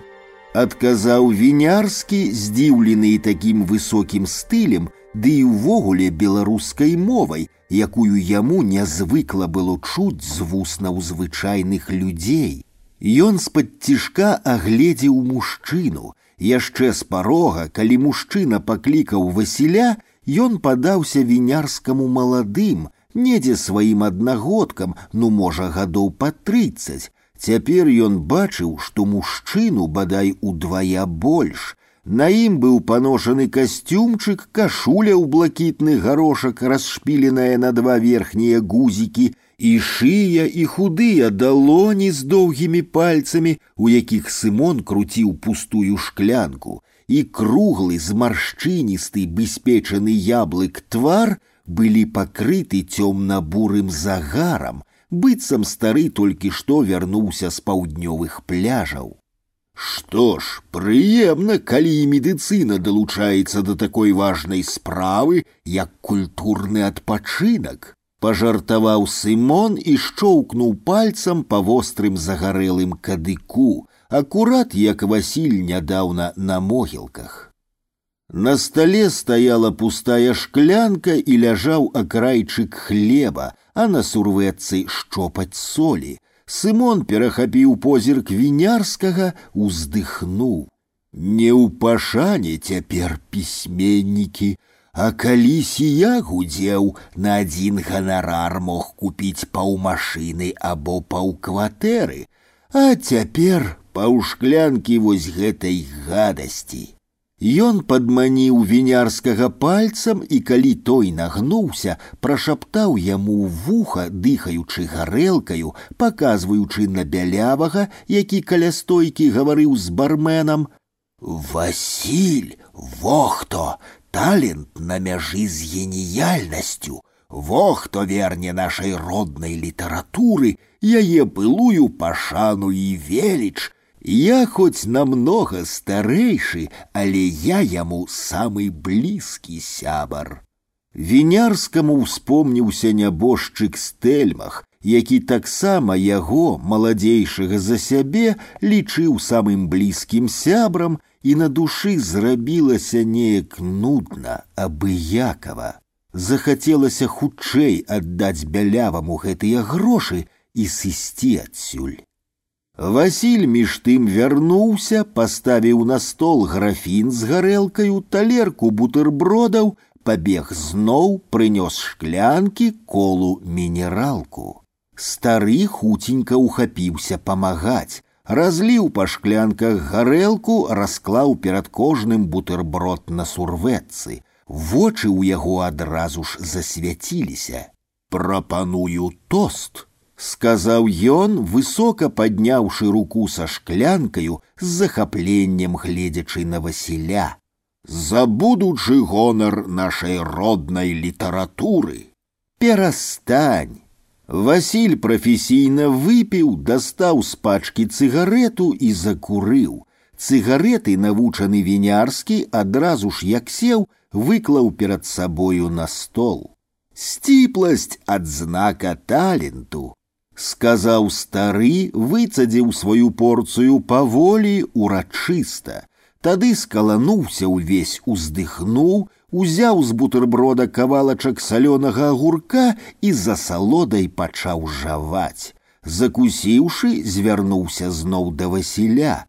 [SPEAKER 2] адказаў вінярскі, здзіўлены такім высокім стылем, ды і ўвогуле беларускай мовай, якую яму нязвыкла было чуць з вуснаў звычайных людзей. Ён з-пад цішка агледзеў мужчыну, яшчэ з парога, калі мужчына паклікаў Васіля, ён падаўся вінярскаму маладым, недзе сваім аднагодкам, ну можа гадоў па трыццаць. Цяпер ён бачыў, што мужчыну бадай удвая больш. На ім быў паношаны касцюмчык, кашуля ў блакітны гарошак, расшпіленая на два верхнія гузікі, і шыя і худыя далоні з доўгімі пальцамі, у якіх Сымон круціў пустую шклянку, і круглы змаршчыністы беспечаны яблык твар былі пакрыты цёмна-бурым загарам, быццам стары толькі што вярнуўся з паўднёвых пляжаў. Што ж, прыемна, калі і медыцына далучаецца да такой важнай справы, як культурны адпачынак пажартаваў Сымон і шчоўкнуў пальцам па вострым загарэлым кадыку, акурат як Васіль нядаўна на могілках. На стале стаяла пустая шклянка і ляжаў акрайчык хлеба, а на сурвэцы шчопаць солі. Сымон перахапіў позірк вінярскага, уздыхнуў. Не ў пашане цяпер пісьменнікі, а калісь я гудзеў на адзін ганарар мог купіць паўмашыны або паўкватэры, а цяпер паўшклянкі вось гэтай гадасці. Ён падманіў вінярскага пальцам і калі той нагнуўся, прашаптаў яму вуха, дыхаючы гарэлкаю, паказваючы на бялявага, які каля стойкі гаварыў з барменам: « Васіль, во хто, Талент на мяжы з геніяльнасцю, во хто верне нашай роднай літаратуры, яе былую пашану і веліч, я хоць намнога старэйшы, але я яму самы блізкі сябар. Вінярскаму ўспомніўся нябожчык стэльмах, які таксама яго, маладзейшага за сябе, лічыў самым блізкім сябрам і на душы зрабілася неяк нудна, абыякава. Захацелася хутчэй аддаць бяляваму гэтыя грошы і сысці адсюль. Васіль між тым вярнуўся, паставіў на стол графін з гарэлкаю, талерку бутэрбродаў, пабег зноў, прынёс шклянкі, колу мінералку. Стары хуценька ухапіўся памагаць, разліў па шклянках гарэлку, расклаў перад кожным бутэрброд на сурвэцы. Вочы ў яго адразу ж засвяціліся. Прапаную тост, сказаў ён, высока падняўшы руку са шклянкаю з захапленнем гледзячы на Васіля. За будучы гонар нашай роднай літаратуры. Перастань, Васіль прафесійна выпіў, дастаў з пачкі цыгарету і закурыў. Цыгареты навучаны вінярскі адразу ж як сеў, выклаў перад сабою на стол. Сціпласць адзнака таленту, сказаў стары, выцадзіў сваю порцыю паволі урачыста. Тады скалануўся ўвесь уздыхнуў, узяў з бутэрброда кавалачак салёнага агурка і за салодай пачаў жаваць. Закусіўшы, звярнуўся зноў да Васіля.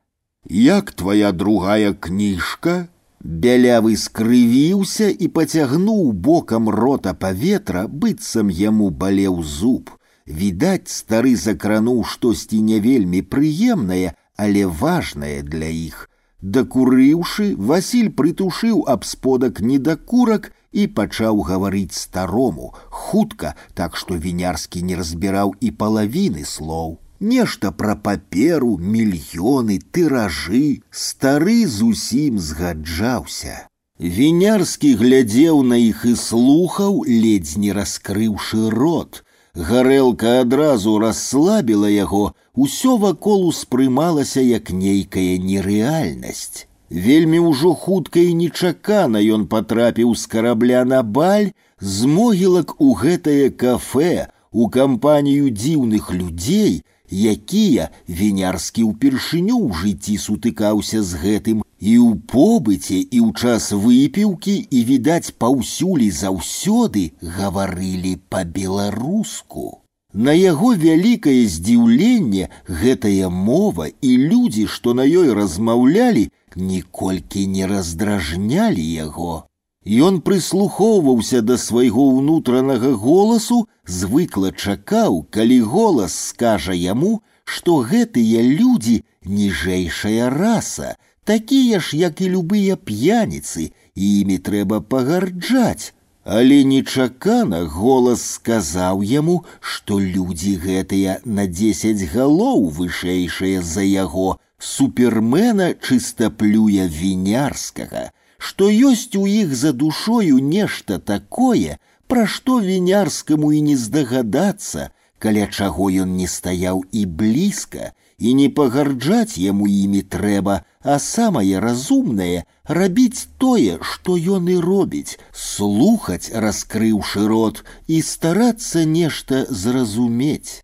[SPEAKER 2] Як твоя другая кніжка? Бялявы скрывіўся і пацягнуў бокам рота паветра, быццам яму балеў зуб. Відаць, стары закрануў штосьці не вельмі прыемнае, але важнае для іх. Дакурыўшы, Васіль прытушыў аб сподак недакурак і пачаў гаварыць старому, хутка, так што вінярскі не разбіраў і палавіны слоў. Нешта пра паперу, мільёны, тыражы, стары зусім згаджаўся. Вінярскі глядзеў на іх і слухаў, ледзь не раскрыўшы рот. Гарэлка адразу расслабіла яго, усё вакол успрымалася як нейкая нерэальнасць. Вельмі ўжо хутка і нечакана ён патрапіў з карабля на баль, з могілак у гэтае кафе, у кампанію дзіўных людзей, якія вінярскі ўпершыню ў жыцці сутыкаўся з гэтым і ў побыце і ў час выпіўкі і відаць паўсюль і заўсёды гаварылі па-беларуску. На яго вялікае здзіўленне гэтая мова і людзі, што на ёй размаўлялі, ніколькі не раздражнялі яго. Ён прыслухоўваўся да свайго ўнутранага голасу, звыкла чакаў, калі голас скажа яму, што гэтыя людзі ніжэйшая раса, такія ж, як і любыя п'яніцы, і імі трэба пагарджаць. Але нечакана голас сказаў яму, што людзі гэтыя на дзесяць галоў вышэйшыя за яго, супермена чыстаплюя вінярскага, што ёсць у іх за душою нешта такое, пра што вінярскаму і не здагадацца, каля чаго ён не стаяў і блізка, і не пагарджаць яму імі трэба, а самае разумнае рабіць тое, што ён і робіць, слухаць, раскрыўшы рот і старацца нешта зразумець.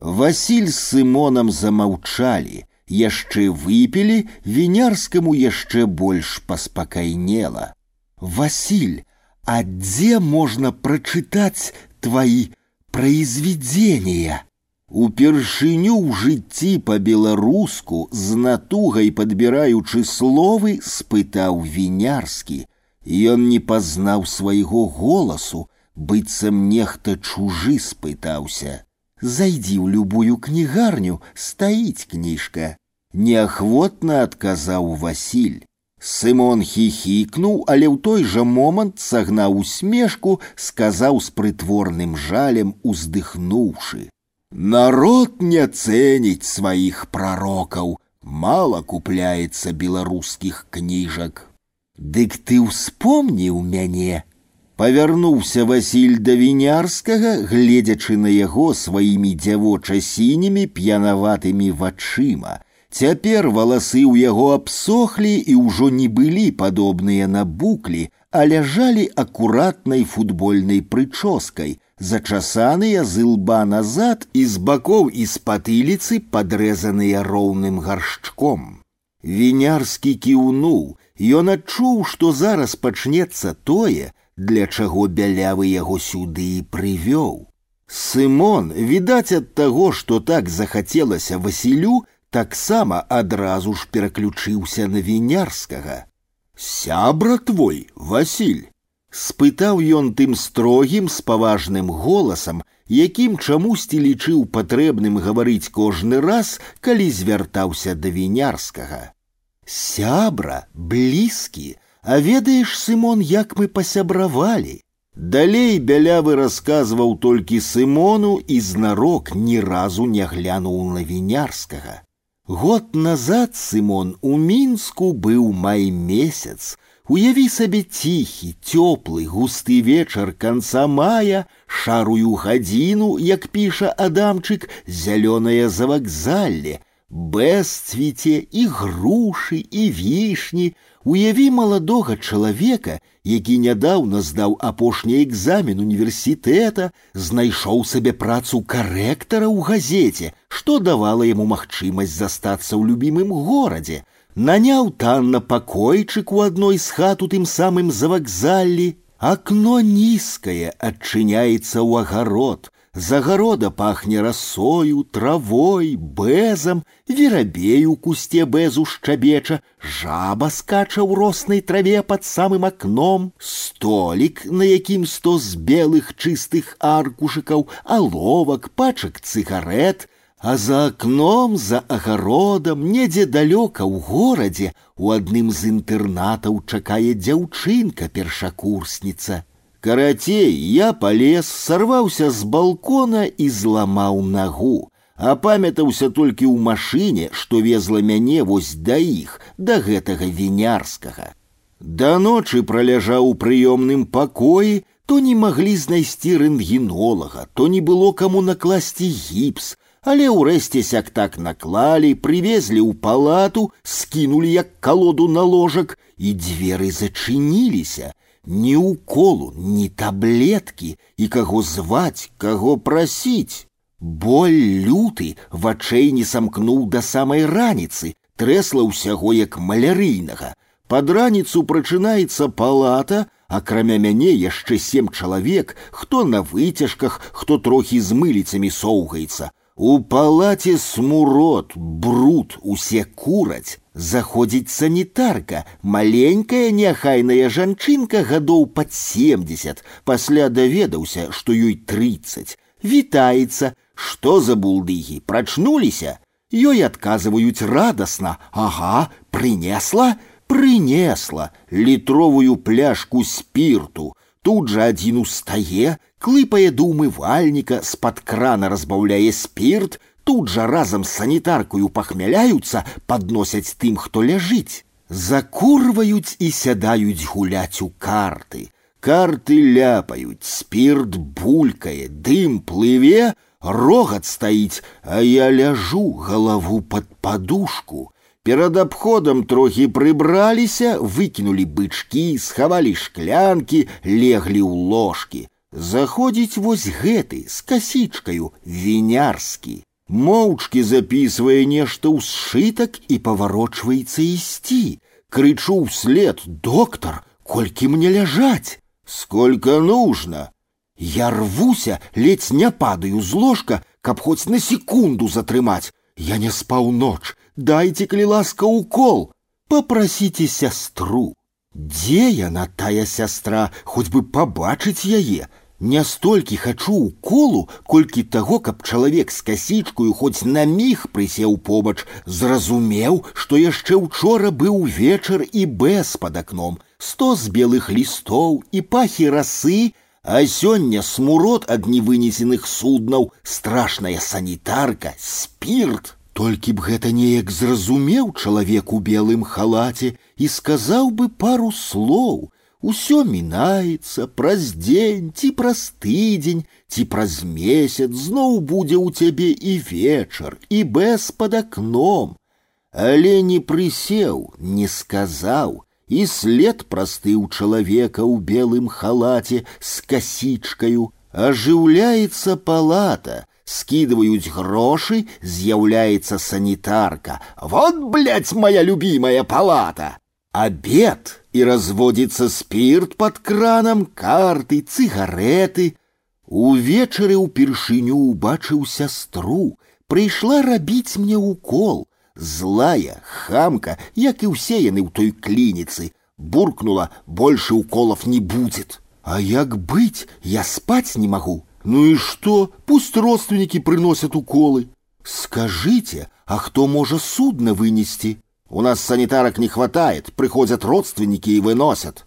[SPEAKER 2] Васіль з сымонам замаўчалі, яшчэ выпілі, вінярскаму яшчэ больш паспакайнела. Васіль, а дзе можна прачытаць твои произведения? Упершыню ў жыцці па-беларуску з натугай падбіраючы словы спытаў вінярскі. Ён не пазнаў свайго голасу, быццам нехта чужы спытаўся. Зайди ў любую кнігарню, стаіць кніжка. Неахвотна адказаў Васіль. Сымон хіхікнуў, але ў той жа момант сагнаў усмешку, сказаў з прытворным жалем, уздыхнуўшы: Народ не цэніць сваіх прарокаў, мала купляецца беларускіх кніжак. Дык ты ўспомніў мяне, Павярнуўся Васіль да вінярскага, гледзячы на яго сваімі дзявоча-сінімі п'янаватымі вачыма. Цяпер валасы ў яго абсохлі і ўжо не былі падобныя на буклі, а ляжалі акуратнай футбольнай прычоскай, зачасаныя з лба назад і з бакоў і з патыліцы падрэзаныя роўным гаршчком. Вінярскі кіўнуў, ён адчуў, што зараз пачнецца тое, для чаго бялявы яго сюды і прывёў. Сымон, відаць ад таго, што так захацелася Васілю, таксама адразу ж пераключыўся на вінярскага. Сябра твой, Васіль, спытаў ён тым строгім з паважным голасам, якім чамусьці лічыў патрэбным гаварыць кожны раз, калі звяртаўся да вінярскага. Сябра, блізкі, а ведаеш, Сымон, як мы пасябравалі. Далей бялявы расказваў толькі Сымону і знарок ні разу не глянуў на вінярскага. Год назад Сымон у мінску быў май месяц. Уяві сабе ціхі, цёплы, густы вечар канца мая, шарую гадзіну, як піша Адамчык, зялёнае завакзалле, без цвіце і грушы і вішні, Уяві маладога чалавека, які нядаўна здаў апошні экзамен універсітэта, знайшоў сабе працу карэктара ў газеце, што давала яму магчымасць застацца ў любімым горадзе, наняў танна пакойчык у адной з хат у тым самым завакзаллі, акно нізкае адчыняецца ў агарод, Загорода пахне росою, травой, безом, верабей у кусте безу шчабеча, жаба скача ў роснай траве под самым окном, столик, на якім сто з белых чыстых аркушыкаў, аловак, пачак цыгарет, а за окном, за агародам, недзе далёка ў горадзе, у адным з інтэрнатаў чакае дзяўчынка першакурсніца. Карацей, я полез, сорваўся з балкона і зламаў нагу, апамятаўся толькі ў машыне, што везла мяне вось да іх, да гэтага вінярскага. Да ночы праляжаў у прыёмным пакоі, то не маглі знайсці рэнтгенолага, то не было каму накласці гіпс, але ўрэшце сяк так наклалі, прывезлі ў палату, скінулі як калоду на ложак, і дзверы зачыніліся. Ні уколу, ні таблеткі, і каго зваць, каго прасіць. Боль люты вачэй не самкнуў да самай раніцы, трэсла ўсяго як малярыйнага. Пад раніцу прачынаецца палата, акрамя мяне яшчэ сем чалавек, хто на выцяжках, хто трохі з мыліцамі соўгаецца. У палаце смурод, бруд, усе кураць. Заходзіць санітарка, маленькая няхайная жанчынка гадоў пад 70, пасля даведаўся, што ёй 30. Вітаецца, што за булдыгі, прачнуліся. Ёй адказваюць радасна: « Ага, прынесла, Принесла літровую пляшку спирту. Тут же один устае, клыпае да умывальніка, з-пад крана разбаўляе спирт, тут же разом з санітаркаю пахмяляюцца, падносяць тым, хто ляжыць. Закурваюць і сядаюць гуляць у карты. Карты ляпаюць, спирт булькае, дым плыве, рогат стаіць, а я ляжу галаву под подушку. Перад абходам трохі прыбраліся, выкінулі бычкі, схавалі шклянкі, леглі ў ложкі. Заходзіць вось гэты з касічкаю вінярскі. Моўчкі записывае нешта ў сшытак і паварочваецца ісці. Крычу ўслед: доктор, колькі мне ляжаць, сколько нужно. Я рвуся, ледзь не падаю з ложка, каб хоць на секунду затрымаць. Я не спаў ноч, дайте калі ласка укол, попросите сястру. Дзе яна тая сястра, хоць бы пабачыць яе, не столькі хачу уколу, колькі таго, каб чалавек з касічкаю хоць на міг прысеў побач, зразумеў, што яшчэ учора быў вечар і без пад акном, сто з белых лістоў і пахі расы, а сёння смурод ад невынесеных суднаў, страшная санітарка, спирт. Толькі б гэта неяк зразумеў чалавек у белым халаце і сказаў бы пару слоў. Усё мінаецца праз дзень ці праз тыдзень, ці праз месяц зноў будзе ў цябе і вечар, і без пад акном. Але не прысеў, не сказаў, і след просты ў чалавека ў белым халаце з касічкаю, ажыўляецца палата, скидываюць грошы, з'яўляецца санітарка. Вот, блядь, моя любимая палата. Обед и разводится спирт под краном, карты, цыгареты. Увечары ўпершыню убачыў сястру, прыйшла рабіць мне укол. Злая, хамка, як і ўсе яны ў той клініцы, буркнула, больше уколов не будет. А як быть, я спать не могу. Ну и что? Пусть родственники приносят уколы. Скажите, а кто может судно вынести? У нас санитарок не хватает, приходят родственники и выносят.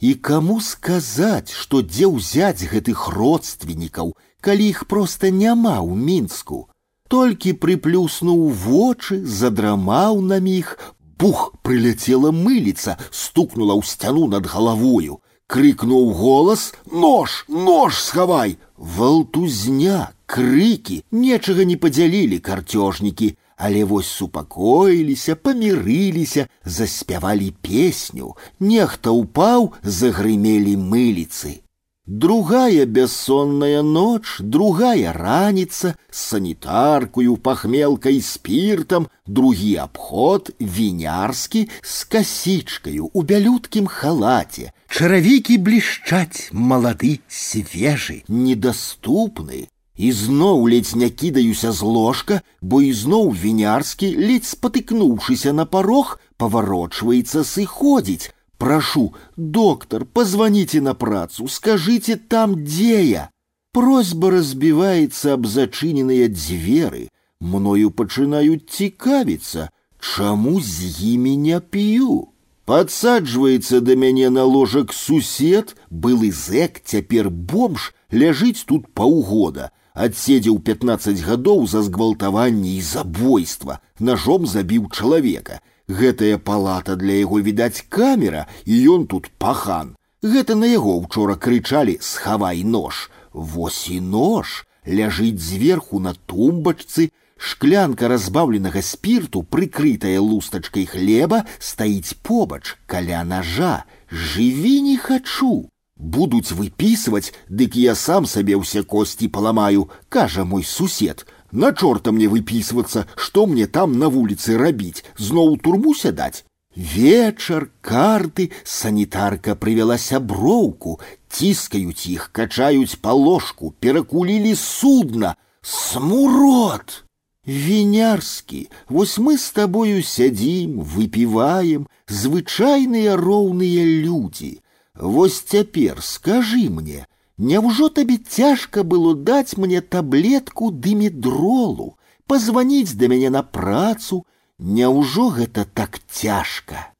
[SPEAKER 2] И кому сказать, что где взять гэтых родственников, коли их просто няма ў Мінску? Толькі прыплюснуў вочы, задрамаў на міг, бух прилетела мыліца, стукнула ў сцяну над головою. Крикнул голос «Нож! Нож схавай!» Валтузня, крыкі, нечага не падзялілі карцёжнікі, але вось супакоіліся, памірыліся, заспявалі песню, нехта ўпаў, загрымелі мыліцы. Другая бессонная ночь, другая раніца с санітаркою, пахмелкай спиртом, другі абход вінярскі з касічкаю у бялюткім халаце. Чаравікі блішчаць, малады, свежы, недаступны. Ізноў ледзь не кідаюся з ложка, бо ізноў вінярскі, ледзь спатыкнуўшыся на парог, паварочваецца сыходзіць, Прошу, доктор, позвоните на працу, скажите там, где я. Просьба разбивается об зачиненные дзверы. Мною пачынаюць цікавіцца, чаму з імі не п'ю. Подсаджваецца да мяне на ложак сусед, былы зэк, цяпер бомж, ляжыць тут паўгода. Адседзеў 15 гадоў за згвалтаванне і забойства, ножом забіў чалавека. Гэтая палата для яго відаць камера, і ён тут пахан. Гэта на яго учора крычалі схавай нож. Вось і нож ляжыць зверху на тумбачцы, шклянка разбаўленага спірту, прыкрытая лустачкай хлеба, стаіць побач каля ножа. Жыві не хачу. Будуць выпісваць, дык я сам сабе ўсе косці паламаю, кажа мой сусед. На чорта мне выпісвацца, што мне там на вуліцы рабіць, зноў турму сядаць. Вечар, карты, санітарка прывяла сяброўку, ціскаюць іх, качаюць па ложку, перакулілі судна, смурод. Вінярскі, вось мы з табою сядзім, выпіваем, звычайныя роўныя людзі. Вось цяпер скажы мне, Няўжо табе цяжка было даць мне таблетку дымедролу, пазваніць да мяне на працу, Няўжо гэта так цяжка.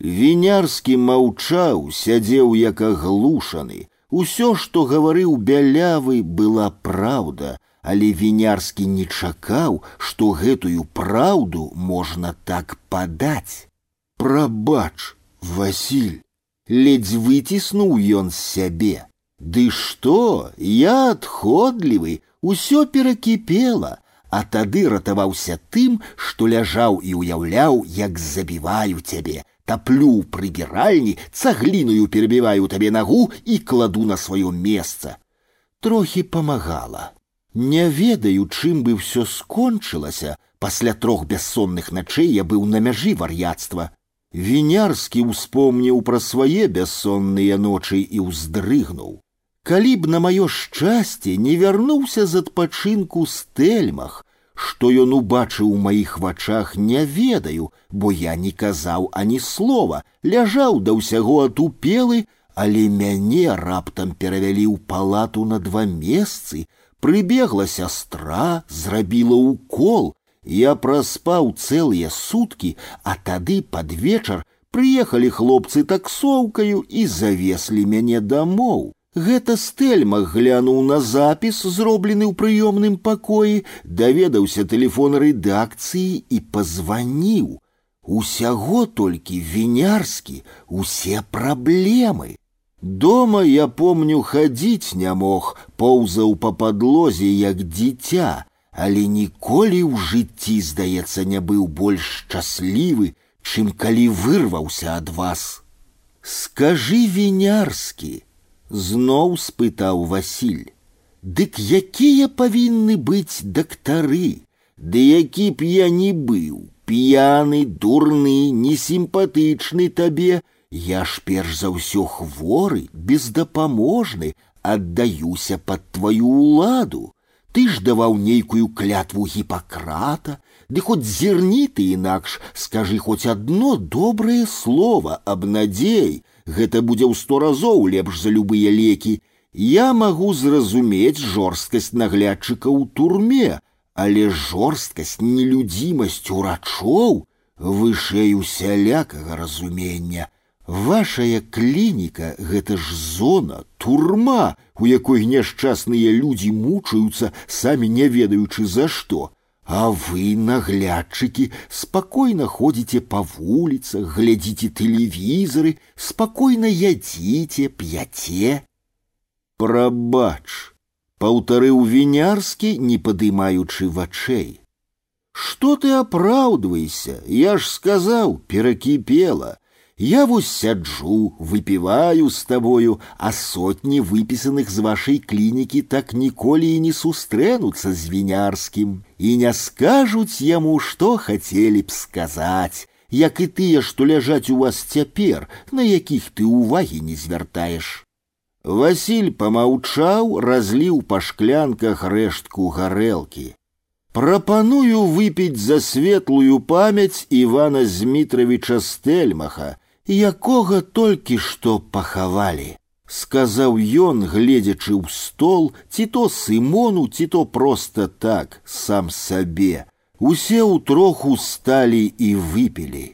[SPEAKER 2] Вінярскі маўчаў, сядзеў як аглушаны. Усё, што гаварыў бялявы, была праўда, але вінярскі не чакаў, што гэтую праўду можна так падаць. Прабач, Васіль, ледзь выціснуў ён з сябе. Ды што, я адходлівы, усё перакіпела, а тады ратаваўся тым, што ляжаў і ўяўляў, як забіваю цябе, таплю ў прыбіральні, цагліную перабіваю табе нагу і кладу на сваё месца. Трохі памагала. Не ведаю, чым бы ўсё скончылася, пасля трох бяссонных начэй я быў на мяжы вар'яцтва. Вінярскі ўспомніў пра свае бяссонныя ночы і ўздрыгнуў калі б на маё шчасце не вярнуўся з адпачынку стэльмах, што ён убачыў у маіх вачах не ведаю, бо я не казаў ані слова, ляжаў да ўсяго атупелы, але мяне раптам перавялі ў палату на два месцы, прыбегла сястра, зрабіла укол, я праспаў цэлыя суткі, а тады пад вечар прыехалі хлопцы таксоўкаю і завеслі мяне дамоў. Гэта стэльма глянуў на запіс, зроблены ў прыёмным пакоі, даведаўся тэлефон рэдакцыі і пазваніў. Усяго толькі вінярскі, усе праблемы. Дома я помню хадзіць не мог, поўзаў па падлозе як дзіця, але ніколі ў жыцці, здаецца, не быў больш шчаслівы, чым калі вырваўся ад вас. Скажы вінярскі, зноў спытаў Васіль. Дык якія павінны быць дактары, Ды які б я не быў, п'яны, дурны, несімпатычны табе, Я ж перш за ўсё хворы, бездапаможны, аддаюся пад тваю ўладу. Ты ж даваў нейкую клятву гіпакрата, ды хоць зірні ты інакш, скажы хоць адно добрае слово аб надзей, гэта будзе ў сто разоў лепш за любыя лекі. Я магу зразумець жорсткасць наглядчыка ў турме, але жорсткасць нелюдзімасць урачоў вышэй усялякага разумення. Вашая клініка гэта ж зона, турма, у якой няшчасныя людзі мучаюцца, самі не ведаючы за што. А вы, наглядчики, спокойно ходите по улицах, глядите телевизоры, спокойно ядите, п'яте. Прабач, паўтарыў вінярскі, не падымаючы вачэй. Што ты апраўдвайся, я ж сказаў, перакіпела. Я вось сяджу, выпіваю з табою, а сотні выпісаных з вашай клінікі так ніколі і не сустрэнуцца з вінярскім і не скажуць яму, што хацелі б сказаць, як і тыя, што ляжаць у вас цяпер, на якіх ты ўвагі не звяртаеш. Васіль помаўчаў, разліў па шклянках рэштку гарэлкі. Прапаную выпіць за светлую памяць Івана Змітравіча Стельмаха, якога толькі што пахавалі сказаў ён гледзячы ў стол ці то сымону ці то проста так сам сабе усе ўтроху сталі і выпілі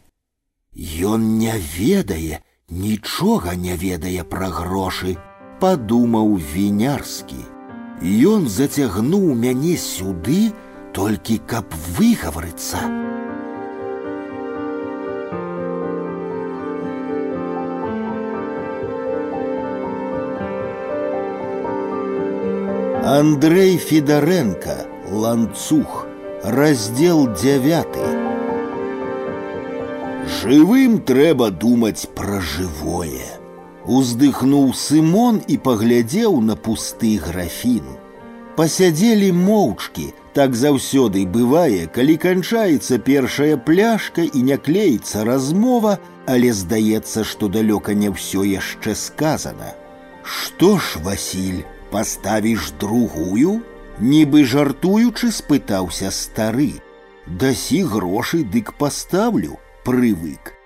[SPEAKER 2] Ён не ведае нічога не ведае пра грошы падумаў вінярскі Ён зацягнуў мяне сюды толькі каб выгаварыцца. Андрей Федоренко, Ланцух, раздел 9. Живым трэба думаць пра жывое. Уздыхнуў Сымон і паглядзеў на пусты графін. Пасядзелі моўчкі, так заўсёды бывае, калі канчаецца першая пляшка і не клеіцца размова, але здаецца, што далёка не ўсё яшчэ сказана. Што ж, Васіль, паставіш другую? Нібы жартуючы спытаўся стары. Дасі грошы дык паставлю, прывык.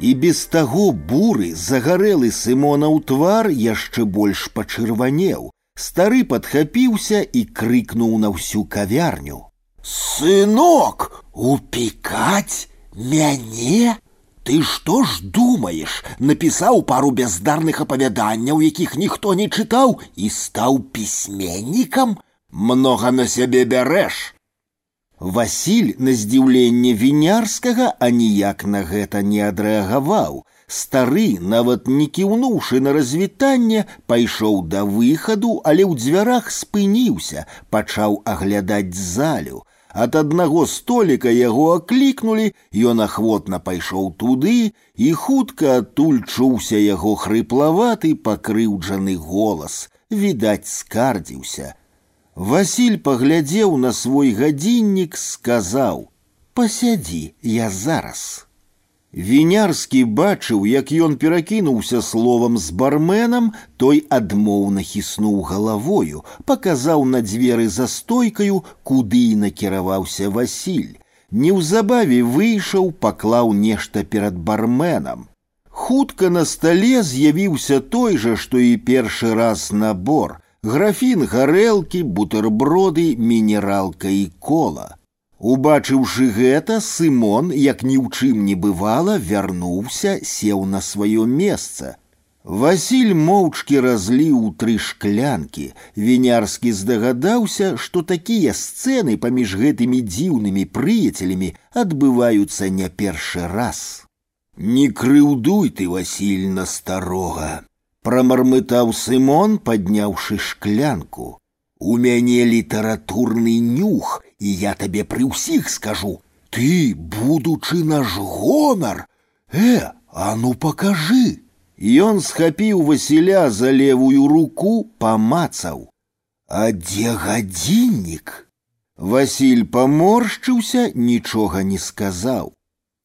[SPEAKER 2] І без таго буры загарэлы сымонаў твар яшчэ больш пачырванеў. Стары падхапіўся і крыкнуў на ўсю кавярню: « Сынок, упікаць мяне! Ты што ж думаеш, напісаў пару бяздарных апавяданняў, якіх ніхто не чытаў і стаў пісьменнікам, много на сябе бярэш. Васіль на здзіўленне вінярскага аніяк на гэта не адрэагаваў. Стары, нават не кіўнуўшы на развітанне, пайшоў да выхаду, але ў дзвярах спыніўся, пачаў аглядаць залю. Ад аднаго століка яго аклікнулі, ён ахвотна пайшоў туды, і хутка адтуль чуўся яго хрыплаваты пакрыўджаны голас. Відаць, скардзіўся. Васіль паглядзеў на свой гадзіннік, сказаў: « Пасядзі, я зараз. Вінярскі бачыў, як ён перакінуўся словам з барменам, той адмоўна хіснуў галавою, паказаў на дзверы за стойкаю, куды накіраваўся Васіль. Неўзабаве выйшаў, паклаў нешта перад барменам. Хутка на стале з'явіўся той жа, што і першы раз набор, графін гарэлкі, бутэрброды, мінералка і кола. Убачыўшы гэта, Сымон, як ні ў чым не бывала, вярнуўся, сеў на сваё месца. Васіль моўчкі разліў тры шклянкі. Вінярскі здагадаўся, што такія сцэны паміж гэтымі дзіўнымі прыяцелямі адбываюцца не першы раз. Не крыўдуй ты, Васіль, на старога прамармытаў Сымон, падняўшы шклянку. У мяне літаратурны нюх, і я табе пры ўсіх скажу: ты, будучы наш гонар, э, а ну покажы. Ён схапіў Васіля за левую руку, памацаў. А дзе гадзіннік? Васіль паморшчыўся, нічога не сказаў.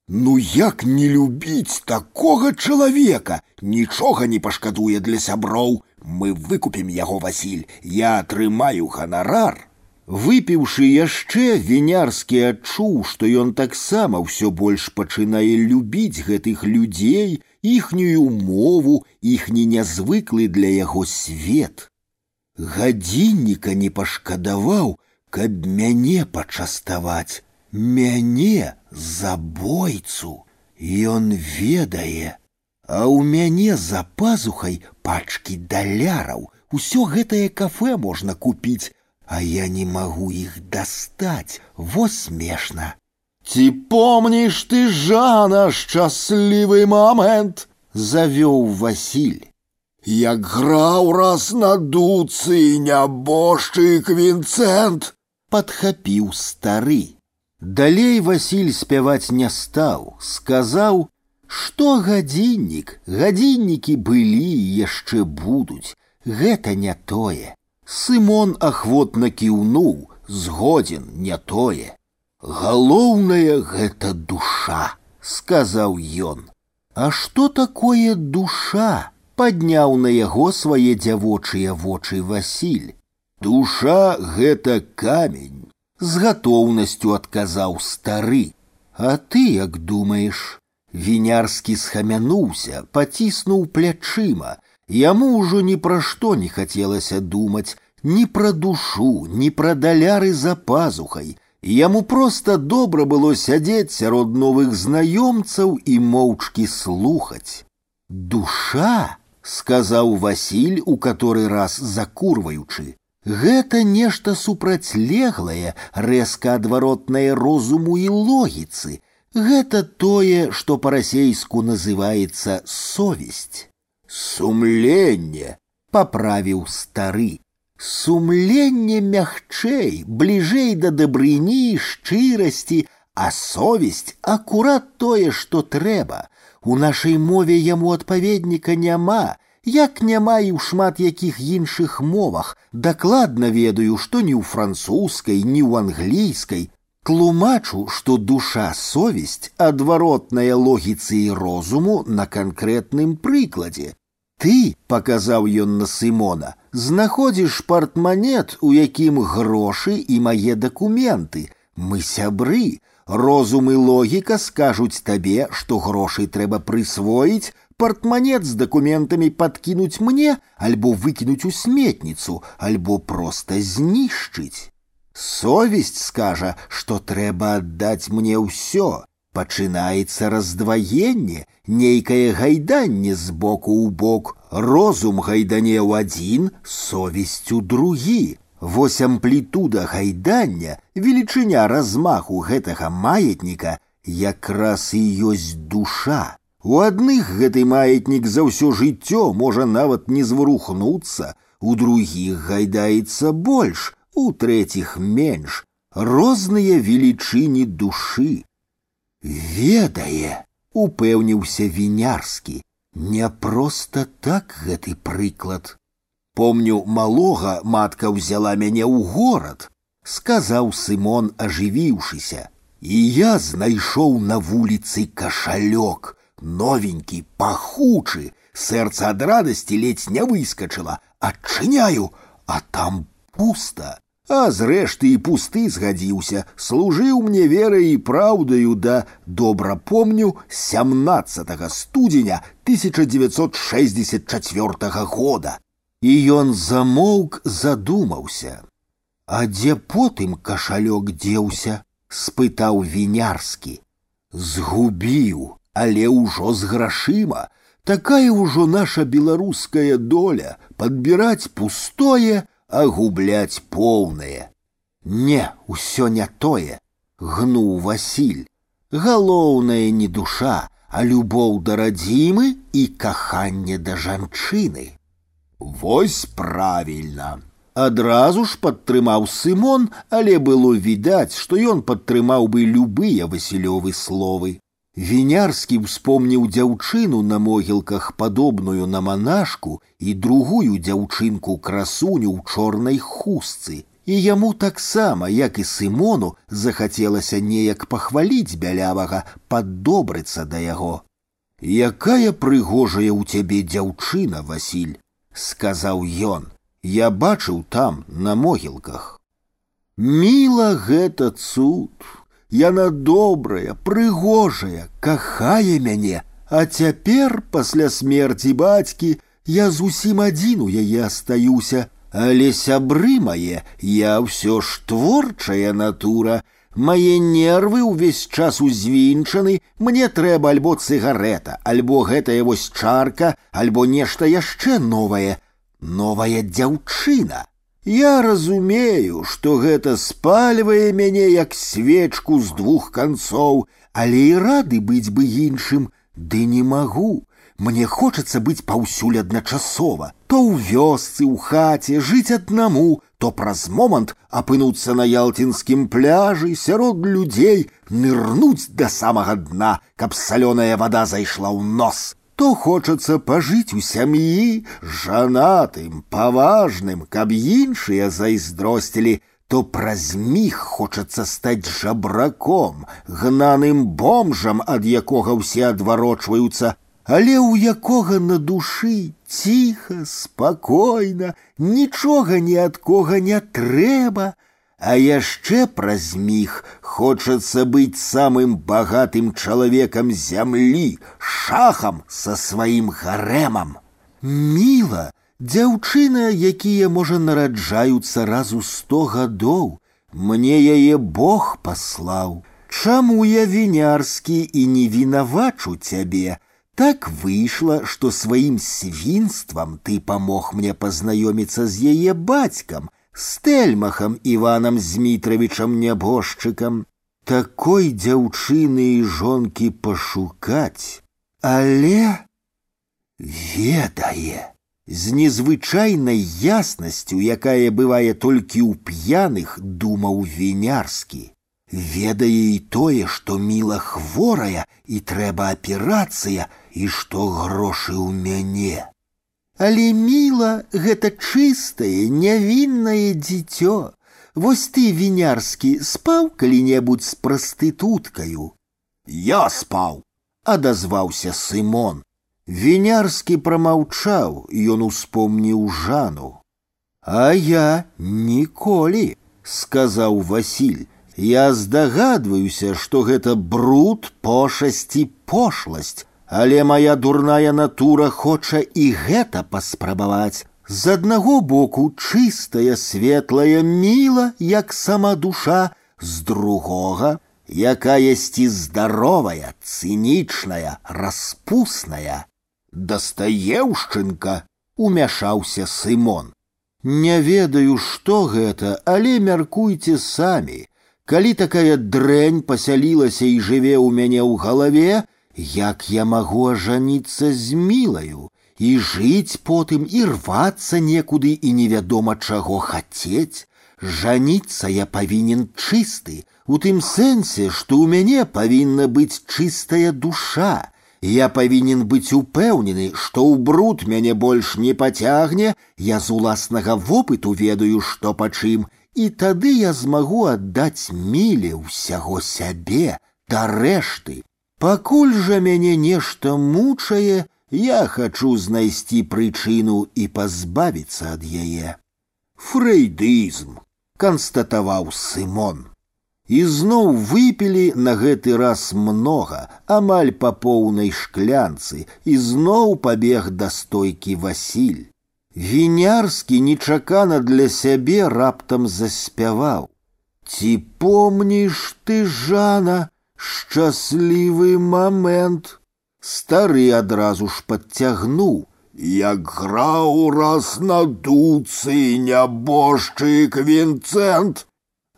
[SPEAKER 2] Ну як не любіць такога чалавека, нічога не пашкадуе для сяброў. Мы выкупім яго Васіль, я атрымаю ганарар. Выпіўшы яшчэ вінярскі адчуў, што ён таксама ўсё больш пачынае любіць гэтых людзей, іхнюю мову, іхні нязвыклы для яго свет. Гадзінніка не пашкадаваў, каб мяне пачаставаць мяне забойцу ён ведае а ў мяне за пазухай пачкі даляраў усё гэтае кафе можна купіць а я не магу іх дастаць во смешна ці помніш ты жана шчаслівы момент завёў васіль як граў раз на дуцы нябожчык вінцэнт падхапіў стары Далей Васіль спяваць не стаў, сказаў, што гадзіннік, гадзіннікі былі і яшчэ будуць, гэта не тое. Сымон ахвотна кіўнуў, згодзін не тое. Галоўнае гэта душа, сказаў ён. А што такое душа? падняў на яго свае дзявочыя вочы Васіль. Душа гэта камень, з гатоўнасцю адказаў стары. А ты як думаеш? Вінярскі схамянуўся, паціснуў плячыма. Яму ўжо ні пра што не хацелася думаць, ні пра душу, ні пра даляры за пазухай. Яму проста добра было сядзець сярод новых знаёмцаў і моўчкі слухаць. Душа, сказаў Васіль, у каторы раз закурваючы, Гэта нешта супрацьлеглае, рэзка адваротнае розуму і логіцы. Гэта тое, што па-расейску называецца совесць. Сумленне, паправіў стары. Сумленне мягчэй, бліжэй да дабрыні, шчырасці, а совесть акурат тое, што трэба. У нашай мове яму адпаведніка няма, як няма і ў шмат якіх іншых мовах. Дакладна ведаю, што ні ў французскай, ні ў англійскай. Тлумачу, што душа совесть адваротная логіцы і розуму на канкрэтным прыкладзе. Ты, паказаў ён на Сымона, знаходзіш партманет, у якім грошы і мае дакументы. Мы сябры, розум і логіка скажуць табе, што грошай трэба прысвоіць, партманет з дакументамі падкінуць мне, альбо выкінуць у сметніцу, альбо проста знішчыць. Совесть скажа, што трэба аддаць мне ўсё, Пачынаецца раздваенне, нейкае гайданне з боку ў бок, розум гайдане ў адзін, совесць у другі. Вось амплітуда гайдання, велічыня размаху гэтага маятніка якраз і ёсць душа. У адных гэты маятнік за ўсё жыццё можа нават не зварухнуцца, у другіх гайдаецца больш, у трэціх менш, розныя велічыні душы ведае упэўніўся вінярскі не проста так гэты прыклад помню малога матка ўзяла мяне ў горад сказаў сымон ажывіўшыся і я знайшоў на вуліцы кашалёк новенькі пахучы сэрца ад радасці ледзь не выскачыла адчыняю а там пуста а зрэшты і пусты згадзіўся, служыў мне верай і праўдаю да добра помню 17 студзеня 1964 года. І ён замоўк задумаўся. А дзе потым кашалёк дзеўся, спытаў вінярскі. Згубіў, але ўжо з грашыма, такая ўжо наша беларуская доля падбіраць пустое, а губляць поўнае. Не, усё не тое, гнуў Васіль. Галоўнае не душа, а любоў да радзімы і каханне да жанчыны. Вось правільна. Адразу ж падтрымаў Сымон, але было відаць, што ён падтрымаў бы любыя васілёвы словы. Вінярскі ўспомніў дзяўчыну на могілках падобную на манашку і другую дзяўчынку красуню ў чорнай хустцы. І яму таксама, як і сымону, захацелася неяк пахваліць бялявага, паддобрыцца да яго. Якая прыгожая ў цябе дзяўчына, Васіль, сказаў ён. Я бачыў там на могілках. Міла гэта цуд. Яна добрая, прыгожая, кахае мяне, а цяпер пасля смерці бацькі я зусім адзін у яе астаюся, але сябры мае, я ўсё ж творчая натура. Мае нервы ўвесь час узвінчаны, мне трэба альбо цыгарета, альбо гэтая вось чарка, альбо нешта яшчэ новае, новая дзяўчына. Я разумею, што гэта спальвае мяне як свечку з двух канцоў, але і рады быць бы іншым, ды не магу. Мне хочацца быць паўсюль адначасова, то ў вёсцы, ў хаце, жыць аднаму, то праз момант апынуцца на ялтінскім пляжы сярод людзей, нырнуць да самага дна, каб салёная вада зайшла ў нос то хочацца пажыць у сям'і жанатым паважным каб іншыя зайздросцілі то праз міг хочацца стаць жабраком гнаным бомжам ад якога ўсе адварочваюцца але ў якога на душы ціха спакойна нічога ні ад кога не трэба а яшчэ праз міг хочацца быць самым багатым чалавекам зямлі, шахам са сваім гарэмам. Міла, дзяўчына, якія можа нараджаюцца раз у сто гадоў, мне яе Бог паслаў. Чаму я вінярскі і не вінавачу цябе? Так выйшла, што сваім свінствам ты памог мне пазнаёміцца з яе бацькам, с Тельмахом Иваном Змитровичем нябожчыкам такой дзяўчыны і жонкі пашукаць, але ведае. З незвычайнай яснасцю, якая бывае толькі ў п'яных, думаў вінярскі. Ведае і тое, што міла хворая і трэба аперацыя і што грошы ў мяне. Але міла гэта чыстае, нявіннае дзіцё. Вось ты, вінярскі, спаў калі-небудзь з прастытуткаю. Я спаў, адазваўся Сымон. Вінярскі прамаўчаў, ён успомніў жану. А я ніколі, сказаў Васіль. Я здагадваюся, што гэта бруд, пошасці, пошласць, але моя дурная натура хоча і гэта паспрабаваць. З аднаго боку чыстая, светлая міла, як сама душа, з другога, якаясьці здаровая, цынічная, распусная. Дастаеўшчынка умяшаўся Сымон. Не ведаю, што гэта, але мяркуйце самі. Калі такая дрэнь пасялілася і жыве ў мяне ў галаве, як я магу ажаніцца з мілаю і жыць потым і рвацца некуды і невядома чаго хацець. Жаніцца я павінен чысты, у тым сэнсе, што ў мяне павінна быць чыстая душа. Я павінен быць упэўнены, што ў бруд мяне больш не пацягне, я з уласнага вопыту ведаю, што пачым, і тады я змагу аддаць міле ўсяго сябе да рэшты. Пакуль жа мяне нешта мучае, я хачу знайсці прычыну і пазбавіцца ад яе. Фрэйдызм, канстатаваў Сымон. І зноў выпілі на гэты раз многа, амаль па поўнай шклянцы, і зноў пабег да стойкі Васіль. Вінярскі нечакана для сябе раптам заспяваў. Ці помніш ты, Жана, шчаслівы момент. Стары адразу ж падцягнуў, як граў раз на дуцы нябожчык Вінцэнт.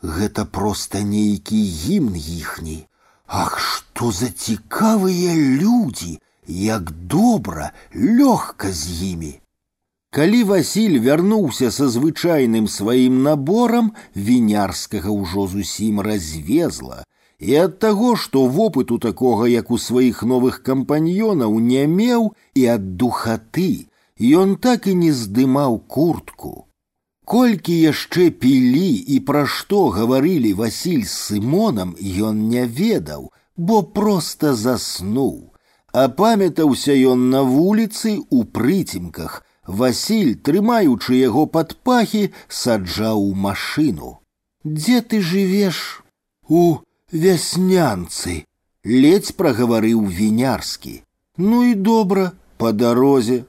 [SPEAKER 2] Гэта проста нейкі гімн іхні. Ах, што за цікавыя людзі, як добра, лёгка з імі. Калі Васіль вярнуўся са звычайным сваім наборам, вінярскага ўжо зусім развезла, і ад таго, што вопыту такога, як у сваіх новых кампаньёнаў не меў і ад духаты, ён так і не здымаў куртку. Колькі яшчэ пілі і пра што гаварылі Васіль з сымонам, ён не ведаў, бо проста заснуў. Апамятаўся ён на вуліцы у прыцемках, Васіль, трымаючы яго пад пахі, саджаў машыну. Дзе ты жывеш? У вяснянцы, ледзь прагаварыў вінярскі. Ну і добра, па дарозе.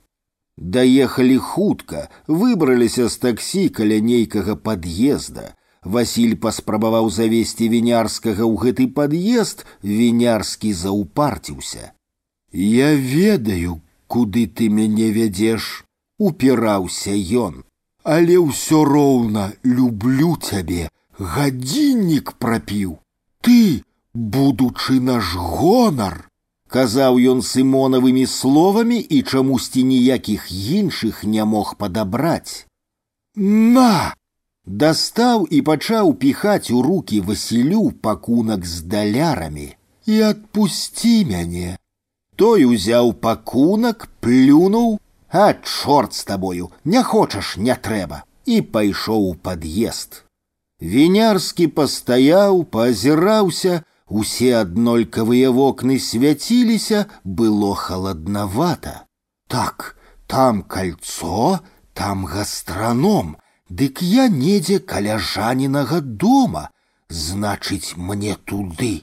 [SPEAKER 2] Даехалі хутка, выбраліся з таксі каля нейкага пад'езда. Васіль паспрабаваў завесці вінярскага ў гэты пад'езд, вінярскі заўпарціўся. Я ведаю, куды ты мяне вядзеш упіраўся ён, але ўсё роўна люблю цябе, гадзіннік прапіў. Ты, будучы наш гонар, казаў ён сымонавымі словамі і чамусьці ніякіх іншых не мог падабраць. На! Дастаў і пачаў піхаць у руки Васілю пакунак з далярамі і адпусці мяне. Той узяў пакунак, плюнуў а чорт з табою не хочаш не трэба і пайшоў у пад'езд вінярскі пастаяў паазіраўся усе аднолькавыя вокны свяціліся было халаднавата так там кольцо там гастраном дык я недзе каля жанінага дома значыць мне туды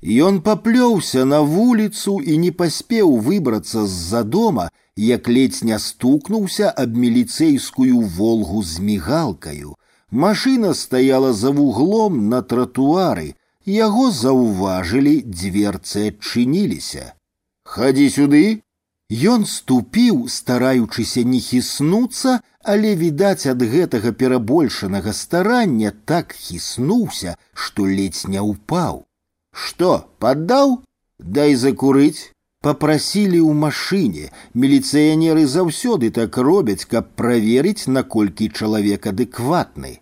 [SPEAKER 2] Ён паплёўся на вуліцу і не паспеў выбрацца з-за дома, як ледзь не стукнуўся аб міліцэйскую волгу з мігалкаю. Машына стаяла за вуглом на тратуары, яго заўважылі, дзверцы адчыніліся. Хадзі сюды. Ён ступіў, стараючыся не хіснуцца, але відаць ад гэтага перабольшанага старання так хіснуўся, што ледзь не ўпаў. Что, поддал? Дай закурыть. Папрасілі ў машыне. Міліцыянеры заўсёды так робяць, каб праверыць, наколькі чалавек адэкватны.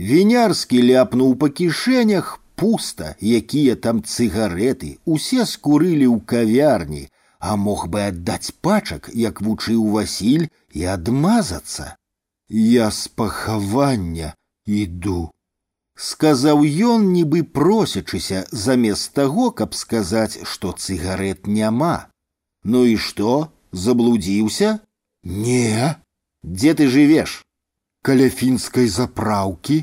[SPEAKER 2] Вінярскі ляпнуў па кішэнях пуста, якія там цыгареты, усе скурылі ў кавярні, а мог бы аддаць пачак, як вучыў Васіль і адмазацца. Я з пахавання іду сказаў ён нібы просячыся замест таго каб сказаць што цыгарет няма ну і што заблудзіўся не дзе ты жывеш каля фінскай запраўкі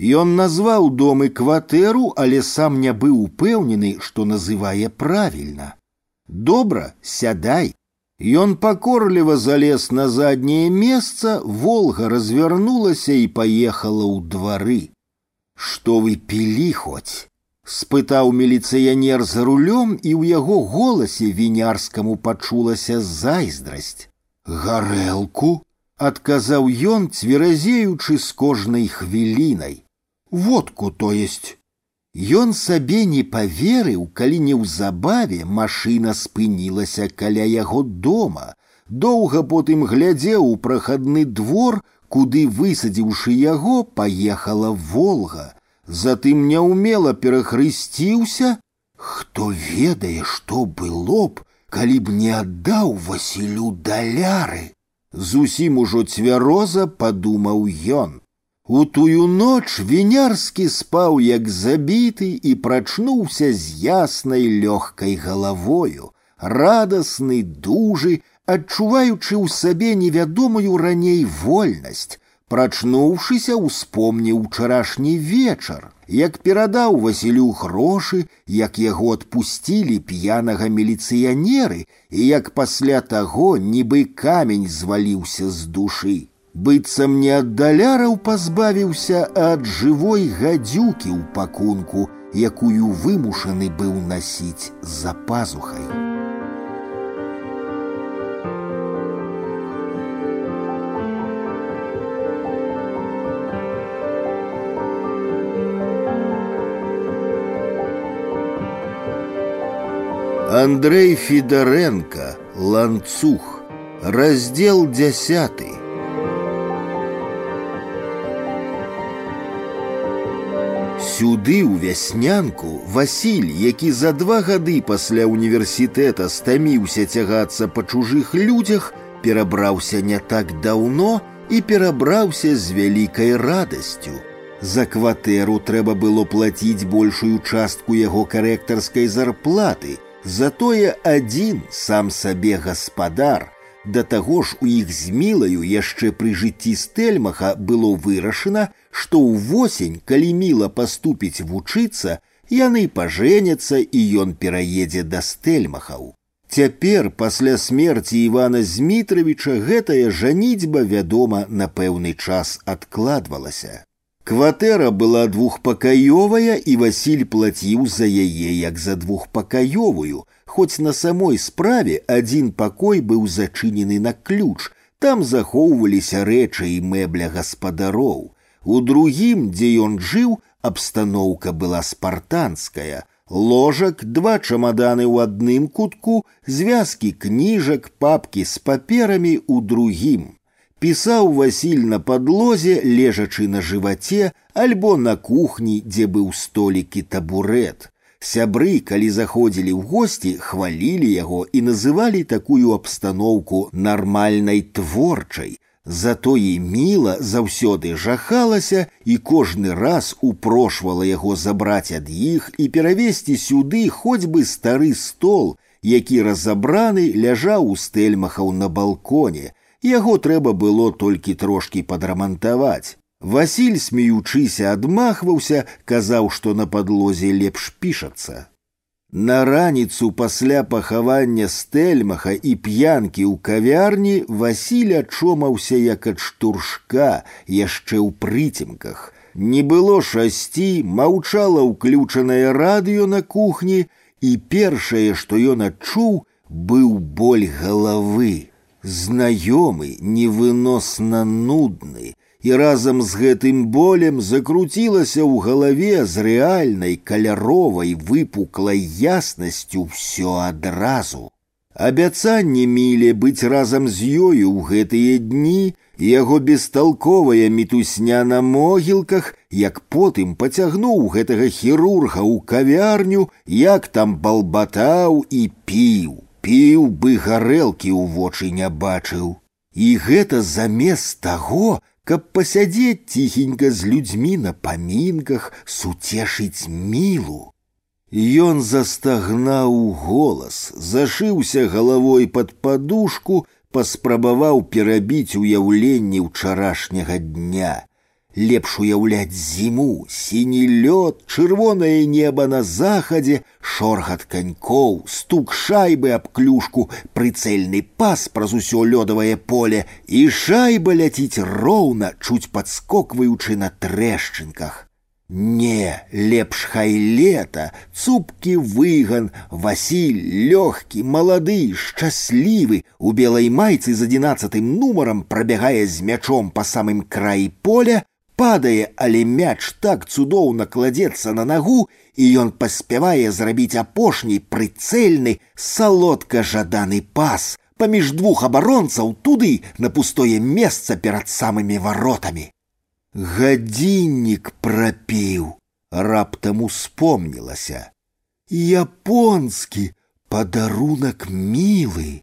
[SPEAKER 2] Ён назваў дом і кватэру, але сам не быў упэўнены, што называе правільна. Добра, сядай. Ён пакорліва залез на задняе месца, волга развярнулася і паехала ў двары. Што вы пілі хоць? спытаў міліцыянер за рулём, і ў яго голасе вінярскаму пачулася зайздрасць. Гарэлку, адказаў ён, цверазеючы з кожнай хвілінай. Водку то есть. Ён сабе не паверыў, калі неўзабаве машына спынілася каля яго дома, доўга потым глядзеў у прахадны двор, куды высадзіўшы яго паехала волга затым няўмела перахрысціўся хто ведае што было б калі б не аддаў васілю даляры зусім ужо цвяроза падумаў ён У тую ноч вінярскі спаў як забіты і прачнуўся з яснай лёгкай галавою, радасны, дужы, адчуваючы ў сабе невядомую раней вольнасць, прачнуўшыся успомніў учарашні вечар, як перадаў Васілю грошы, як яго адпусцілі п'янага міліцыянеры і як пасля таго нібы камень зваліўся з душы. Быццам не ад даляраў пазбавіўся ад жывой гадзюкі ў пакунку, якую вымушаны быў насіць за пазухай. Андрей Федоренко, Ланцух, раздел 10. Сюды ў вяснянку Васіль, які за два гады пасля універсітэта стаміўся цягацца па чужых людзях, перабраўся не так даўно і перабраўся з вялікай радасцю. За кватэру трэба было плаціць большую частку яго карэктарскай зарплаты, Затое адзін сам сабе гаспадар, да таго ж у іх з мілаю яшчэ пры жыцці стэльмаха было вырашана, што ўвосень, калі міла паступіць вучыцца, яны пажэняцца і ён пераедзе да стэльмахаў. Цяпер пасля смерці Івана Змітравіча гэтая жаніцьба, вядома, на пэўны час адкладвалася. Кватэра была двухпакаёвая і Васіль плаціў за яе як за двухпакаёвую, хоць на самой справе адзін пакой быў зачынены на ключ, там захоўваліся рэчы і мэбля гаспадароў. У другім, дзе ён жыў, абстаноўка была спартанская. Ложак, два чамаданы ў адным кутку, звязкі кніжак, папкі з паперамі ў другім пісаў Васіль на падлозе, лежачы на жываце, альбо на кухні, дзе быў столік і табурет. Сябры, калі заходзілі ў госці, хвалілі яго і называлі такую абстаноўку нармальнай творчай. Затое міла заўсёды жахалася і кожны раз упрошвала яго забраць ад іх і перавесці сюды хоць бы стары стол, які разабраны ляжаў у стэльмахаў на балконе, Яго трэба было толькі трошкі падрамантаваць. Васіль, смеючыся, адмахваўся, казаў, што на падлозе лепш пішацца. На раніцу пасля пахавання стэльмаха і п'янкі ў кавярні Васіль ачомаўся як ад штуршка яшчэ ў прыцемках. Не было шасці, маўчала ўключанае радыё на кухні, і першае, што ён адчуў, быў боль галавы знаёмы невыносна нудны і разам з гэтым болем закруцілася ў галаве з рэальнай каляровай выпуклай яснасцю ўсё адразу Абяцанне міле быць разам з ёю ў гэтыя дні, яго бесталковая мітусня на могілках, як потым пацягнуў гэтага хірурга ў кавярню, як там балбатаў і піў, піў бы гарэлкі ў вочы не бачыў. І гэта замест таго, каб пасядзець ціхенька з людзьмі на памінках, суцешыць мілу. Ён застагнаў голас, зашыўся галавой пад падушку, паспрабаваў перабіць уяўленне ўчарашняга дня. Лепш уяўляць зіму, сіні лёд, чырвонае неба на захадзе, шоргат канькоў, стук шайбы аб клюшку, прыцэльны пас праз усё лёдавае поле, і шайба ляціць роўна, чуць падскокваючы на трэшчынках. Не, лепш хай лета, цупкі выган, Васіль лёгкі, малады, шчаслівы, у белай майцы з адзінацатым нумарам прабягае з мячом па самым краі поля, падае, але мяч так цудоўна кладзецца на нагу, і ён паспявае зрабіць апошні прыцэльны, салодка жаданы пас паміж двух абаронцаў туды на пустое месца перад самымі варотамі. Гадзіннік прапіў, раптам успомнілася. Японскі падарунак мілы.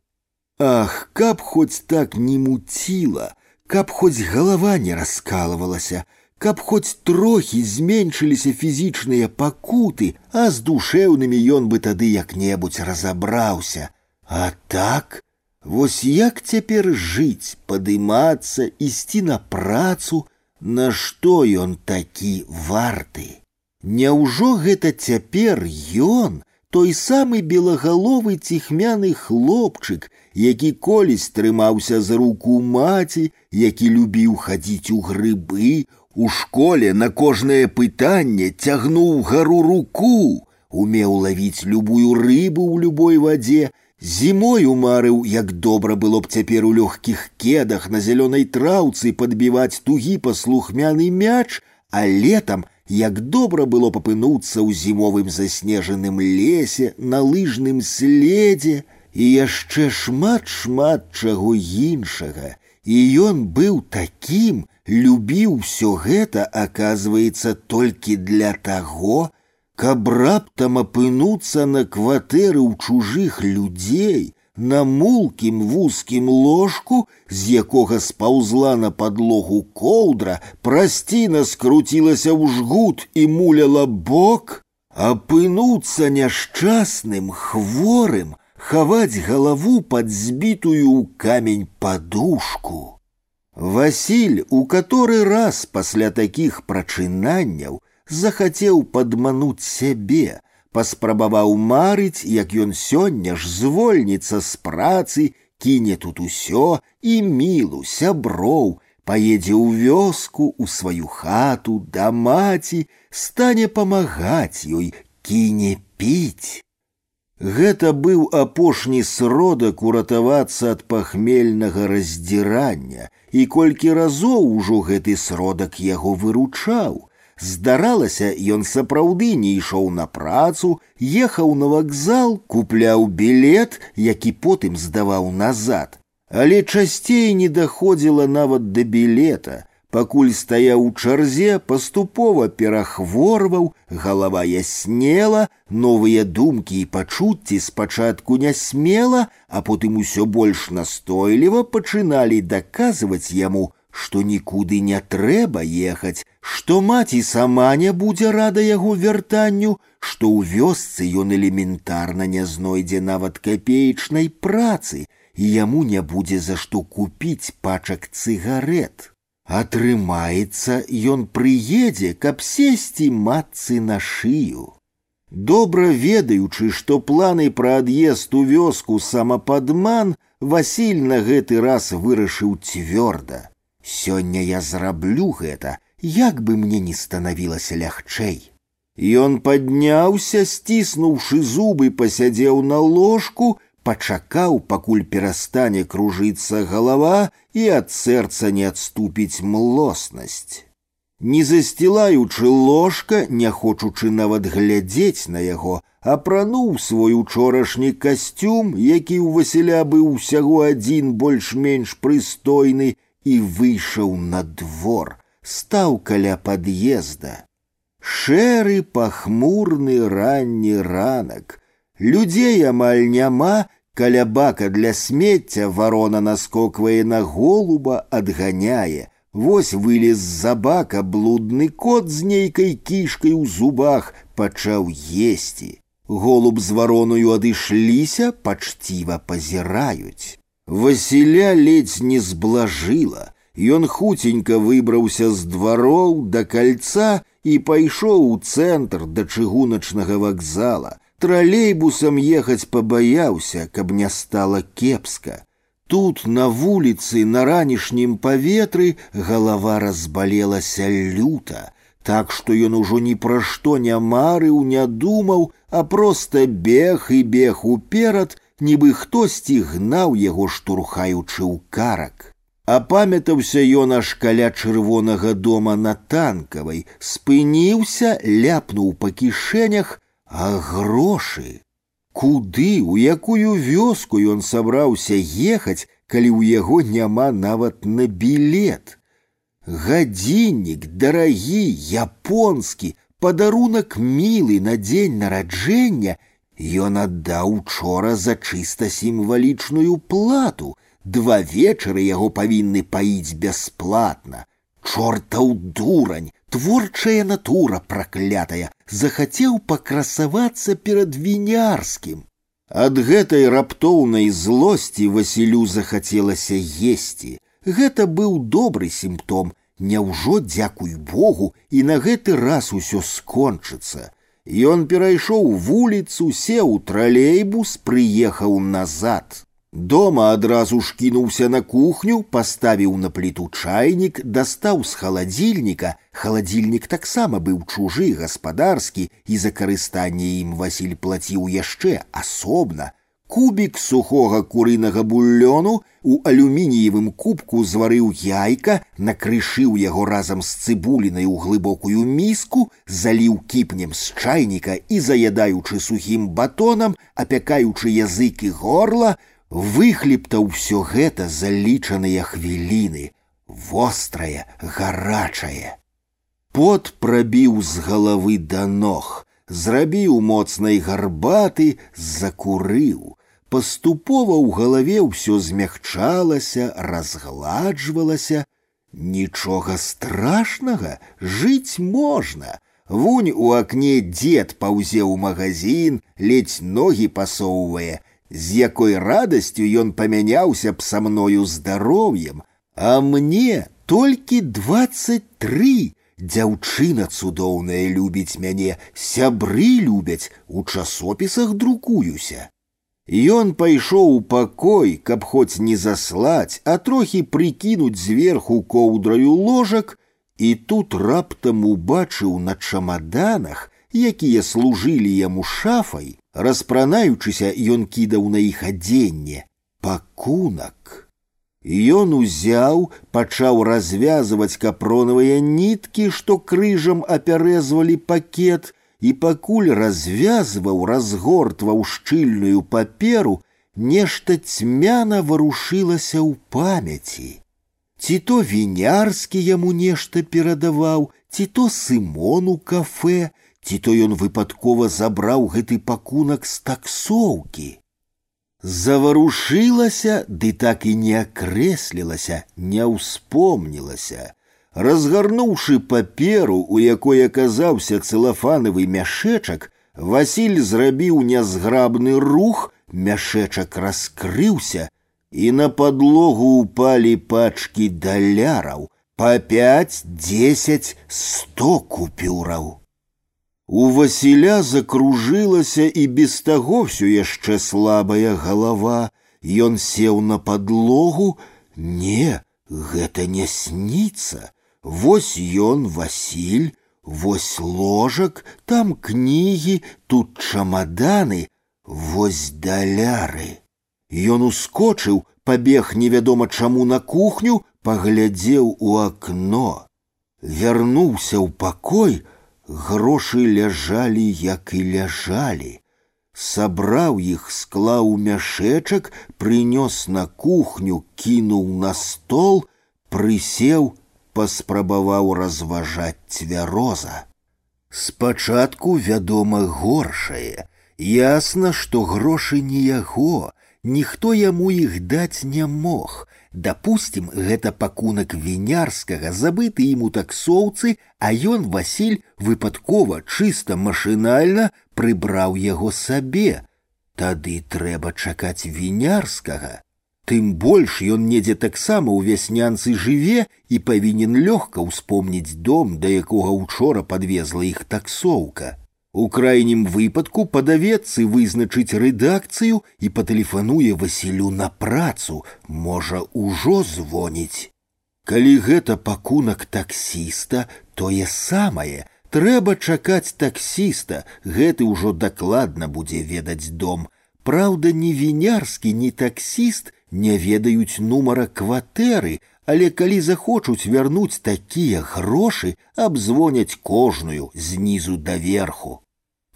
[SPEAKER 2] Ах, каб хоць так не муціла, каб хоць галава не раскалывалася, каб хоць трохі зменшыліся фізічныя пакуты, а з душэўнымі ён бы тады як-небудзь разабраўся. А так, вось як цяпер жыць, падымацца, ісці на працу, Нашто ён такі варты? Няўжо гэта цяпер ён, той самы белагаловы ціхмяны хлопчык, які колісь трымаўся за руку маці, які любіў хадзіць у грыбы, у школе на кожнае пытанне цягнуў гару руку, умеў лавіць любую рыбу ў любой вадзе, Зімою марыў, як добра было б цяпер у лёгкіх кедах на зялёнай траўцы падбіваць тугі паслухмяны мяч, а летам, як добра было папынуцца ў зімовым заснежаным лесе, на лыжным следзе і яшчэ шмат шмат чаго іншага. І ён быў такім, любіў усё гэта, аказваецца толькі для таго, каб раптам апынуцца на кватэры ў чужых людзей, на мулкім вузкім ложку, з якога спаўзла на падлогу коўдра, прасціна скруцілася ў жгут і муляла бок, апынуцца няшчасным, хворым, хаваць галаву пад збітую ў камень падушку. Васіль у каторы раз пасля такіх прачынанняў захацеў падмануць сябе, паспрабаваў марыць, як ён сёння ж звольніцца з працы, кіне тут усё і мілу сяброў, паедзе ў вёску у сваю хату да маці, стане памагаць ёй, кіне піць. Гэта быў апошні сродак уратавацца ад пахмельнага раздзірання, і колькі разоў ужо гэты сродак яго выручаў. Здаралася, ён сапраўды не ішоў на працу, ехаў на вакзал, купляў білет, які потым здаваў назад. Але часцей не даходзіла нават да білета. Пакуль стаяў у чарзе, паступова перахворваў, галава яснела, новыя думкі і пачуцці спачатку не смела, а потым усё больш настойліва пачыналі даказваць яму, што нікуды не трэба ехаць, што маці сама не будзе рада яго вяртанню, што ў вёсцы ён элементарна не знойдзе нават капеечнай працы, і яму не будзе за што купіць пачак цыгарет. Атрымаецца, ён прыедзе, каб сесці матцы на шыю. Добра ведаючы, што планы пра ад'езд у вёску самападман, Васіль на гэты раз вырашыў цвёрда. Сёння я зраблю гэта, як бы мне не станавілася лягчэй. Ён падняўся, сціснуўшы зубы, пасядзеў на ложку, пачакаў, пакуль перастане кружыцца галава і ад сэрца не адступіць млоснасць. Не засцілаючы ложка, не хочучы нават глядзець на яго, апрануў свой учорашні касцюм, які ў Васіля быў усяго адзін больш-менш прыстойны і выйшаў на двор, стаў каля пад'езда. Шэры пахмурны ранні ранак. Людзей амаль няма, каля бака для смецця варона наскоквае на голуба, адганяе. Вось вылез з-за бака блудны кот з нейкай кішкай у зубах пачаў есці. Голуб з вароною адышліся, пачціва пазіраюць. Васіля ледзь не зблажыла. Ён хуценька выбраўся з двароў да кальца і пайшоў у цэнтр да чыгуначнага вакзала. Тралейбусам ехаць пабаяўся, каб не стала кепска. Тут на вуліцы на ранішнім паветры галава разбалелася люта, так што ён ужо ні пра што не марыў, не думаў, а проста бег і бег уперад, нібы хтосьці гнаў яго штурхаючы ў карак. Апамятаўся ён аж каля чырвонага дома на танкавай, спыніўся, ляпнуў па кішэнях, а грошы. Куды, у якую вёску ён сабраўся ехаць, калі ў яго няма нават на білет. Гадзіннік дарагі, японскі, падарунак мілы на дзень нараджэння, ён аддаў учора за чыста сімвалічную плату, Два вечары яго павінны паіць бясплатна. Чортаў дурань, творчая натура праклятая, захацеў пакрасавацца перад вінярскім. Ад гэтай раптоўнай злосці Васілю захацелася есці. Гэта быў добры сімптом. Няўжо дзякуй Богу і на гэты раз усё скончыцца. Ён перайшоў вуліцу, сеў тралейбус, прыехаў назад. Дома адразу ж кінуўся на кухню, паставіў на пліту чайнік, дастаў з халадзільніка. Халадзільнік таксама быў чужы гаспадарскі, і за карыстанне ім Васіль плаціў яшчэ асобна. Кубік сухога курынага бульёну у алюмініевым кубку зварыў яйка, накрышыў яго разам з цыбулінай у глыбокую міску, заліў кіпнем з чайніка і заядаючы сухім батонам, апякаючы языкі горла, выхлептаў усё гэта за лічаныя хвіліны, вострае, гарачае. Пот прабіў з галавы да ног, зрабіў моцнай гарбаты, закурыў. Паступова ў галаве ўсё змягчалася, разгладжвалася. Нічога страшнага, жыць можна. Вунь у акне дзед паўзе ў магазин, ледзь ногі пасоўвае, з якой радасцю ён памяняўся б са мною здароўем, а мне толькі двадцать тры. Дзяўчына цудоўная любіць мяне, сябры любяць, у часопісах друкуюся. Ён пайшоў у пакой, каб хоць не заслаць, а трохі прыкінуць зверху коўдраю ложак, і тут раптам убачыў на чамаданах, якія служылі яму шафай, распранаючыся ён кідаў на іх адзенне пакунак ён узяў пачаў развязываць капронавыя ніткі што крыжам апярэзвалі пакет і пакуль развязваў разгортваў шчыльную паперу нешта цьмяна варушылася ў памяці ці то вінярскі яму нешта перадаваў ці то сымон у кафе ці то ён выпадкова забраў гэты пакунак з таксоўкі. Заварушылася, ды так і не акрэслілася, не ўспомнілася. Разгарнуўшы паперу, у якой аказаўся цэлафанавы мяшэчак, Васіль зрабіў нязграбны рух, мяшэчак раскрыўся, і на падлогу упалі пачкі даляраў, па пять, дзесяць, сто купюраў. У Васіля закружылася і без таго ўсё яшчэ слабая галава. Ён сеў на падлогу, не, гэта не сніцца. Вось ён Васіль, вось ложак, там кнігі, тут чамаданы, вось даляры. Ён ускочыў, пабег невядома чаму на кухню, паглядзеў у акно. Вярнуўся ў пакой, Грошы ляжалі, як і ляжалі. сабраў іх, склаў мяшэчак, прынёс на кухню, кінуў на стол, прысеў, паспрабаваў разважаць цвяроза. Спачатку, вядома, горшае. Ясна, што грошы не яго, ніхто яму іх даць не мог. Дапусцім, гэта пакунак вінярскага, забыты ім у таксоўцы, а ён Васіль выпадкова чыста машынальна прыбраў яго сабе. Тады трэба чакаць вінярскага. Тым больш ён недзе таксама ў вяснянцы жыве і павінен лёгка ўспомніць дом, да якога учора падвезла іх таксоўка. У крайнім выпадку падавецца вызначыць рэдакцыю і патэлефануе Васілю на працу, можа, ужо звоніць. Калі гэта пакунак таксіста, тое самае, трэба чакаць таксіста, гэты ўжо дакладна будзе ведаць дом. Праўда, ні вінярскі, ні таксіст не ведаюць нумара кватэры, але калі захочуць вярнуць такія грошы, абзвоняць кожную знізу да верху.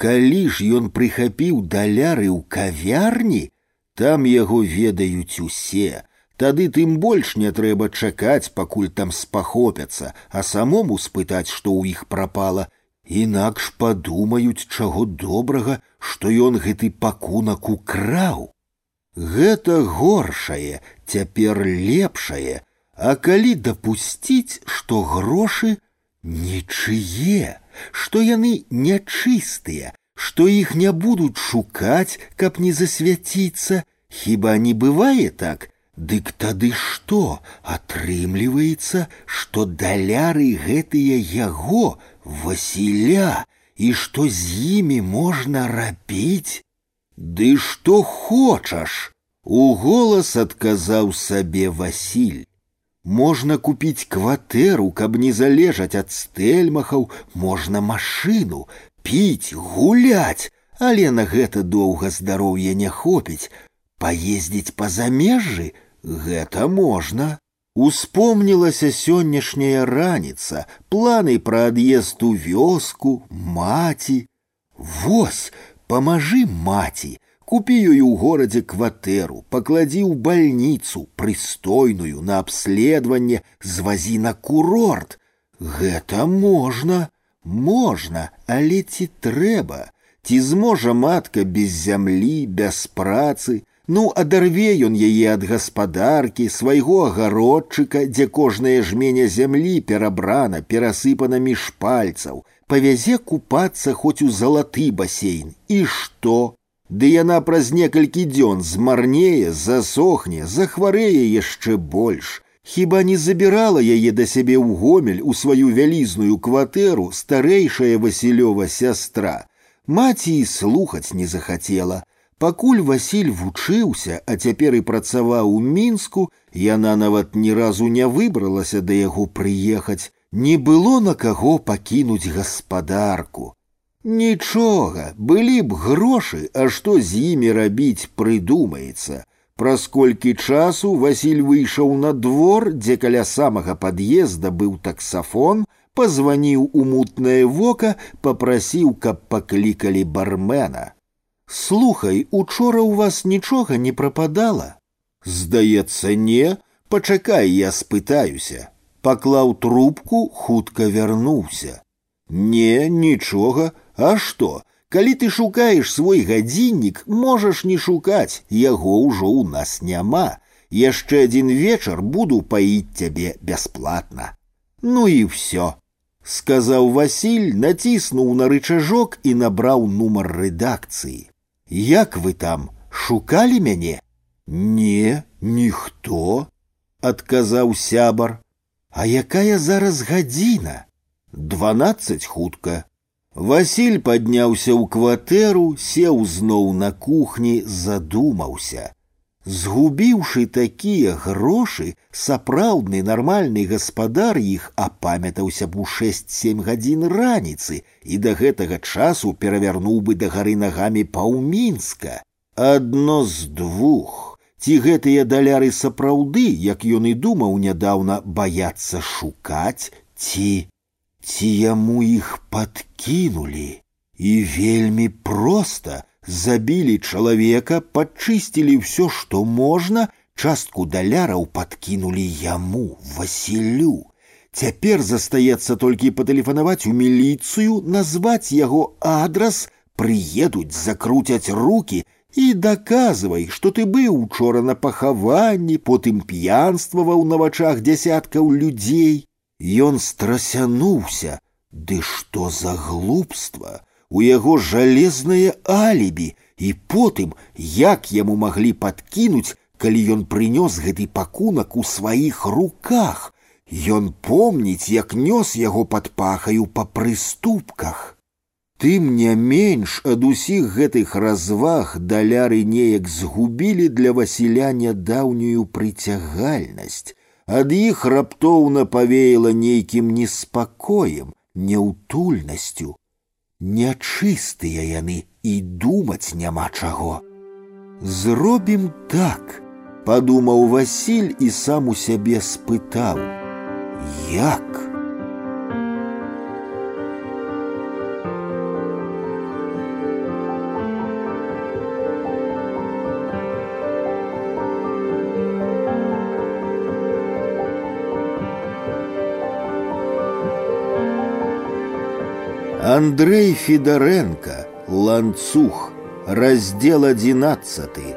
[SPEAKER 2] Калі ж ён прыхапіў даляры ў кавярні, там яго ведаюць усе. Тады тым больш не трэба чакаць, пакуль там спахопяцца, а самому спытаць, што ў іх прапала. Інакш падумаюць, чаго добрага, што ён гэты пакунак украў. Гэта горшае, цяпер лепшае, А калі дапусціць, што грошы нічые, што яны нячыстыя, што іх не будуць шукаць, каб не засвяціцца, хіба не бывае так, Дык тады што атрымліваецца, што даляры гэтыя яго, Васіля, і што з імі можна рабіць? Ды што хочаш? У голас адказаў сабе Васіль. Можна купіць кватэру, каб не залежаць ад стэльмахаў, можна машыну, піць, гуляць, але на гэта доўга здароўя не хопіць. Паездзіць па замежжы гэта можна. Успомнілася сённяшняя раніца, планы пра ад'езд у вёску, маці. Вось, Памажы маці, купі ёй у горадзе кватэру, пакладзі ў бальніцу прыстойную на абследаванне, звазі на курорт. Гэта можна, можна, але ці трэба, ці зможа матка без зямлі, без працы, Ну, адарве ён яе ад гаспадаркі, свайго агародчыка, дзе кожная жменя зямлі перабрана, перасыпана між пальцаў, павязе купацца хоць у залаты басейн. І што? Ды яна праз некалькі дзён змарнее, засохне, захварэе яшчэ больш. Хіба не забірала яе да сябе ў гомель у сваю вялізную кватэру старэйшая Васілёва сястра. Маці і слухаць не захацела. Пакуль Васіль вучыўся, а цяпер і працаваў у мінску, яна нават ні разу не выбралася да яго прыехаць, не было на каго пакінуць гаспадарку. Нічога, былі б грошы, а што з імі рабіць прыдумаецца. Праз колькі часу Васіль выйшаў на двор, дзе каля самага пад'езда быў таксафон, пазваніў у мутнае вока, папрасіў, каб паклікалі бармена. Слухай, учора ў вас нічога не прападала. Здаецца, не, пачакай, я спытаюся паклаў трубку, хутка вярнуўся. Не, нічога, а што? Калі ты шукаеш свой гадзіннік, можаш не шукаць, яго ўжо ў нас няма. Яшчэ адзін вечар буду паіць цябе бясплатна. Ну і ўсё. Сказаў Васіль, націснуў на рычажок і набраў нумар рэдакцыі. Як вы там шукалі мяне? Не, ніхто, адказаў сябар. А якая зараз гадзіна? Дванаццаць хутка. Васіль падняўся ў кватэру, сеў зноў на кухні, задумаўся. Згубіўшы такія грошы, сапраўдны нармальны гаспадар іх апамятаўся б у шэсць-сем гадзін раніцы і да гэтага часу перавярнуў бы да гары нагамі паўмінска. Адно з двух. Ці гэтыя даляры сапраўды, як ён і думаў нядаўна баяцца шукаць, ці ці яму іх падкінулі. І вельмі проста Забілі чалавека, падчысцілі ўсё, што можна, частку даляраў падкінулі яму, Васілю. Цяпер застаецца толькі патэлефанаваць у міліцыю, назваць яго адрас, прыедуць, закруцяць руки і даказвай, што ты быў учора на пахаванні, потым п'янстваваў на вачах дзясяткаў людзей. Ён страсянуўся, Ды што за глупства! У яго жалезнае алібі, і потым, як яму маглі падкінуць, калі ён прынёс гэты пакунак у сваіх руках. Ён помніць, як нёс яго пад пахаю па прыступках. Тым не менш ад усіх гэтых разваг даляры неяк згубілі для Васіля нядаўнюю прыцягальнасць. Ад іх раптоўна павеяла нейкім неспакоем, няўтульнасцю. Нячыстыя яны і думаць няма чаго. Зробім так, падумаў Васіль і сам у сябе спытаў: Як? Андрей Федоренко, Ланцух, раздел одиннадцатый.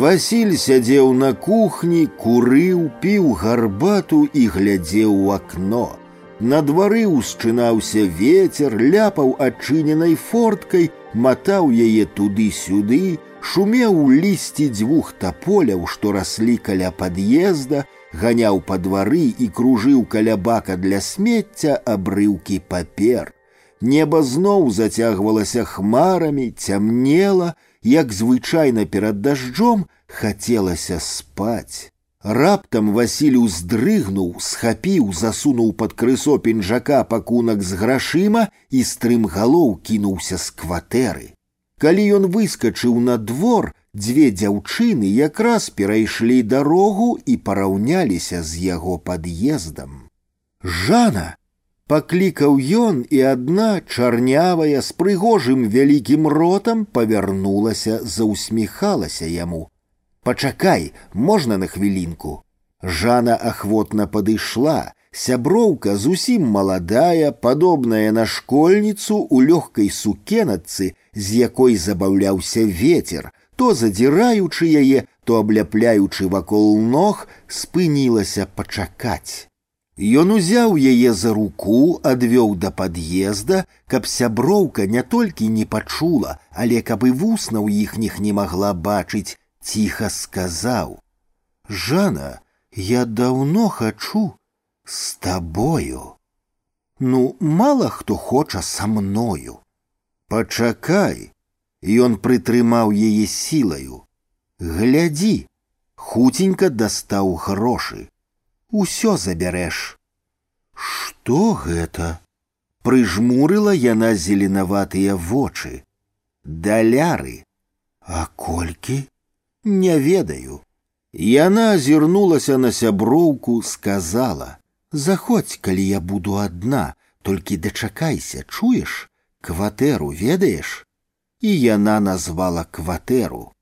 [SPEAKER 2] Васіль сядзеў на кухні, курыў, піў гарбату і глядзеў у акно. На двары ўсчынаўся ветер, ляпаў адчыненай форткай, матаў яе туды-сюды, шумеў у лісці дзвюх таполяў, што раслі каля пад'езда, ганяў па двары і кружыў каля бака для смецця абрыўкі папер. Неба зноў зацягвалася хмарамі, цямнела, як звычайна перад дажджом хацелася спаць. Раптам Васіль уздрыгнуў, схапіў, засунуў пад крысо пінжака пакунак з грашыма і стрымгалоў кінуўся з кватэры. Калі ён выскачыў на двор, дзве дзяўчыны якраз перайшлі дарогу і параўняліся з яго пад'ездам. Жана! Паклікаў ён, і адна чарнявая з прыгожым вялікім ротам павярнулася, заўсміхалася яму. Пачакай, можна на хвілінку. Жана ахвотна падышла, сяброўка зусім маладая, падобная на школьніцу у лёгкай сукенацы, з якой забаўляўся ветер, то задзіраючы яе, то абляпляючы вакол ног, спынілася пачакаць. Ён узяў яе за руку, адвёў да пад'езда, каб сяброўка не толькі не пачула, але каб і вуснаў іхніх не магла бачыць, ціха сказаў: « Жана, я даўно хачу с табою. Ну, мала хто хоча са мною. Пачакай, Ён прытрымаў яе сілаю. Глядзі, хуценька дастаў грошы усё забярэш. Што гэта? Прыжмурыла яна зеленаватыя вочы. Даляры, А колькі? Не ведаю. Яна азірнулася на сяброўку, сказала: « Заходзь, калі я буду адна, толькі дачакайся, чуеш, кватэру ведаеш? І яна назвала кватэру.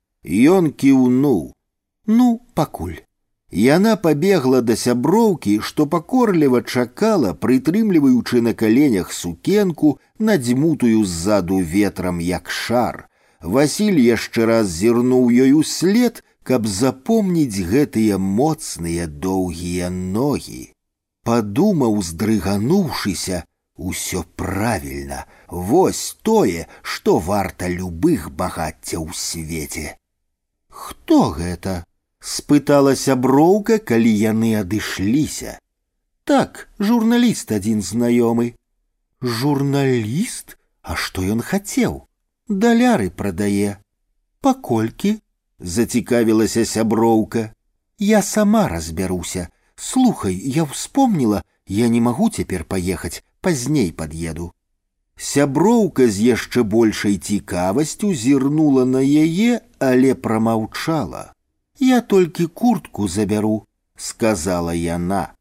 [SPEAKER 2] Ён кіўнуў: « Ну, пакуль. Яна пабегла да сяброўкі, што пакорліва чакала, прытрымліваючы на каленях сукенку, надзьмутую ззаду ветрам як шар. Васіль яшчэ раз зірнуў ёй услед, каб запомніць гэтыя моцныя доўгія ногі. Падумаў, здрыгануўшыся, усё правільна, Вось тое, што варта любых багаццяў у свеце. Хто гэта? спытала сяброўка, калі яны адышліся. Так, журналіст адзін знаёмы. Журналіст, А што ён хацеў? Даляры прадае. Паколькі? зацікавілася сяброўка. Я сама разбяруся. Слухай, я вспомнила, я не магу цяпер паехаць, пазней пад'еду. Сяброўка з яшчэ большай цікавасцю зірнула на яе, але прамаўчала. Я толькі куртку забяру, сказала яна.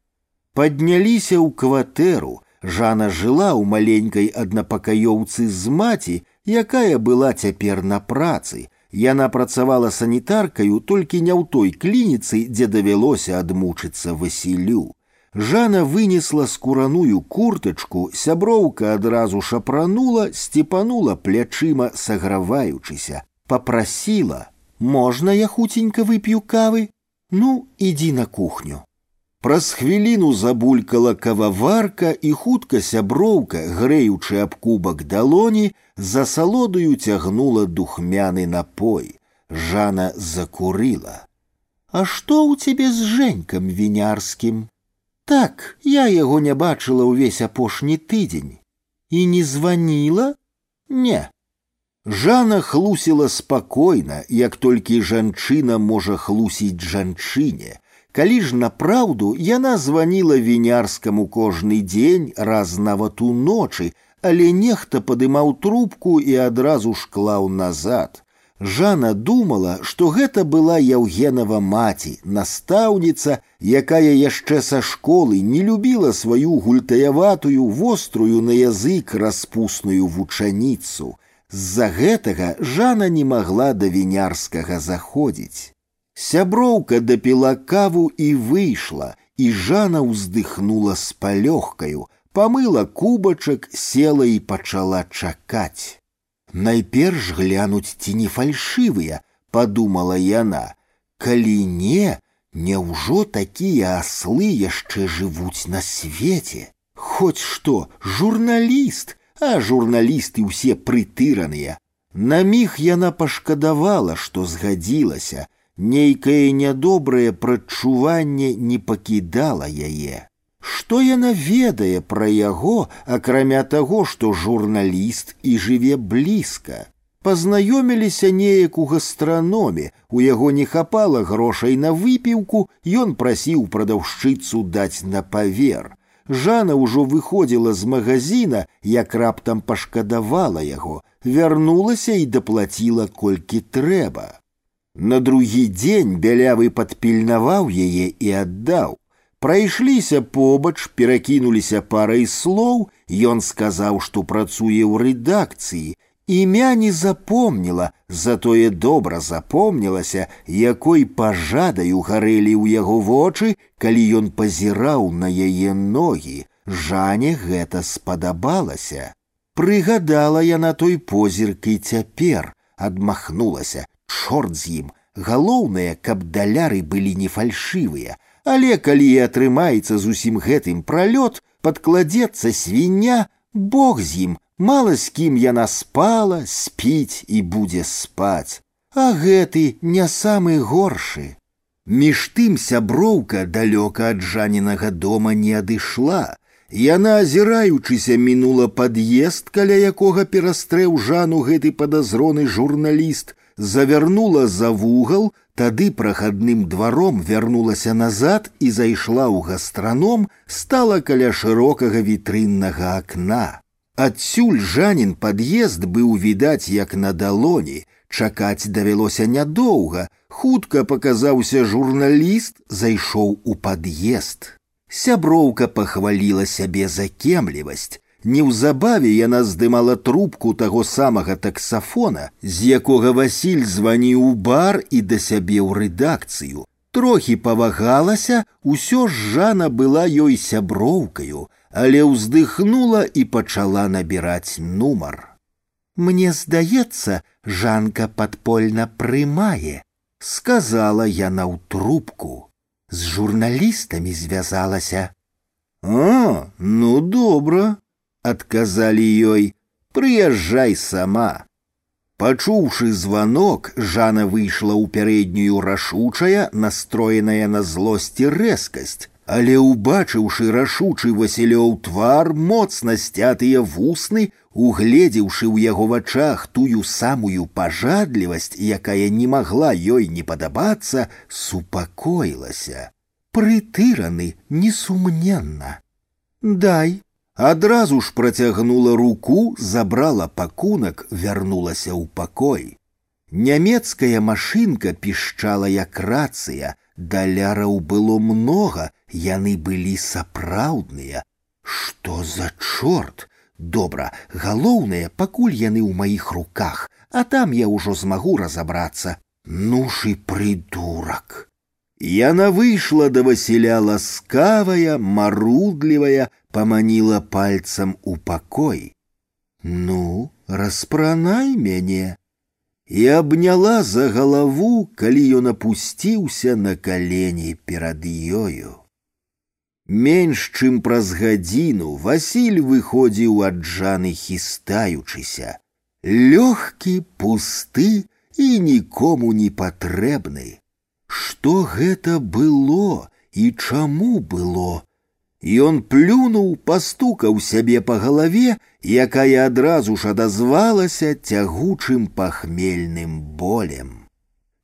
[SPEAKER 2] Падняліся ў кватэру, Жана жыла ў маленькай аднапакаёўцы з маці, якая была цяпер на працы. Яна працавала санітаркаю толькі не ў той клініцы, дзе давялося адмучыцца Васілю. Жана вынесла скураную куртачку, сяброўка адразу шапранула, сцепанула плячыма, саграваючыся, попрасіла: « Можна я хуценька вып'ю кавы? Ну, ідзі на кухню. Праз хвіліну забулькала кававарка і хутка сяброўка, грэючы аб кубак далоні, за салодаю цягнула духмяны напой. Жана закурыла. А што ў цябе з жэнькам вінярскім? Так, я яго не бачыла ўвесь апошні тыдзень і не званіла? Не. Жана хлусіла спакойна, як толькі жанчына можа хлусіць жанчыне. Калі ж напраўду яна званіла вінярскаму кожны дзень раз нават уночы, але нехта падымаў трубку і адразу ж клаў назад. Жана думала, што гэта была Яўгенава маці, настаўніца, якая яшчэ са школы не любіла сваю гультаяватую вострую на язык распусную вучаніцу. З-за гэтага Жана не магла да вінярскага заходзіць. Сяброўка дапіла каву і выйшла, і Жана ўздыхнула з палёгкаю, памыла кубачак, села і пачала чакаць. Найперш глянуць ці не фальшывыя, подумала яна. Калі не, няўжо такія аслы яшчэ жывуць на свеце. Хоць што, журналіст, а журналісты ўсе прытыраныя. На міг яна пашкадавала, што згадзілася, нейкае нядобрае прадчуванне не пакідала яе. Што яна ведае пра яго, акрамя таго, што журналіст і жыве блізка. Пазнаёміліся неяк у гастраноме, у яго не хапала грошай на выпіўку, ён прасіў прадаўшчыцу даць на павер. Жана ўжо выходзіла з магазина, як раптам пашкадавала яго, вярнулася і даплаціла колькі трэба. На другі дзень бялявы падпільнаваў яе і аддаў. Прайшліся побач, перакінуліся парай слоў, ён сказаў, што працуе ў рэдакцыі. Імя не запомніла, затое добра запомнілася, якой пажадаю гарэлі ў яго вочы, калі ён пазіраў на яе ногі. Жане гэта спадабалася. Прыгадала яна той позірк і цяпер адмахнулася, чорт з ім. Галоўнае, каб даляры былі не фальшывыя, Але калі і атрымаецца з усім гэтым пралёт, падкладзецца свіння, Бог з ім, мала з кім яна спала, спіць і будзе спаць. А гэты не самы горшы. Між тым сяброўка далёка ад жанінага дома не адышла. Яна, азіраючыся, мінула пад'езд, каля якога перастрэў жану гэты падазроны журналіст, завярнула за вугал, Тады прахадным дваром вярнулася назад і зайшла ў гастраном, стала каля шырокага вітрыннага акна. Адсюль жанін пад'езд быў відаць як на далоні. Чакаць давялося нядоўга. Хутка паказаўся журналіст, зайшоў у пад'езд. Сяброўка пахваліла сябе за кемлівасць. Неўзабаве яна здымала трубку таго самага таксафона, з якога Васіль званіў у бар і да сябе ў рэдакцыю. Трохі павагалася, усё ж жана была ёй сяброўкаю, але ўздыхнула і пачала набіраць нумар. Мне здаецца, жанка падпольна прымае, сказала яна ў трубку. З журналістамі звязалася. А, ну добра, адказалі ёй прыязджай сама пачуўшы званок жана выйшла ў пярэднюю рашучая настроеная на злосці рэзкасць але убачыўшы рашучы васілёў твар моцна сцятыя вусны угледзеўшы ў яго вачах тую самую пажадлівасць якая не магла ёй не падабацца супакоілася прытыраны несумненна дай Адразу ж працягнула руку, забрала пакунак, вярнулася ў пакой. Нямецкая машынка пішчала як рацыя, даляраў было многа, яны былі сапраўдныя. Што за чорт? Добра, галоўнае, пакуль яны ў маіх руках, а там я ўжо змагу разабрацца. Ну ж і придурак. Яна выйшла да Васіля ласкавая, марудлівая, паманіла пальцам у пакой. Ну, распранай мяне. І абняла за галаву, калі ён апусціўся на калені перад ёю. Менш чым праз гадзіну Васіль выходзіў ад Жаны хістаючыся, лёгкі, пусты і нікому не патрэбны. Што гэта было і чаму было? Ён плюнуў, пастукаў сябе па галаве, якая адразу ж адазвалася цягучым пахмельным болем.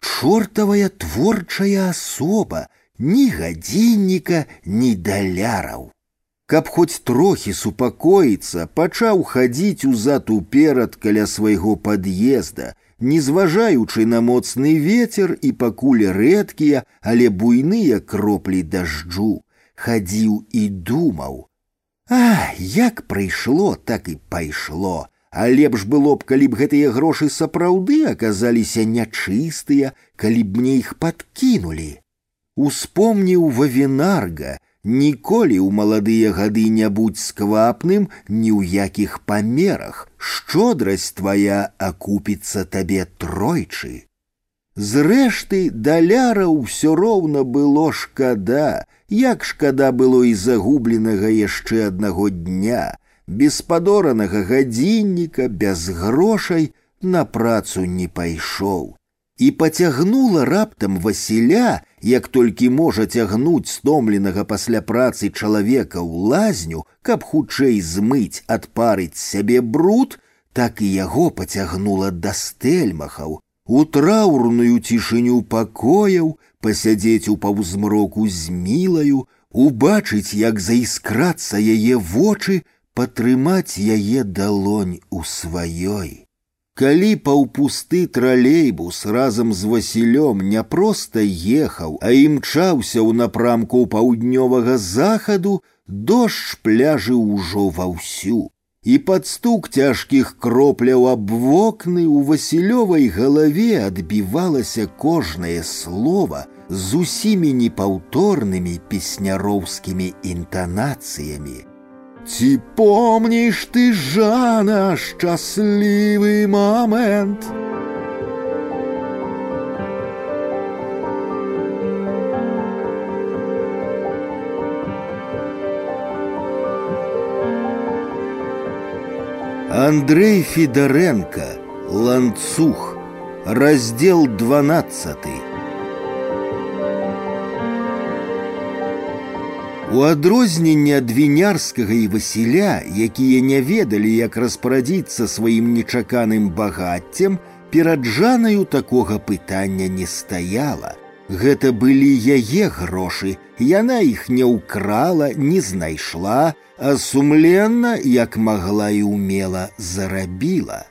[SPEAKER 2] Чортавая творчая асоба, ні гадзінніка, ні даляраў. Каб хоць трохі супакоіцца, пачаў хадзіць узад уперад каля свайго пад'езда, не зважаючы на моцны ветер і пакуль рэдкія, але буйныя кроплі дажджу, хадзіў і думаў: А, як прыйшло, так і пайшло. А лепш было б, калі б гэтыя грошы сапраўды аказаліся нячыстыя, калі б мне іх падкінулі успомніў вавінарга, ніколі ў маладыя гады не будь сквапным ні ў якіх памерах, шчодрасць твая акупіцца табе тройчы. Зрэшты даляра ўсё роўна было шкада, як шкада было і загубленага яшчэ аднаго дня, без падоранага гадзінніка, без грошай на працу не пайшоў і пацягнула раптам Васіля, як толькі можа цягнуць стомленага пасля працы чалавека ў лазню, каб хутчэй змыць адпарыць сябе бруд, так і яго пацягнула да стэльмахаў, у траўрную цішыню пакояў, пасядзець у паўзмроку з мілаю, убачыць, як заіскрацца яе вочы, патрымаць яе далонь у сваёй. Калі паўпусты тралейбус разам з Васілём не проста ехаў, а імчаўся ў напрамку паўднёвага захаду, дождж пляжы ўжо ваўсю. І пад стук цяжкіх кропляў аб вокны у Васілёвай галаве адбівалася кожнае слово з усімі непаўторнымі песняроўскімі інтанацыямі. Ці помніш ты жана шчаслівы момент. Андрей Федоренко, Ланцух, раздел 12. У адрозненне ад вінярскага і Васіля, якія не ведалі, як распарадзіцца сваім нечаканым багаццем, перад жанаю такога пытання не стаяла. Гэта былі яе грошы, яна іх не ўкрала, не знайшла, а сумленна, як магла і умела зарабіла.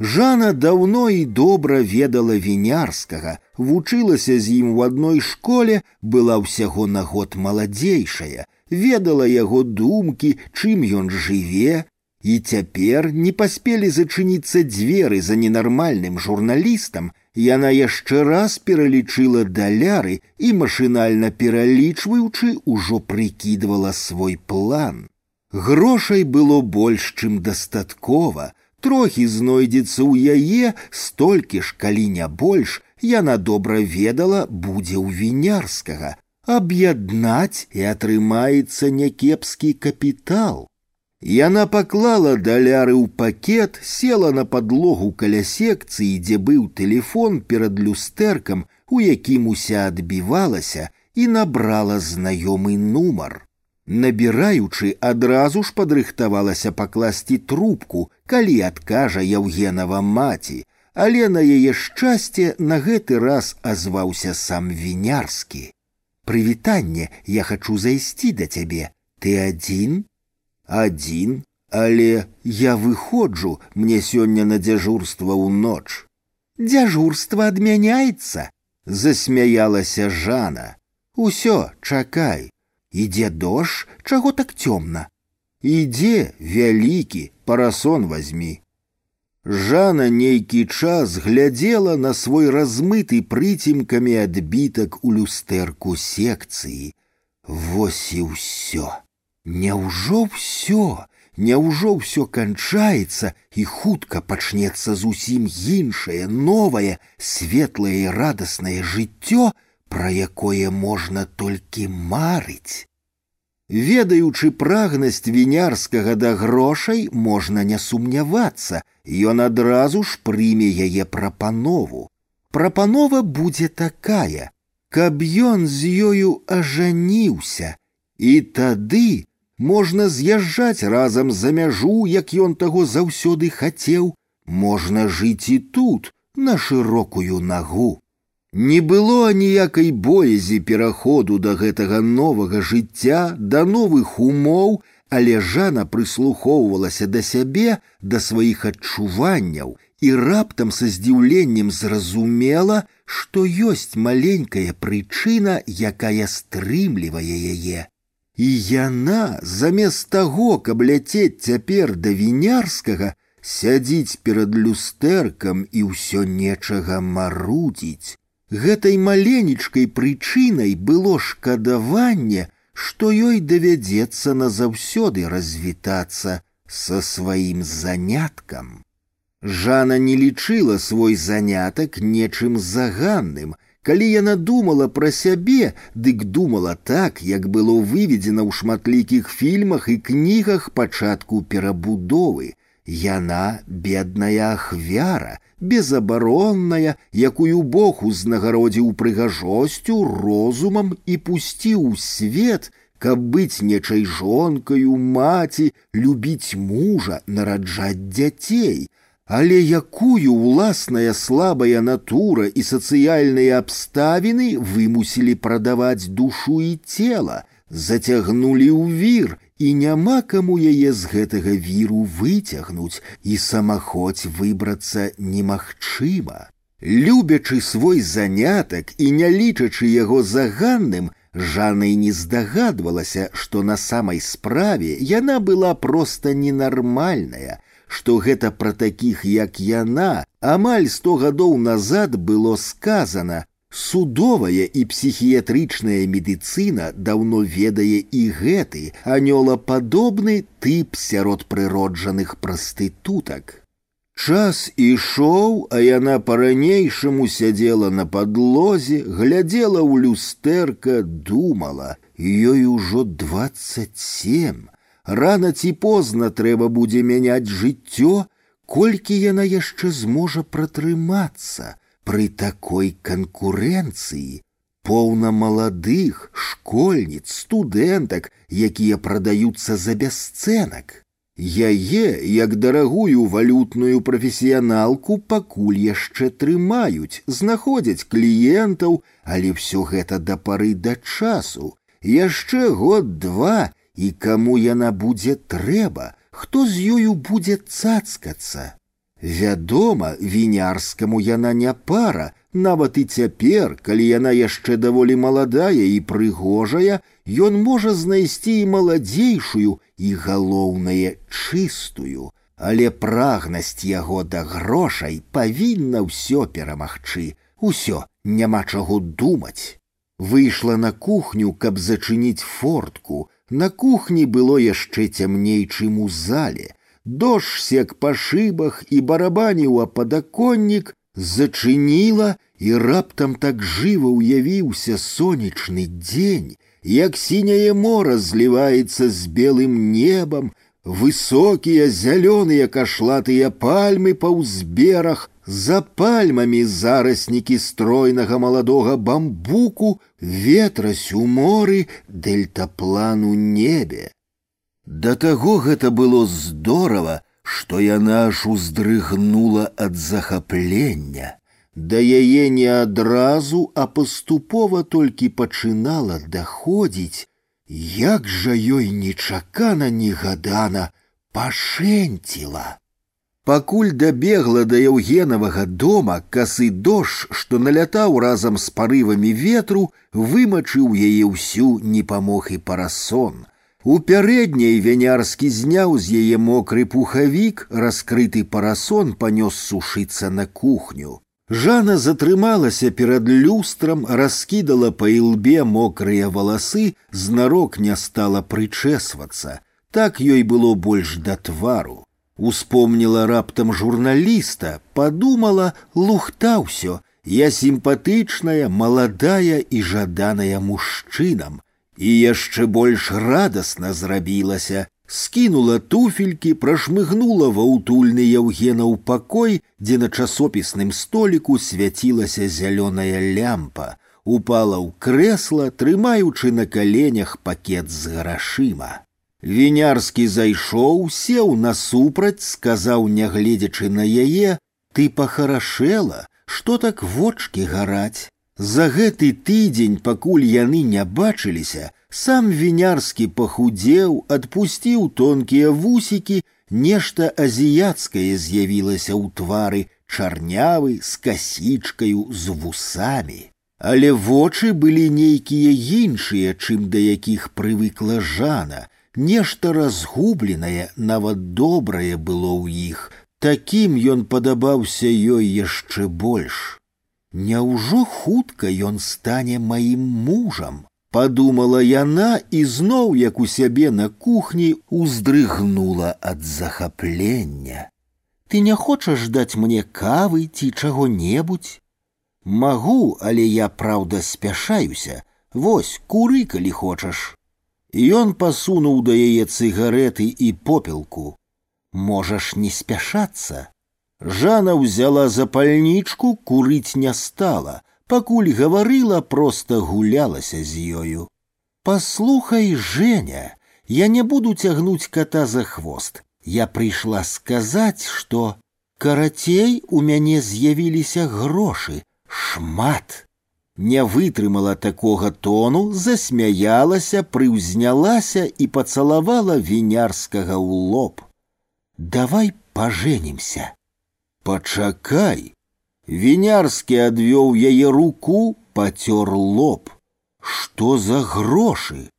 [SPEAKER 2] Жана даўно і добра ведала вінярскага, вучылася з ім у адной школе, была ўсяго на год маладзейшая, ведала яго думкі, чым ён жыве, і цяпер не паспелі зачыніцца дзверы за ненармальным журналістам, яна яшчэ раз пералічыла даляры і машынальна пералічваючы ўжо прыкідвала свой план. Грошай было больш, чым дастаткова, трохі знойдзецца ў яе столькі ж калі не больш яна добра ведала будзе ў вінярскага аб'яднаць і атрымаецца някепскі капітал Яна паклала даляры ў пакет, села на падлогу каля секцыі, дзе быў тэлефон перад люстэркам, у якім уся адбівалася і набрала знаёмы нумар. Набіраючы, адразу ж падрыхтавалася пакласці трубку, калі адкажа Яўгенава маці, але на яе шчасце на гэты раз азваўся сам вінярскі. Прывітанне, я хачу зайсці да цябе. Ты адзін? Адзін, але я выходжу мне сёння на дзяжурства ў ноч. Дзяжурства адмяняецца, засмяялася Жана. Усё, чакай, ідзе дождж, чаго так цёмна. Ідзе вялікі парасон возьми. Жана нейкі час глядзела на свой размыты прыцімкамі адбітак у люстэрку секцыі. Вось і ўсё. Няўжо ўсё, Няўжо ўсё канчаецца і хутка пачнецца зусім іншае, новае, светлае і радаснае жыццё, пра якое можна толькі марыць. Ведаючы прагнасць вінярскага да грошай можна не сумнявацца, ён адразу ж прыме яе прапанову. Прапанова будзе такая, каб ён з ёю ажаніўся, і тады можна з'язджаць разам за мяжу, як ён таго заўсёды хацеў, можна жыць і тут, на шырокую нагу. Не было ніякай боязі пераходу да гэтага новага жыцця, да новых умоў, але Жана прыслухоўвалася да сябе, да сваіх адчуванняў і раптам са здзіўленнем зразумела, што ёсць маленькая прычына, якая стрымлівае яе. І яна, замест таго, каб ляцець цяпер да вінярскага, сядзіць перад люстэркам і ўсё нечага марудзіць. Гэтай маленечкай прычынай было шкадаванне, што ёй давядзецца назаўсёды развітацца са сваім заняткам. Жана не лічыла свой занятак нечым заганным. Калі яна думала пра сябе, дык думала так, як было выведзена ў шматлікіх фільмах і кнігах пачатку перабудовы. Яна бедная ахвяра, безабаронная, якую Бог узнагародзіў прыгажосцю, розумам і пусціў у свет, каб быць нечай жонкаю, маці, любіць мужа, нараджаць дзяцей. Але якую ўласная слабая натура і сацыяльныя абставіны вымусілі прадаваць душу і цела, зацягнулі ў вір і няма каму яе з гэтага віру выцягнуць і самахоць выбрацца немагчыма. Любячы свой занятак і не лічачы яго заганным, Жанна і не здагадвалася, што на самай справе яна была проста ненармальная, што гэта пра такіх, як яна, амаль сто гадоў назад было сказано, Судовая і псіхіятрычная медыцына даўно ведае і гэты анёлападобны тып сярод прыроджаных прастытутак. Час ішоў, а яна па-ранейшаму сядзела на падлозе, глядзела ў люстэрка, думала, ёй ужо двадцать семь. Рана ці позна трэба будзе мяняць жыццё, колькі яна яшчэ зможа пратрымацца Пры такой канкурэнцыі поўна маладых, школьніц, студэнтак, якія прадаюцца за бясцэнак. Яе, як дарагую валютную прафесіяналку пакуль яшчэ трымаюць, знаходзяць кліентаў, але ўсё гэта да пары да часу. Яшчэ год два, і каму яна будзе трэба, хто з ёю будзе цацкацца. Вядома, вінярскаму яна не пара, нават і цяпер, калі яна яшчэ даволі маладая і прыгожая, ён можа знайсці і маладзейшую і галоўнае чыстую, але прагнасць яго да грошай павінна ўсё перамагчы. Усё няма чаго думаць. Выйшла на кухню, каб зачыніць фортку. На кухні было яшчэ цямней, чым у зале. Дождь сек па шыбах і барабаніў а падаконнік зачыніла і раптам так жыва ўявіўся сонечны дзень, як сіняе мора зліваецца з белым небам, высокія зялёныя кашлатыя пальмы па ўзберах, за пальмамі зараснікі стройнага маладога бамбуку, ветрась у моры, дельтаплану небе. Да таго гэта было здорава, што яна аж уздрыгнула ад захаплення. Да яе не адразу, а паступова толькі пачынала даходзіць, як жа ёй нечакана негадана пашэнціла. Пакуль дабегла да яўгенавага дома касы дождж, што налятаў разам з парывамі ветру, вымачыў яе ўсю не памог і парасон. У пярэдняй вянярскі зняў з яе мокры пухавік, раскрыты парасон панёс сушыцца на кухню. Жана затрымалася перад люстрам, раскідала па ілбе мокрыя валасы, знарок не стала прычэсвацца. Так ёй было больш да твару. Успомніла раптам журналіста, падумала, лухта ўсё, я сімпатычная, маладая і жаданая мужчынам, і яшчэ больш радасна зрабілася, скінула туфелькі, прашмыгнула ва ўтульны Яўгенаў пакой, дзе на часопісным століку свяцілася зялёная лямпа, упала ў крэсла, трымаючы на каленях пакет з грашыма. Вінярскі зайшоў, сеў насупраць, сказаў, нягледзячы на яе: « Ты пахарашэла, што так вочки гараць. За гэты тыдзень, пакуль яны не бачыліся, сам вінярскі пахудзеў, адпусціў тонкія вусікі, нешта азіяцкае з'явілася ў твары, чарнявы з касічкаю з вусамі. Але вочы былі нейкія іншыя, чым да якіх прывыкла жана. Нешта разгубленае, нават добрае было ў іх. Такім ён падабаўся ёй яшчэ больш. Няўжо хутка ён стане маім мужам? Падумала яна і зноў, як у сябе на кухні уздрыгнула ад захаплення. Ты не хочаш даць мне кавы ці чаго-небудзь? Магу, але я праўда спяшаюся. Вось куры, калі хочаш. Ён пасунуў да яе цыгареты і попелку. Можаш не спяшацца. Жана взяла запальничку, курить не стала, пакуль гаварыла, просто гулялася з ёю. Послухай, Женя, я не буду цягнуць кота за хвост. Я прыйшла сказаць, што карацей у мяне з'явіліся грошы, шмат. Не вытрымала такога тону, засмяялася, прыўзнялася і пацалавала вінярскага ў лоб. Давай поженимся. Пачакай. Вінярскі адвёў яе руку, пацёр лоб. Што за грошы?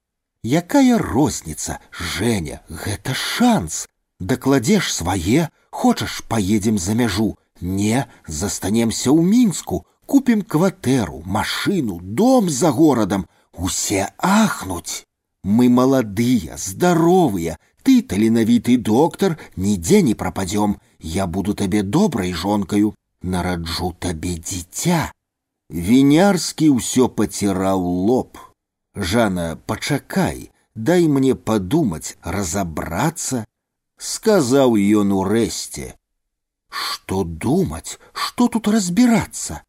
[SPEAKER 2] Якая розніца, Женя, гэта шанс. Дакладзеш свае, хочаш поедем за мяжу. Не, застанемся ў мінску, купім кватэру, машыну, дом за горадам, усе ахнуць. Мы маладыя, здаровыя, ты таленавіты доктар, нідзе не прападзём, я буду табе добрай жонкаю, нараджу табе дзіця. Вінярскі ўсё паціраў лоб. Жана, пачакай, дай мне падумаць, разабрацца, сказаў ён урэшце. Што думаць, што тут разбірацца?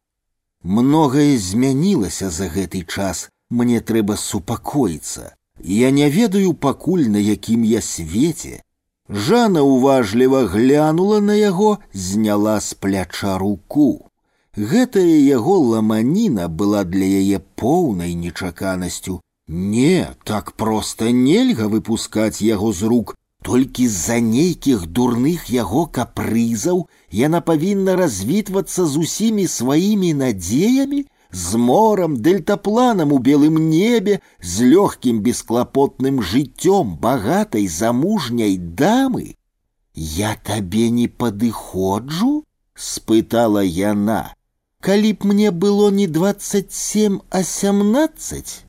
[SPEAKER 2] Многае змянілася за гэты час, мне трэба супакоіцца. Я не ведаю пакуль на якім я свеце, Жана уважліва глянула на яго, зняла з пляча руку. Гэтая яго ламаніна была для яе поўнай нечаканасцю. Не, так проста нельга выпускаць яго з рук. Толькі з-за нейкіх дурных яго капрызаў яна павінна развітвацца з усімі сваімі надзеямі, з морам, дельтапланам у белым небе, з лёгкім бесклапотным жыццём багатай замужняй дамы. Я табе не падыходжу? спытала яна. Калі б мне было не двадцать семь, а семнадцать?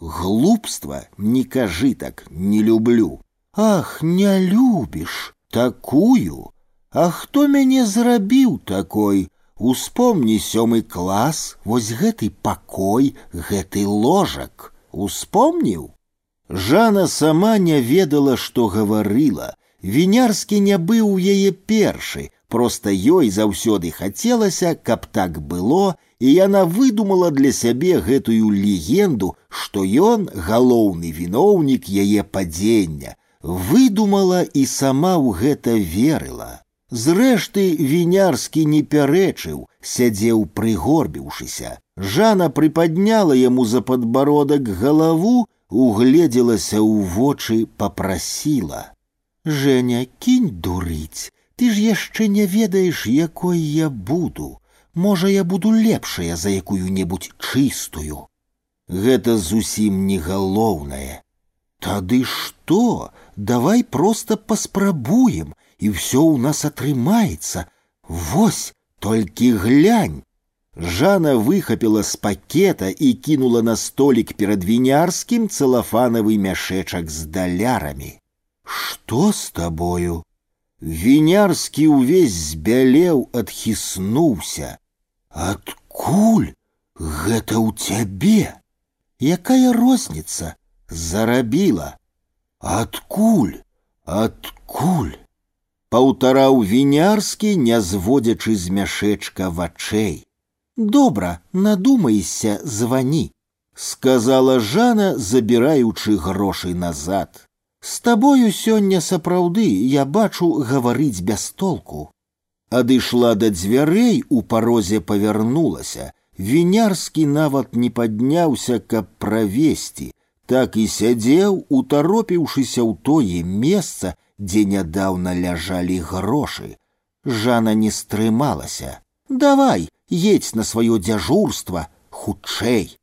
[SPEAKER 2] Глупства, не кажы так, не люблю. Ах, не любіш такую. А хто мяне зрабіў такой? Успомні сёмы клас, вось гэты пакой, гэты ложак, успомніў. Жана сама не ведала, што гаварыла. Вінярскі не быў у яе першы, проста ёй заўсёды хацелася, каб так было, і яна выдумала для сябе гэтую легенду, што ён галоўны віноўнік яе падзення, выдумала і сама ў гэта верыла. Зрэшты вінярскі не пярэчыў, сядзеў прыгорбіўшыся. Жана прыпадняла яму за падбародак галаву, угледзелася ў вочы, попрасіла: « Женя, кінь дурыць, ты ж яшчэ не ведаеш, якой я буду. Можа, я буду лепшая за якую-небудзь чыстую. Гэта зусім не галоўнае. Тады что? Давай просто паспрабуем, і все у нас атрымаецца. Вось, толькі глянь. Жана выхапіла з пакета і кінула на столік перад вінярскім цалафанавы мяшэчак з далярамі. Што з табою? Вінярскі ўвесь збялеў, адхіснуўся. Адкуль гэта ў цябе? Якая розніца? Зарабіла. Адкуль? Адкуль? Паўтараў вінярскі, не зводзячы з мяшэчка вачэй. Добра, надумайся, звані, сказала Жана, забіраючы грошы назад. З табою сёння сапраўды я бачу гаварыць без толку. Адышла да дзвярэй, у парозе павярнулася. Вінярскі нават не падняўся, каб правесці, так і сядзеў, утаропіўшыся ў тое месца, дзе нядаўна ляжалі грошы. Жана не стрымалася. Давай, едь на свое дзяжурства хутчэй.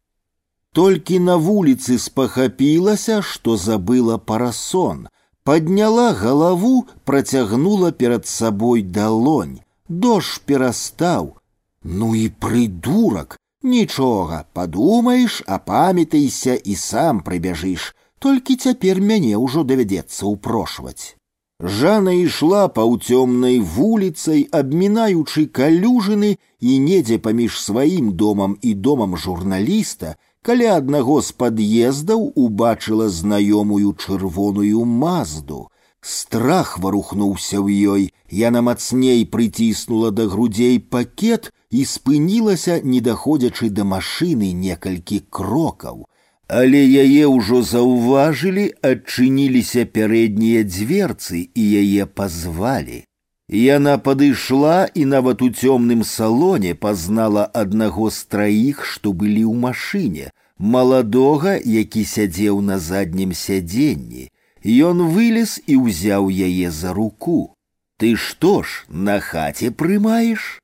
[SPEAKER 2] Толькі на вуліцы спахапілася, што забыла парасон, подняла галаву, працягнула перад сабой далонь. Дождж перастаў. Ну і прыдурак, нічога, падумаеш, апамятайся і сам прыбяжыш, толькі цяпер мяне ўжо давядзецца ўпрошваць. Жана ішла паўцёмнай вуліцай, абмінаючы калюжыны і недзе паміж сваім домам і домам журналіста, каля аднаго з пад'ездаў убачыла знаёмую чырвоную мазду. Страх варухнуўся ў ёй, яна мацней прыціснула да грудзей пакет і спынілася, не даходзячы да машыны некалькі крокаў але яе ўжо заўважылі, адчыніліся пярэднія дзверцы і яе пазвалі. Яна падышла і нават у цёмным салоне пазнала аднаго з траіх, што былі ў машыне, маладога, які сядзеў на заднім сядзенні. Ён вылез і ўзяў яе за руку. Ты што ж, на хаце прымаеш?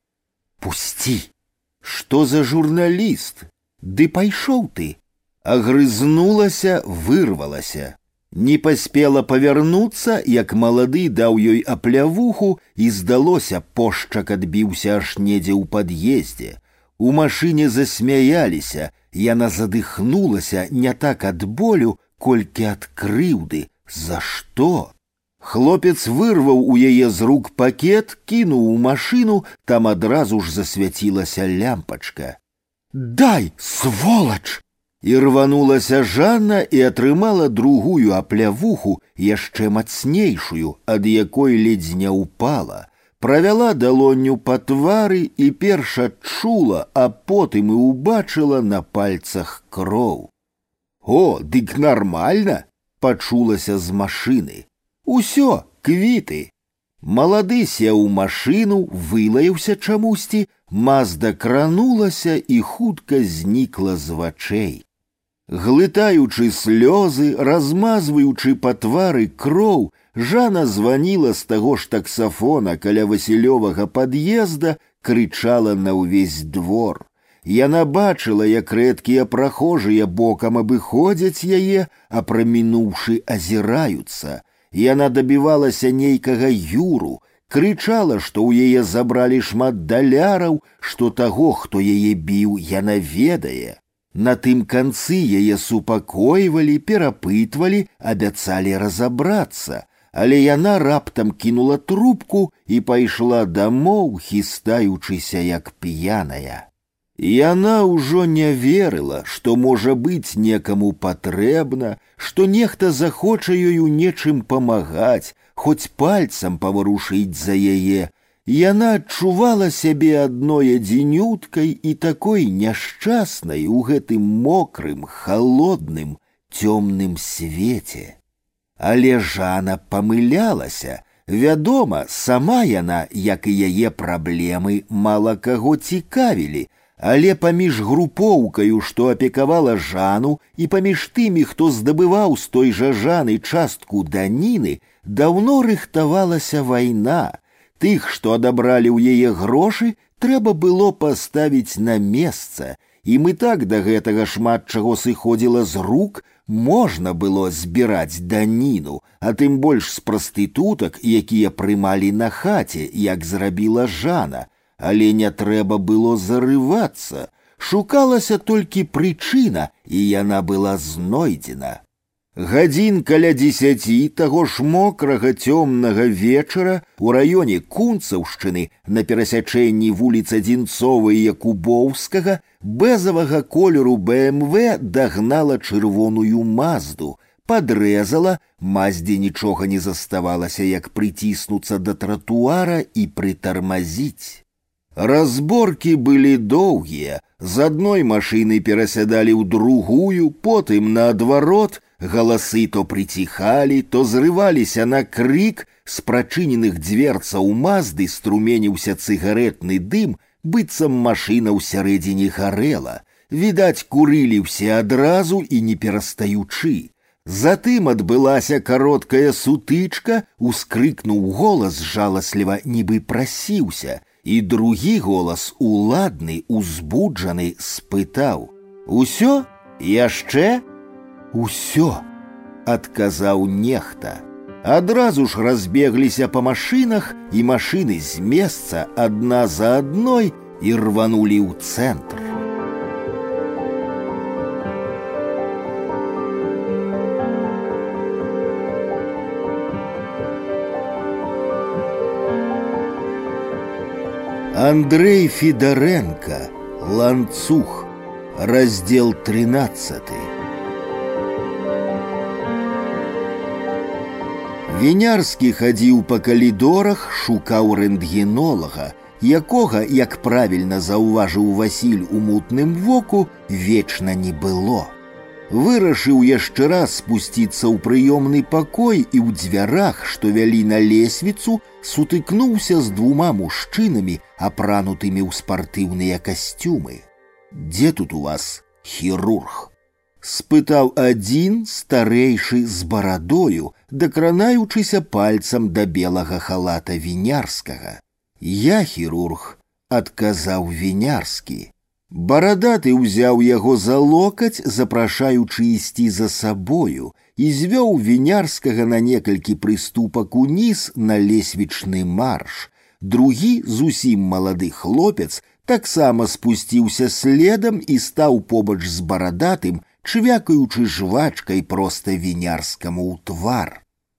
[SPEAKER 2] Пусці! Што за журналіст? Ды пайшоў ты, агрызнулася, вырвалася. Не паспела павярнуцца, як малады даў ёй аплявуху і здалося, пошчак адбіўся аж недзе ў пад'ездзе. У машыне засмяяліся, яна задыхнулася не так ад болю, колькі ад крыўды. За што? Хлопец вырваў у яе з рук пакет, кінуў у машыну, там адразу ж засвяцілася лямпачка. Дай, сволач! І рванулася Жанна і атрымала другую аплявуху яшчэ мацнейшую, ад якой ледзь не ўпала. Правяла далонню па твары і перша чула, а потым і ўбачыла на пальцах кроў. О, дык нармальна! пачулася з машыны. Усё, квіты. Малады сеў у машыну, вылаяўся чамусьці, мазда кранулася і хутка знікла з вачэй. Глытаючы слёзы, размазваючы па твары кроў, Жана званіла з таго ж таксафона каля васілёвага пад'езда, крычала на ўвесь двор. Яна бачыла, як рэдкія прахожыя бокам абыходзяць яе, а прамінуўшы азіраюцца. Яна дабівалася нейкага юру, крычала, што ў яе забралі шмат даляраў, што таго, хто яе біў, яна ведае. На тым канцы яе супакойвалі, перапытвалі, абяцалі разабрацца, але яна раптам кінула трубку і пайшла дамоў, хістаючыся як п'яная. Яна ўжо не верыла, што можа быць некаму патрэбна, што нехта захоча ёй у нечым памагаць, хоць пальцам паварушыць за яе, Яна адчувала сябе адной адзінюткай і такой няшчаснай у гэтым мокрым, холодным, цёмным свеце. Але Жана памылялася, вядома, сама яна, як і яе праблемы мала каго цікавілі, але паміж групоўкаю, што апекавала жану і паміж тымі, хто здабываў з той жа жаны частку даніны, даўно рыхтавалася вайна, Тых, што адабралі ў яе грошы, трэба было паставіць на месца, і мы так да гэтага шмат чаго сыходзіла з рук, можна было збіраць даніну, а тым больш з прастытутак, якія прымалі на хаце, як зрабіла жана, але не трэба было зарывацца. Шукалася толькі прычына, і яна была знойдзена. Гадзін каля дзесяці таго ж мокрага цёмнага вечара у раёне кунцаўшчыны на перасячэнні вуліц адзінцовай якубоўскага бэзавага колеру БМВ дагнала чырвоную мазду, падрэзала, маздзе нічога не заставалася, як прыціснуцца да тратуара і прытармазіць. Разборкі былі доўгія, з адной машыны перасядалі ў другую, потым наадварот, Галасы то прыціхалі, то зрываліся на крык, з прачыненых дверцаў мазды струменіўся цыгаретны дым, быццам машына ўсярэдзіне гарэла. Відаць, курылі ўсе адразу і не перастаючы. Затым адбылася кароткая сутычка, ускрыкнуў голас жаласліва, нібы прасіўся, і другі голас уладны, узбуджаны, спытаў: « Усё, яшчэ? Усё, адказаў нехта. Адразу ж разбегліся па машынах, і машыны з месца адна за адной і рванулі ў цэнтр. Андрей Федоренко, Ланцух, раздел 13. Вінярскі хадзіў па калідорах, шукаў рэнтгенолага, якога, як правільна заўважыў Васіль у мутным воку, вечна не было. Вырашыў яшчэ раз спусціцца ў прыёмны пакой і ў дзвярах, што вялі на лесвіцу, сутыкнуўся з двума мужчынамі, апранутымі ў спартыўныя касцюмы. Дзе тут у вас хірург? спытаў адзін старэйшы з барадою, дакранаючыся пальцам да белага халата вінярскага. Я хірург, адказаў вінярскі. Барадаты ўзяў яго за локаць, запрашаючы ісці за сабою, і звёў вінярскага на некалькі прыступак уніз на лесвічны марш. Другі зусім малады хлопец таксама спусціўся следам і стаў побач з барадатым, чвякаючы жвачкай проста вінярскаму ў твар.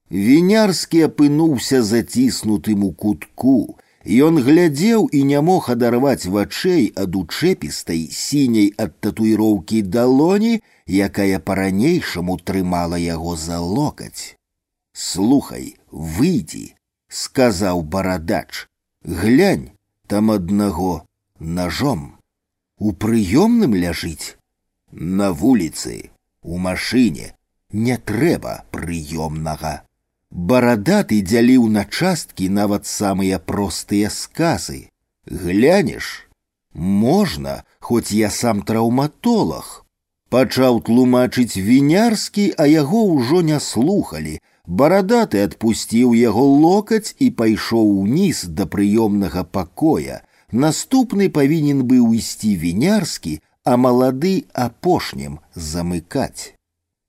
[SPEAKER 2] Вінярскі апынуўся заціснутым у кутку. Ён глядзеў і не мог адарваць вачэй ад учэпістай сіняй ад татуіроўкі далоні, якая па-ранейшаму трымала яго за локаць. Слухай, выйдзі, сказаў барадач, глянь там аднаго ножом. У прыёмным ляжыць на вуліцы, у машыне не трэба прыёмнага. Барадаты дзяліў на часткі нават самыя простыя сказы. Глянеш, можна, хоць я сам траўматолог. Пачаў тлумачыць вінярскі, а яго ўжо не слухалі. Барадаты адпусціў яго локаць і пайшоў уніз да прыёмнага пакоя. Наступны павінен быў ісці вінярскі, а малады апошнім замыкаць.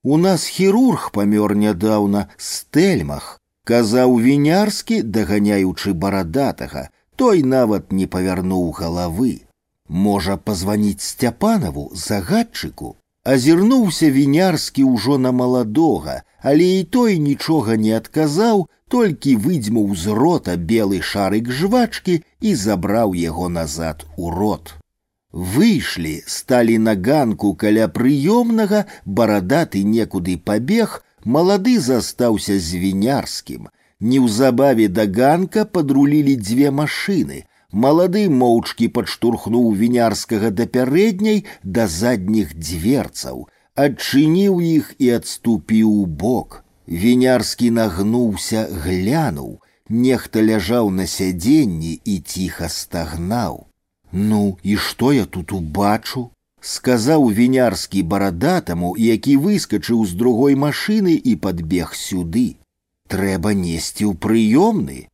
[SPEAKER 2] У нас хірург памёр нядаўна стэльмах, казаў вінярскі, даганяючы барадатага, той нават не павярнуў галавы. Можа пазваніць сцяпанаву загадчыку, азірнуўся вінярскі ўжо на маладога, але і той нічога не адказаў, толькі выдзьмуў з рота белы шарык жвачкі і забраў яго назад у рот. Выйшлі, сталі на ганку каля прыёмнага, барадаты некуды пабег, малады застаўся звінярскім. Неўзабаве да ганка падрулілі дзве машыны. Малады моўчкі падштурхнуў вінярскага да пярэдняй да задніх дверцаў, адчыніў іх і адступіў у бок. Вінярскі нагнуўся, глянуў, нехта ляжаў на сядзенні і ціха стагнаў. Ну і што я тут убачу? сказаў вінярскі барадатаму, які выскачыў з другой машыны і падбег сюды. Трэба несці ў прыёмны.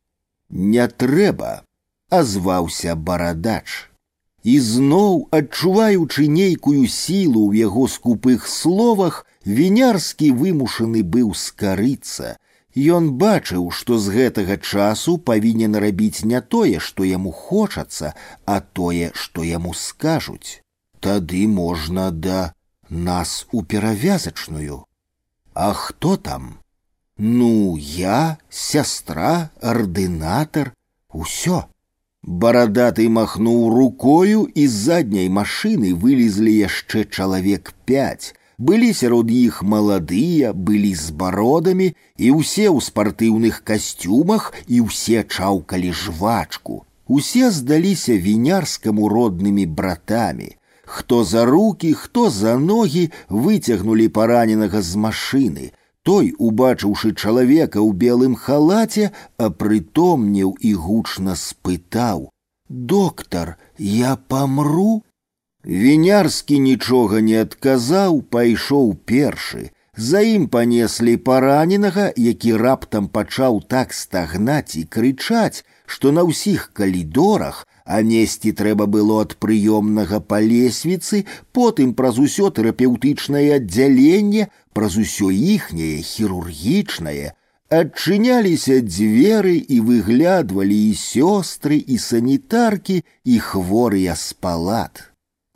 [SPEAKER 2] Не трэба, азваўся барадач. І зноў, адчуваючы нейкую сілу ў яго скупых словах, Вінярскі вымушаны быў скарыцца. Ён бачыў, што з гэтага часу павінен рабіць не тое, што яму хочацца, а тое, што яму скажуць. Тады можна да нас у перавязачную. А хто там? Ну, я, сястра, ардынатар, усё. Барадаты махнуў рукою, і з задняй машыны вылезлі яшчэ чалавек пяць. Былі сярод іх маладыя, былі з бародамі, і ўсе ў спартыўных касцюмах і ўсе чаўкалі жвачку. Усе здаліся вінярскаму роднымі братамі. Хто за руки, хто за ноги выцягнулі параненага з машыны. Той, убачыўшы чалавека ў белым халаце, апрытомнеў і гучна спытаў: « Доктар, я памру? Вінярскі нічога не адказаў, пайшоў першы. За ім панеслі параненага, які раптам пачаў так стагнаць і крычаць, што на ўсіх калідорах а несці трэба было ад прыёмнага па лесвіцы, потым праз усё тэрапеўтычнае аддзяленне, праз усё іхняе хірургічнае, адчыняліся дзверы і выглядвалі і сёстры і санітаркі і хворыя з палат.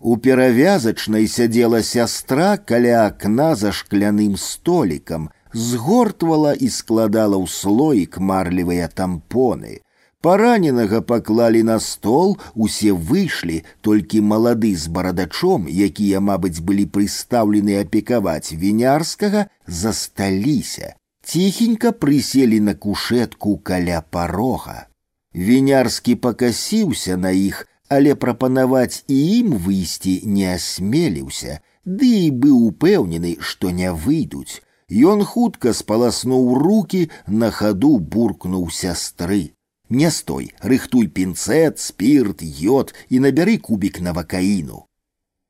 [SPEAKER 2] У перавязачнай сядзела сястра каля акна за шкляным столікам, згортвала і складала ў слоік марлевыя тампоны. Параненага паклалі на стол, усе выйшлі, толькі малады з барадачом, якія, мабыць, былі прыстаўлены апекаваць вінярскага, засталіся. Ціхенька прыселі на кушетку каля парога. Вінярскі пакасіўся на іх, але прапанаваць і ім выйсці не асмеліўся, ды і быў упэўнены, што не выйдуць. Ён хутка спаласнуў руки, на хаду буркнуў сястры. Не стой, рыхтуй пінцэт, спирт, йод і набяры кубік навакаіну.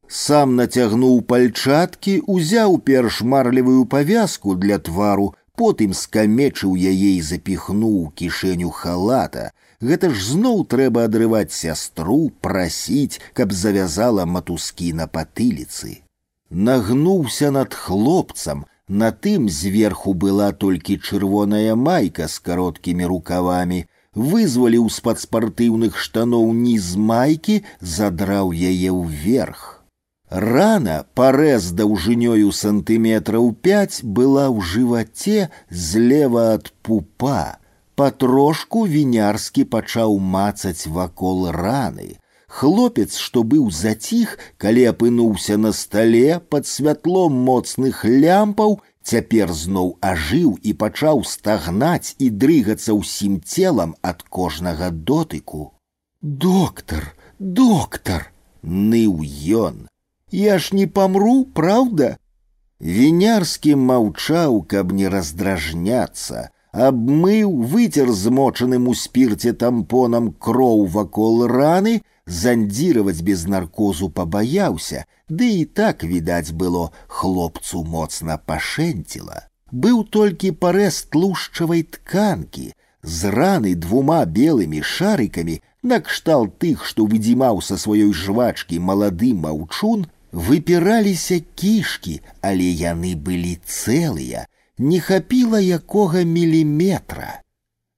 [SPEAKER 2] Сам нацягнуў пальчаткі, узяў перш марлевую павязку для твару, потым скамечыў яе і запіхнуў кішэню халата. Гэта ж зноў трэба адрываць сястру, прасіць, каб завязала матускі на патыліцы. Нагнуўся над хлопцам, на тым зверху была толькі чырвоная майка з кароткімі рукавамі, вызваліў з-пад спартыўных штаноў ніз майкі, задраў яе ўверх. Рана, парэз даўжынёю сантыметраў пяць была ў жываце злева ад пупа. Патрошку вінярскі пачаў мацаць вакол раны. Хлопец, што быў заціх, калі апынуўся на стале пад святлом моцных лямпаў Цяпер зноў ажыў і пачаў стагнаць і дрыгацца ўсім целам ад кожнага дотыку. Доктор, доктор, ныў ён. Я ж не памру, праўда? Вінярскі маўчаў, каб не раздражняцца, абмыў, выцер змочаным у спірце тампонам кроў вакол раны зандзіраваць без наркозу пабаяўся, ды і так відаць было хлопцу моцна пашэнціла. Быў толькі парэз тлушчавай тканкі, з раны двума белымі шарыкамі, накшталт тых, што выдзімаў са сваёй жвачкі малады маўчун, выпіраліся кішкі, але яны былі цэлыя, не хапіла якога міліметра.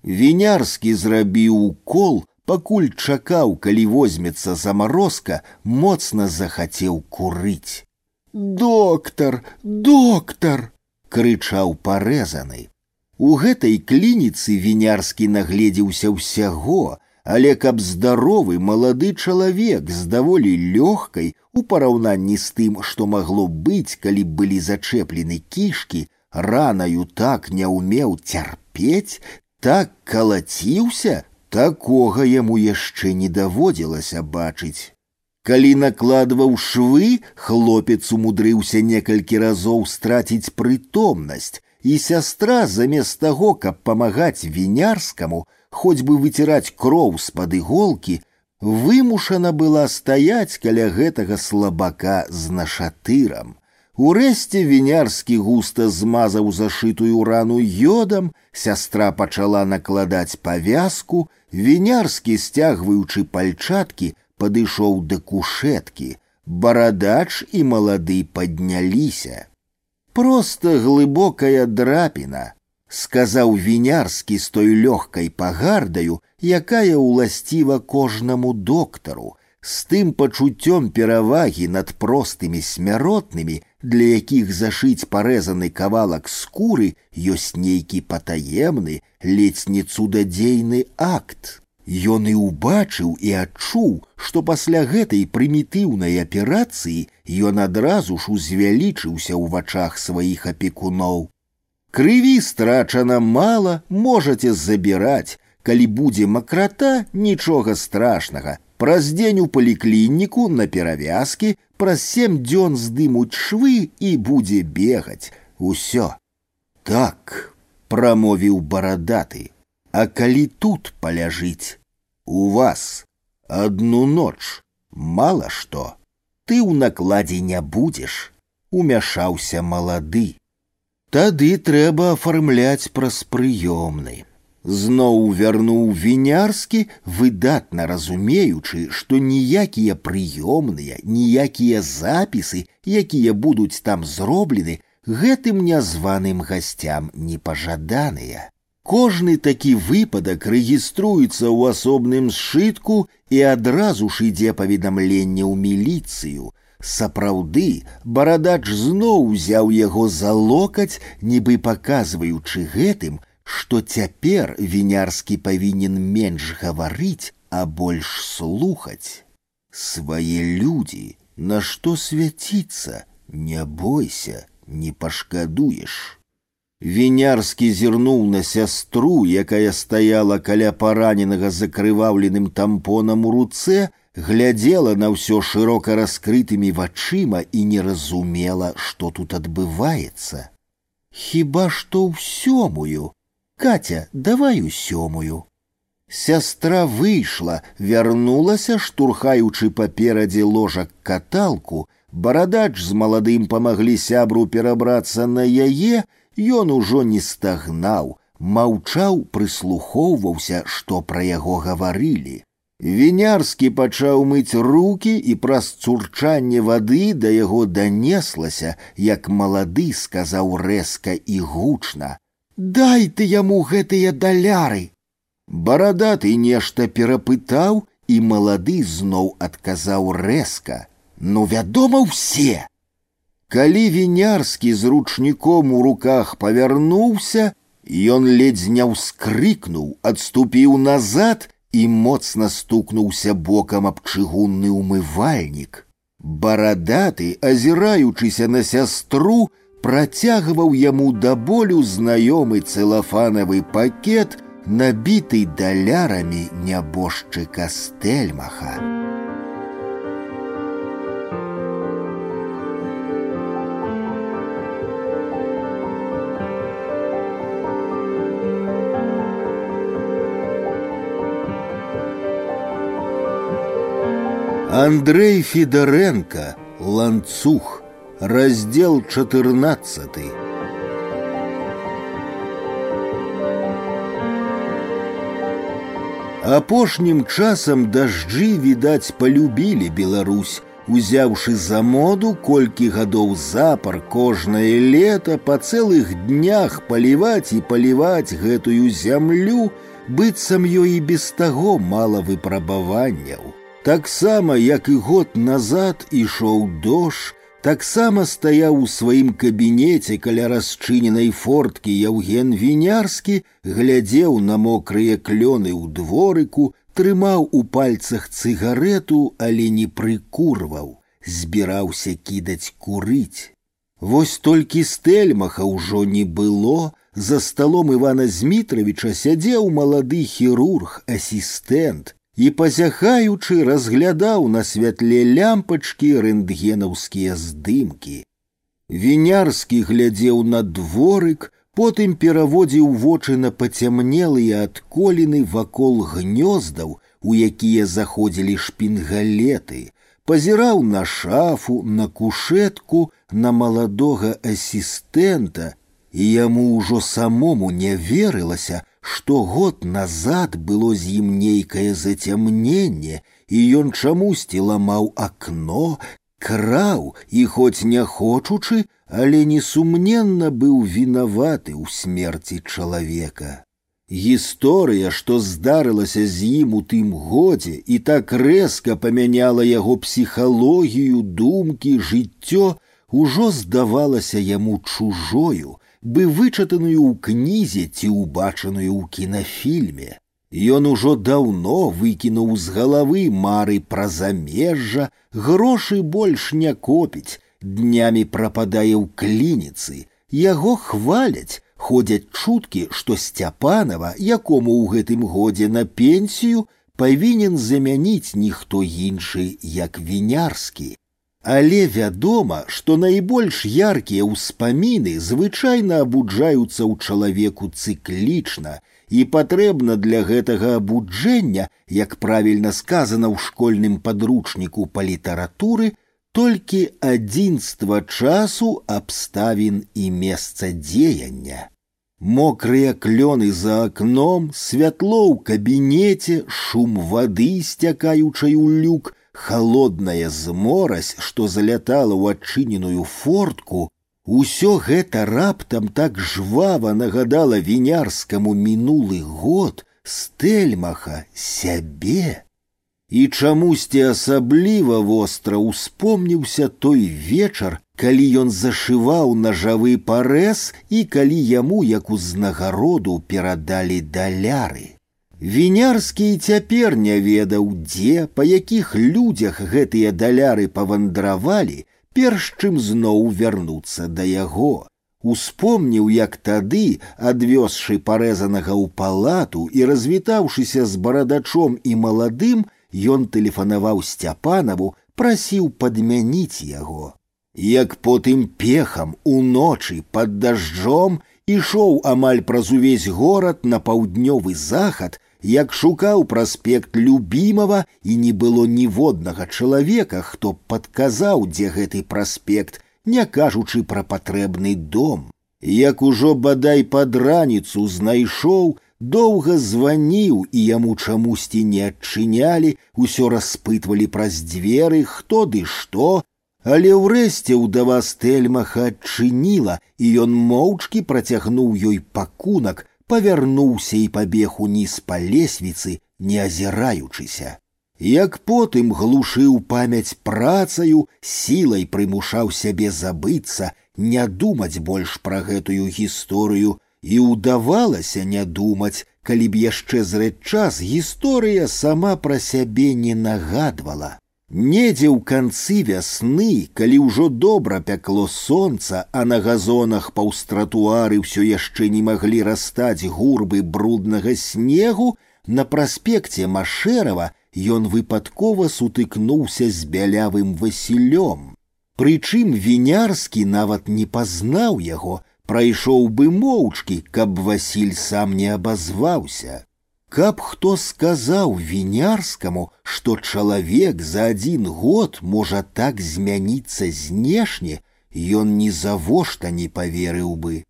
[SPEAKER 2] Вінярскі зрабіў укол, пакуль чакаў, калі возьмецца замарозка, моцна захацеў курыць. Доктар, доктар! крычаў парэзаны. У гэтай клініцы вінярскі нагледзеўся ўсяго, але каб здаровы малады чалавек з даволі лёгкай у параўнанні з тым, што магло быць, калі былі зачэплены кішкі, ранаю так не ўмеў цярпець, так калаціўся, Такога яму яшчэ не даводзілася бачыць. Калі накладваў швы, хлопец умудрыўся некалькі разоў страціць прытомнасць, і сястра замест таго, каб памагаць вінярскаму, хоць бы выціраць кроў з-пад іголкі, вымушана была стаяць каля гэтага слабака з нашатырам. Урэшце вінярскі густа змазаў зашытую рану йодам, сястра пачала накладаць павязку, вінярскі сцягваючы пальчаткі падышоў да кушеткі, барадач і малады падняліся. просто глыбокая драпіна, сказаў вінярскі з той лёгкай пагардаю, якая ўласціва кожнаму доктару, з тым пачуццём перавагі над простымі смяротнымі, для якіх зашыць парэзаны кавалак скуры ёсць нейкі патаемны, ледзь не цудадзейны акт. Ён і ўбачыў і адчуў, што пасля гэтай прымітыўнай аперацыі ён адразу ж узвялічыўся ў вачах сваіх апекуноў. Крыві страчана мала, можаце забіраць, калі будзе макрата, нічога страшнага, Праз дзень у паліклініку на перавязкі праз сем дзён здымуць швы і будзе бегаць. Усё. Так, прамовіў барадаты. А калі тут паляжыць? У вас одну ноч мало што. Ты ў накладзе не будзеш, умяшаўся малады. Тады трэба афармляць праз прыёмны зноў вярнуў вінярскі выдатна разумеючы што ніякія прыёмныя ніякія запісы якія будуць там зроблены гэтым нязваным гасцям непажаданыя кожны такі выпадак рэгіструецца ў асобным сшытку і адразу ж ідзе паведамленне ў міліцыю сапраўды барадач зноў узяў яго за локаць нібы паказваючы гэтым што цяпер вінярскі павінен менш гаварыць, а больш слухаць. Свае людзі, на што свяціцца, не бойся, не пашкадуеш. Вінярскі зірнуў на сястру, якая стаяла каля параненага закрываўленым тампонам у руцэ, глядзела на ўсё шырока раскрытымі вачыма і не разумела, што тут адбываецца. Хіба што ў сёмую, Катя, давай у сёмую. Сястра выйшла, вярнулася, штурхаючы паперадзе ложак каталку, барадач з маладым памаглі сябру перабрацца на яе, ён ужо не стагнаў, маўчаў, прыслухоўваўся, што пра яго гаварылі. Вінярскі пачаў мыць руки і праз цурчанне вады да яго данеслася, як малады сказаў рэзка і гучна: Дай ты яму гэтыя даляры. Барадаты нешта перапытаў, і малады зноў адказаў рэзка: « Ну, вядома, ўсе. Калі вінярскі з ручніком у руках павярнуўся, ён ледзь не ўскрыкнуў, адступіў назад і моцна стукнуўся бокам аб чыгунны ўмывальнік. Барадаты, азіраючыся на сястру, працягваў яму да болю знаёмы цэлафанавы пакет, набіты далярамі нябожчыка стэльмаха. Андрей Федоренко, ланцуг раздел 14 апошнім часам дажджы відаць полюбілі Беларусь узяўшы за моду колькі гадоў запар кожнае лета па цэлых днях паліваць і паліваць гэтую зямлю быццам ёй і без таго мала выпрабаванняў таксама як і год назад ішоў дождж таксама стаяў у сваім кабінеце каля расчыненай форткі Яўген вінярскі, глядзеў на мокрыя клёны ў дворыку, трымаў у пальцах цыгарету, але не прыкурваў, збіраўся кідаць курыць. Вось толькі стэльмаха ўжо не было, за сталом Івана Змітравіча сядзеў малады хірург, асістэнт, і пазяхаючы разглядаў на святле лямпачкі рэнтгенаўскія здымкі. Вінярскі глядзеў на дворык, потым пераводзіў вочы на пацямнелыя адколіны вакол гнёздаў, у якія заходзілі шпінгалеты, пазіраў на шафу, на кушетку, на маладога асістэнта, і яму ўжо самому не верылася, што год назад было з ім нейкае зацямненне, і ён чамусьці ламаў акно, краў і хоць не хочучы, але несумненна быў вінаваты ў смерці чалавека. Гісторыя, што здарылася з ім у тым годзе і так рэзка памяняла яго псіхалогію, думкі, жыццё, ужо здавалася яму чужою, бы вычатаную ў кнізе ці ўбачаную ў кінафільме. Ён ужо даўно выкінуў з галавы мары пра замежжа, грошы больш не копіць, днямі прападае ў клініцы. Яго хваляць, ходзяць чуткі, што сцяпанова, якому ў гэтым годзе на пенсію павінен замяніць ніхто іншы, як вінярскі. Але вядома, што найбольш яркія ўспаміны звычайна абуджаюцца ў чалавеку цыклічна, і патрэбна для гэтага абуджэння, як правільна сказана ў школьным падручніку па літаратуры, толькі адзінства часу абставін і месца дзеяння. Мокрыя клёны за акном, святло ў кабінеце, шум вады, сцякаючай у люк, холодная зморась, што залятала ў адчыненую фортку, усё гэта раптам так жвава нагадала вінярскаму мінулы год стэльмаха сябе. І чамусьці асабліва востра ўспомніўся той вечар, калі ён зашываў нажавы парэз і калі яму як узнагароду перадалі даляры. Вінярскі і цяпер не ведаў, дзе, па якіх людзях гэтыя даляры павандравалі, перш чым зноў вярнуцца да яго. Успомніў, як тады, адвёзшы парэзанага ў палату і развітаўшыся з барадачом і маладым, ён тэлефанаваў сцяпанаву, прасіў падмяніць яго. Як потым пехам уночы пад дажджом ішоў амаль праз увесь горад на паўднёвы захад, як шукаў праспект любімага і не было ніводнага чалавека, хто падказаў, дзе гэты праспект, не кажучы пра патрэбны дом. Як ужо бадай пад раніцу знайшоў, доўга званіў і яму чамусьці не адчынялі, усё распытвалі праз дзверы, хто ды што, але ўрэшце ўдава стэльмаха адчыніла, і ён моўчкі працягнуў ёй пакунак, павярнуўся і пабег уніз па лесвіцы, не азіраючыся. Як потым глушыў памяць працаю, сілай прымушаў сябе забыцца, не думаць больш пра гэтую гісторыю, і ўдавалася не думаць, калі б яшчэ зрэд час гісторыя сама пра сябе не нагадвала. Недзе ў канцы вясны, калі ўжо добра пякло сонца, а на газонах паўз тратуары ўсё яшчэ не маглі растаць гурбы бруднага снегу, на праспекце Машэрава ён выпадкова сутыкнуўся з бялявым васілём. Прычым вінярскі нават не пазнаў яго, прайшоў бы моўчкі, каб Васіль сам не абазваўся. Каб хто сказаў вінярскаму, што чалавек за адзін год можа так змяніцца знешне, ён ні завошта не паверыў бы.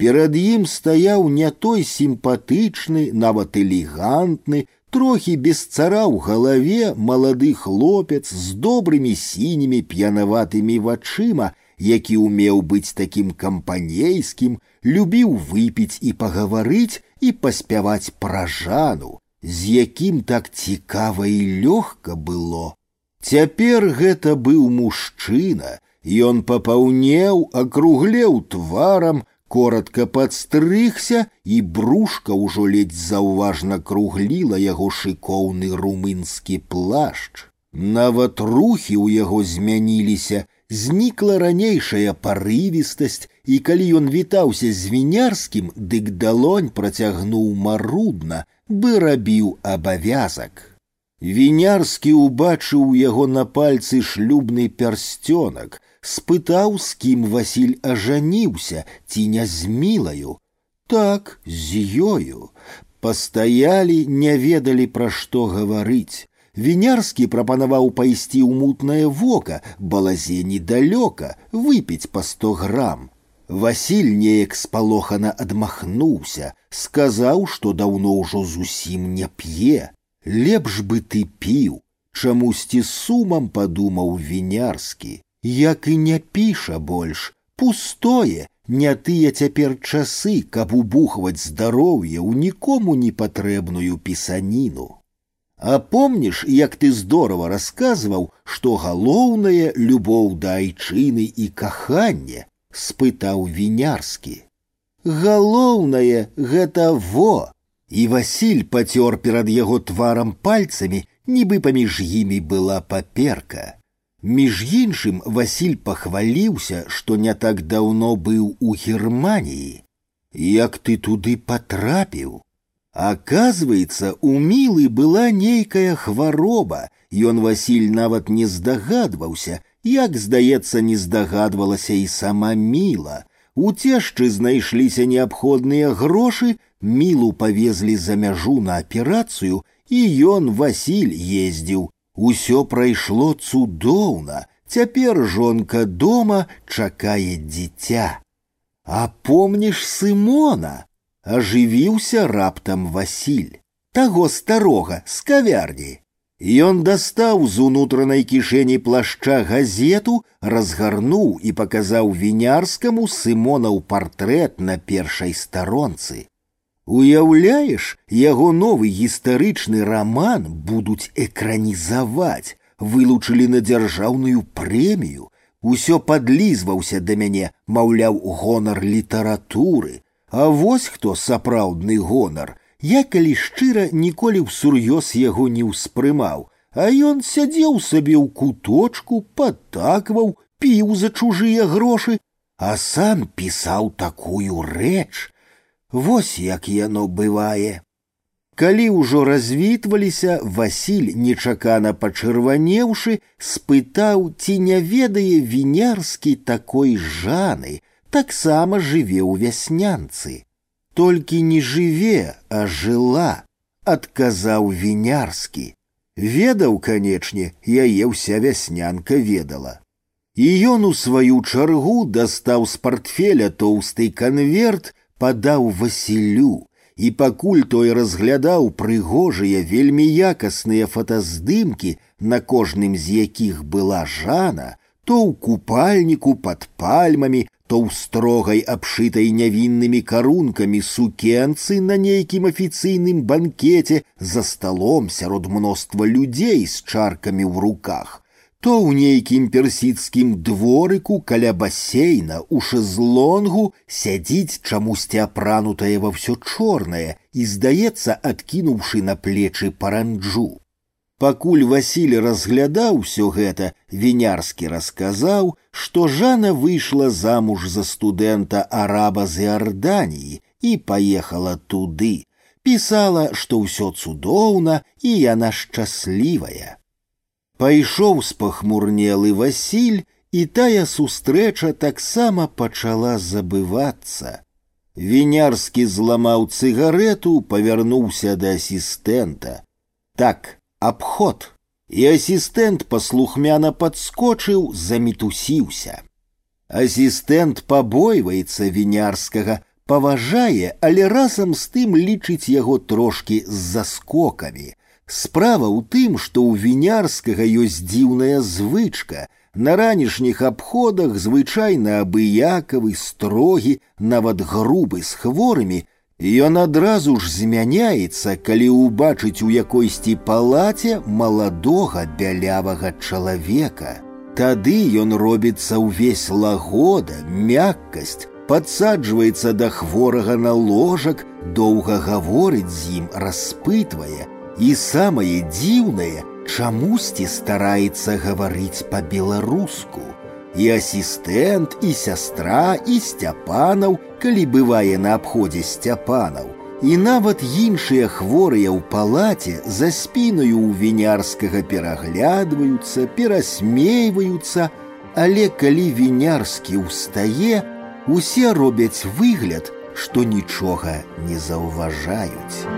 [SPEAKER 2] Перад ім стаяў не той сімпатычны, нават элегантны, трохі без цара ў галаве малады хлопец з добрымі сінімі п'янаватымі вачыма, які ўмеў быць такім кампанейскім, любіў выпіць і пагаварыць, і паспяваць пра жану, з якім так цікава і лёгка было. Цяпер гэта быў мужчына, Ён папаўнеў, акруглеў тварам, коротко падстрыгся, і брушка ўжо ледзь заўважна кругліла яго шыкоўны румынскі плашч. Нават рухі ў яго змяніліся, знікла ранейшая парывістасць, і калі ён вітаўся з вінярскім, дык далонь працягнуў марудна, бы рабіў абавязак. Вінярскі ўбачыў яго на пальцы шлюбны пярсцёнак, спытаў, з кім Васіль ажаніўся ці не з мілаю. Так, з ёю. Пастаялі, не ведалі, пра што гаварыць. Вінярскі прапанаваў пайсці ў мутнае вока, балазе недалёка, выпіць па сто грам. Васіль неяк спалохана адмахнуўся, сказаў, што даўно ўжо зусім не п'е. Лепш бы ты піў. Чамусьці сумам падумаў вінярскі, як і не піша больш, пустое, не тыя цяпер часы, каб убухваць здароўе ў нікому не патрэбную пісаніну. А помніш, як ты здорава расказваў, што галоўнае любоў да айчыны і каханне, спытаў вінярскі. Галоўнае гэта во. І Васіль пацёр перад яго тварам пальцамі, нібы паміж імі была паперка. Між іншым Васіль пахваліўся, што не так даўно быў у Германіі. Як ты туды патрапіў? Аказваецца, у мілы была нейкая хвароба, Ён Васіль нават не здагадваўся, як здаецца, не здагадвалася і сама міла. У цешчы знайшліся неабходныя грошы, мілу павезлі за мяжу на аперацыю, і ён Васіль ездзіў Усё прайшло цудоўна, цяпер жонка дома чакае дзіця. А помніш Сымона, ажывіўся раптам Васіль, таго старога з кавярні. Ён дастаў з унутранай кішэні плашча газету, разгарнуў і паказаў вінярскаму сымонаў партрэт на першай старонцы. Уяўляеш, яго новы гістарычны роман будуць экранізаваць, вылучылі на дзяржаўную прэмію, усё падлізваўся да мяне, маўляў, гонар літаратуры. А вось хто сапраўдны гонар. Я калі шчыра ніколі ўсур'ёз яго не ўспрымаў, а ён сядзеў сабе ў куточку, падтакваў, піў за чужыя грошы, а сам пісаў такую рэч, Вось як яно бывае. Калі ўжо развітваліся, Васіль, нечакана пачырванеўшы, спытаў, ці не ведае вінярскі такой жаны, таксама жыве ў вяснянцы. Толькі не жыве, а жыла, адказаў вінярскі. Ведаў, канечне, яе ўся вяснянка ведала. І ён у сваю чаргу дастаў з портфеля тоўсты канверт, падаў Васілю, і пакуль той разглядаў прыгожыя вельмі якасныя фотаздымкі, на кожным з якіх была жана, то ў купальніку пад пальмамі, то ў строгай абшытай нявіннымі карункамі сукенцы на нейкім афіцыйным банкеце за сталом сярод мноства людзей з чаркамі ў руках, то ў нейкім персідскім дворыку каля басейна у шезлонгу сядзіць чамусьці апранутае ва ўсё чорнае і здаецца адкінуўшы на плечы паранджу. Пакуль Васіль разглядаў усё гэта, вінярскі расказаў, што Жана выйшла замуж за студэнта араба з Іарданіі і паехала туды. Пісала, што ўсё цудоўна і яна шчаслівая. Пайшоў спахмурнелы Васіль, і тая сустрэча таксама пачала забывацца. Вінярскі зламаў цыгарету, павярнуўся да асістэнта. Так, абход. І асістэнт паслухмяна падскочыў, замітусіўся. Асістэнт пабойваецца вінярскага, паважае, але разам з тым лічыць яго трошкі з заскокамі. Справа ў тым, што ў вінярскага ёсць дзіўная звычка. На ранішніх абходах звычайна абыякавы, строгі, нават грубы з хворымі, Ён адразу ж змяняецца, калі ўбачыць у якойсьці палаце маладога бялявага чалавека. Тады ён робіцца ўвесь лагода, мяккасць, падсаджваецца да хворага на ложак, доўга гаворыць з ім, распытвае, і самае дзіўнае, чамусьці стараецца гаварыць па-беларуску. І асістэнт, і сястра, і сцяпанаў, калі бывае на абходзе сцяпанаў. І нават іншыя хворыя ў палаце за спінаю ў вінярскага пераглядваюцца, перасмейваюцца, але калі вінярскі ўстае, усе робяць выгляд, што нічога не заўважаюць.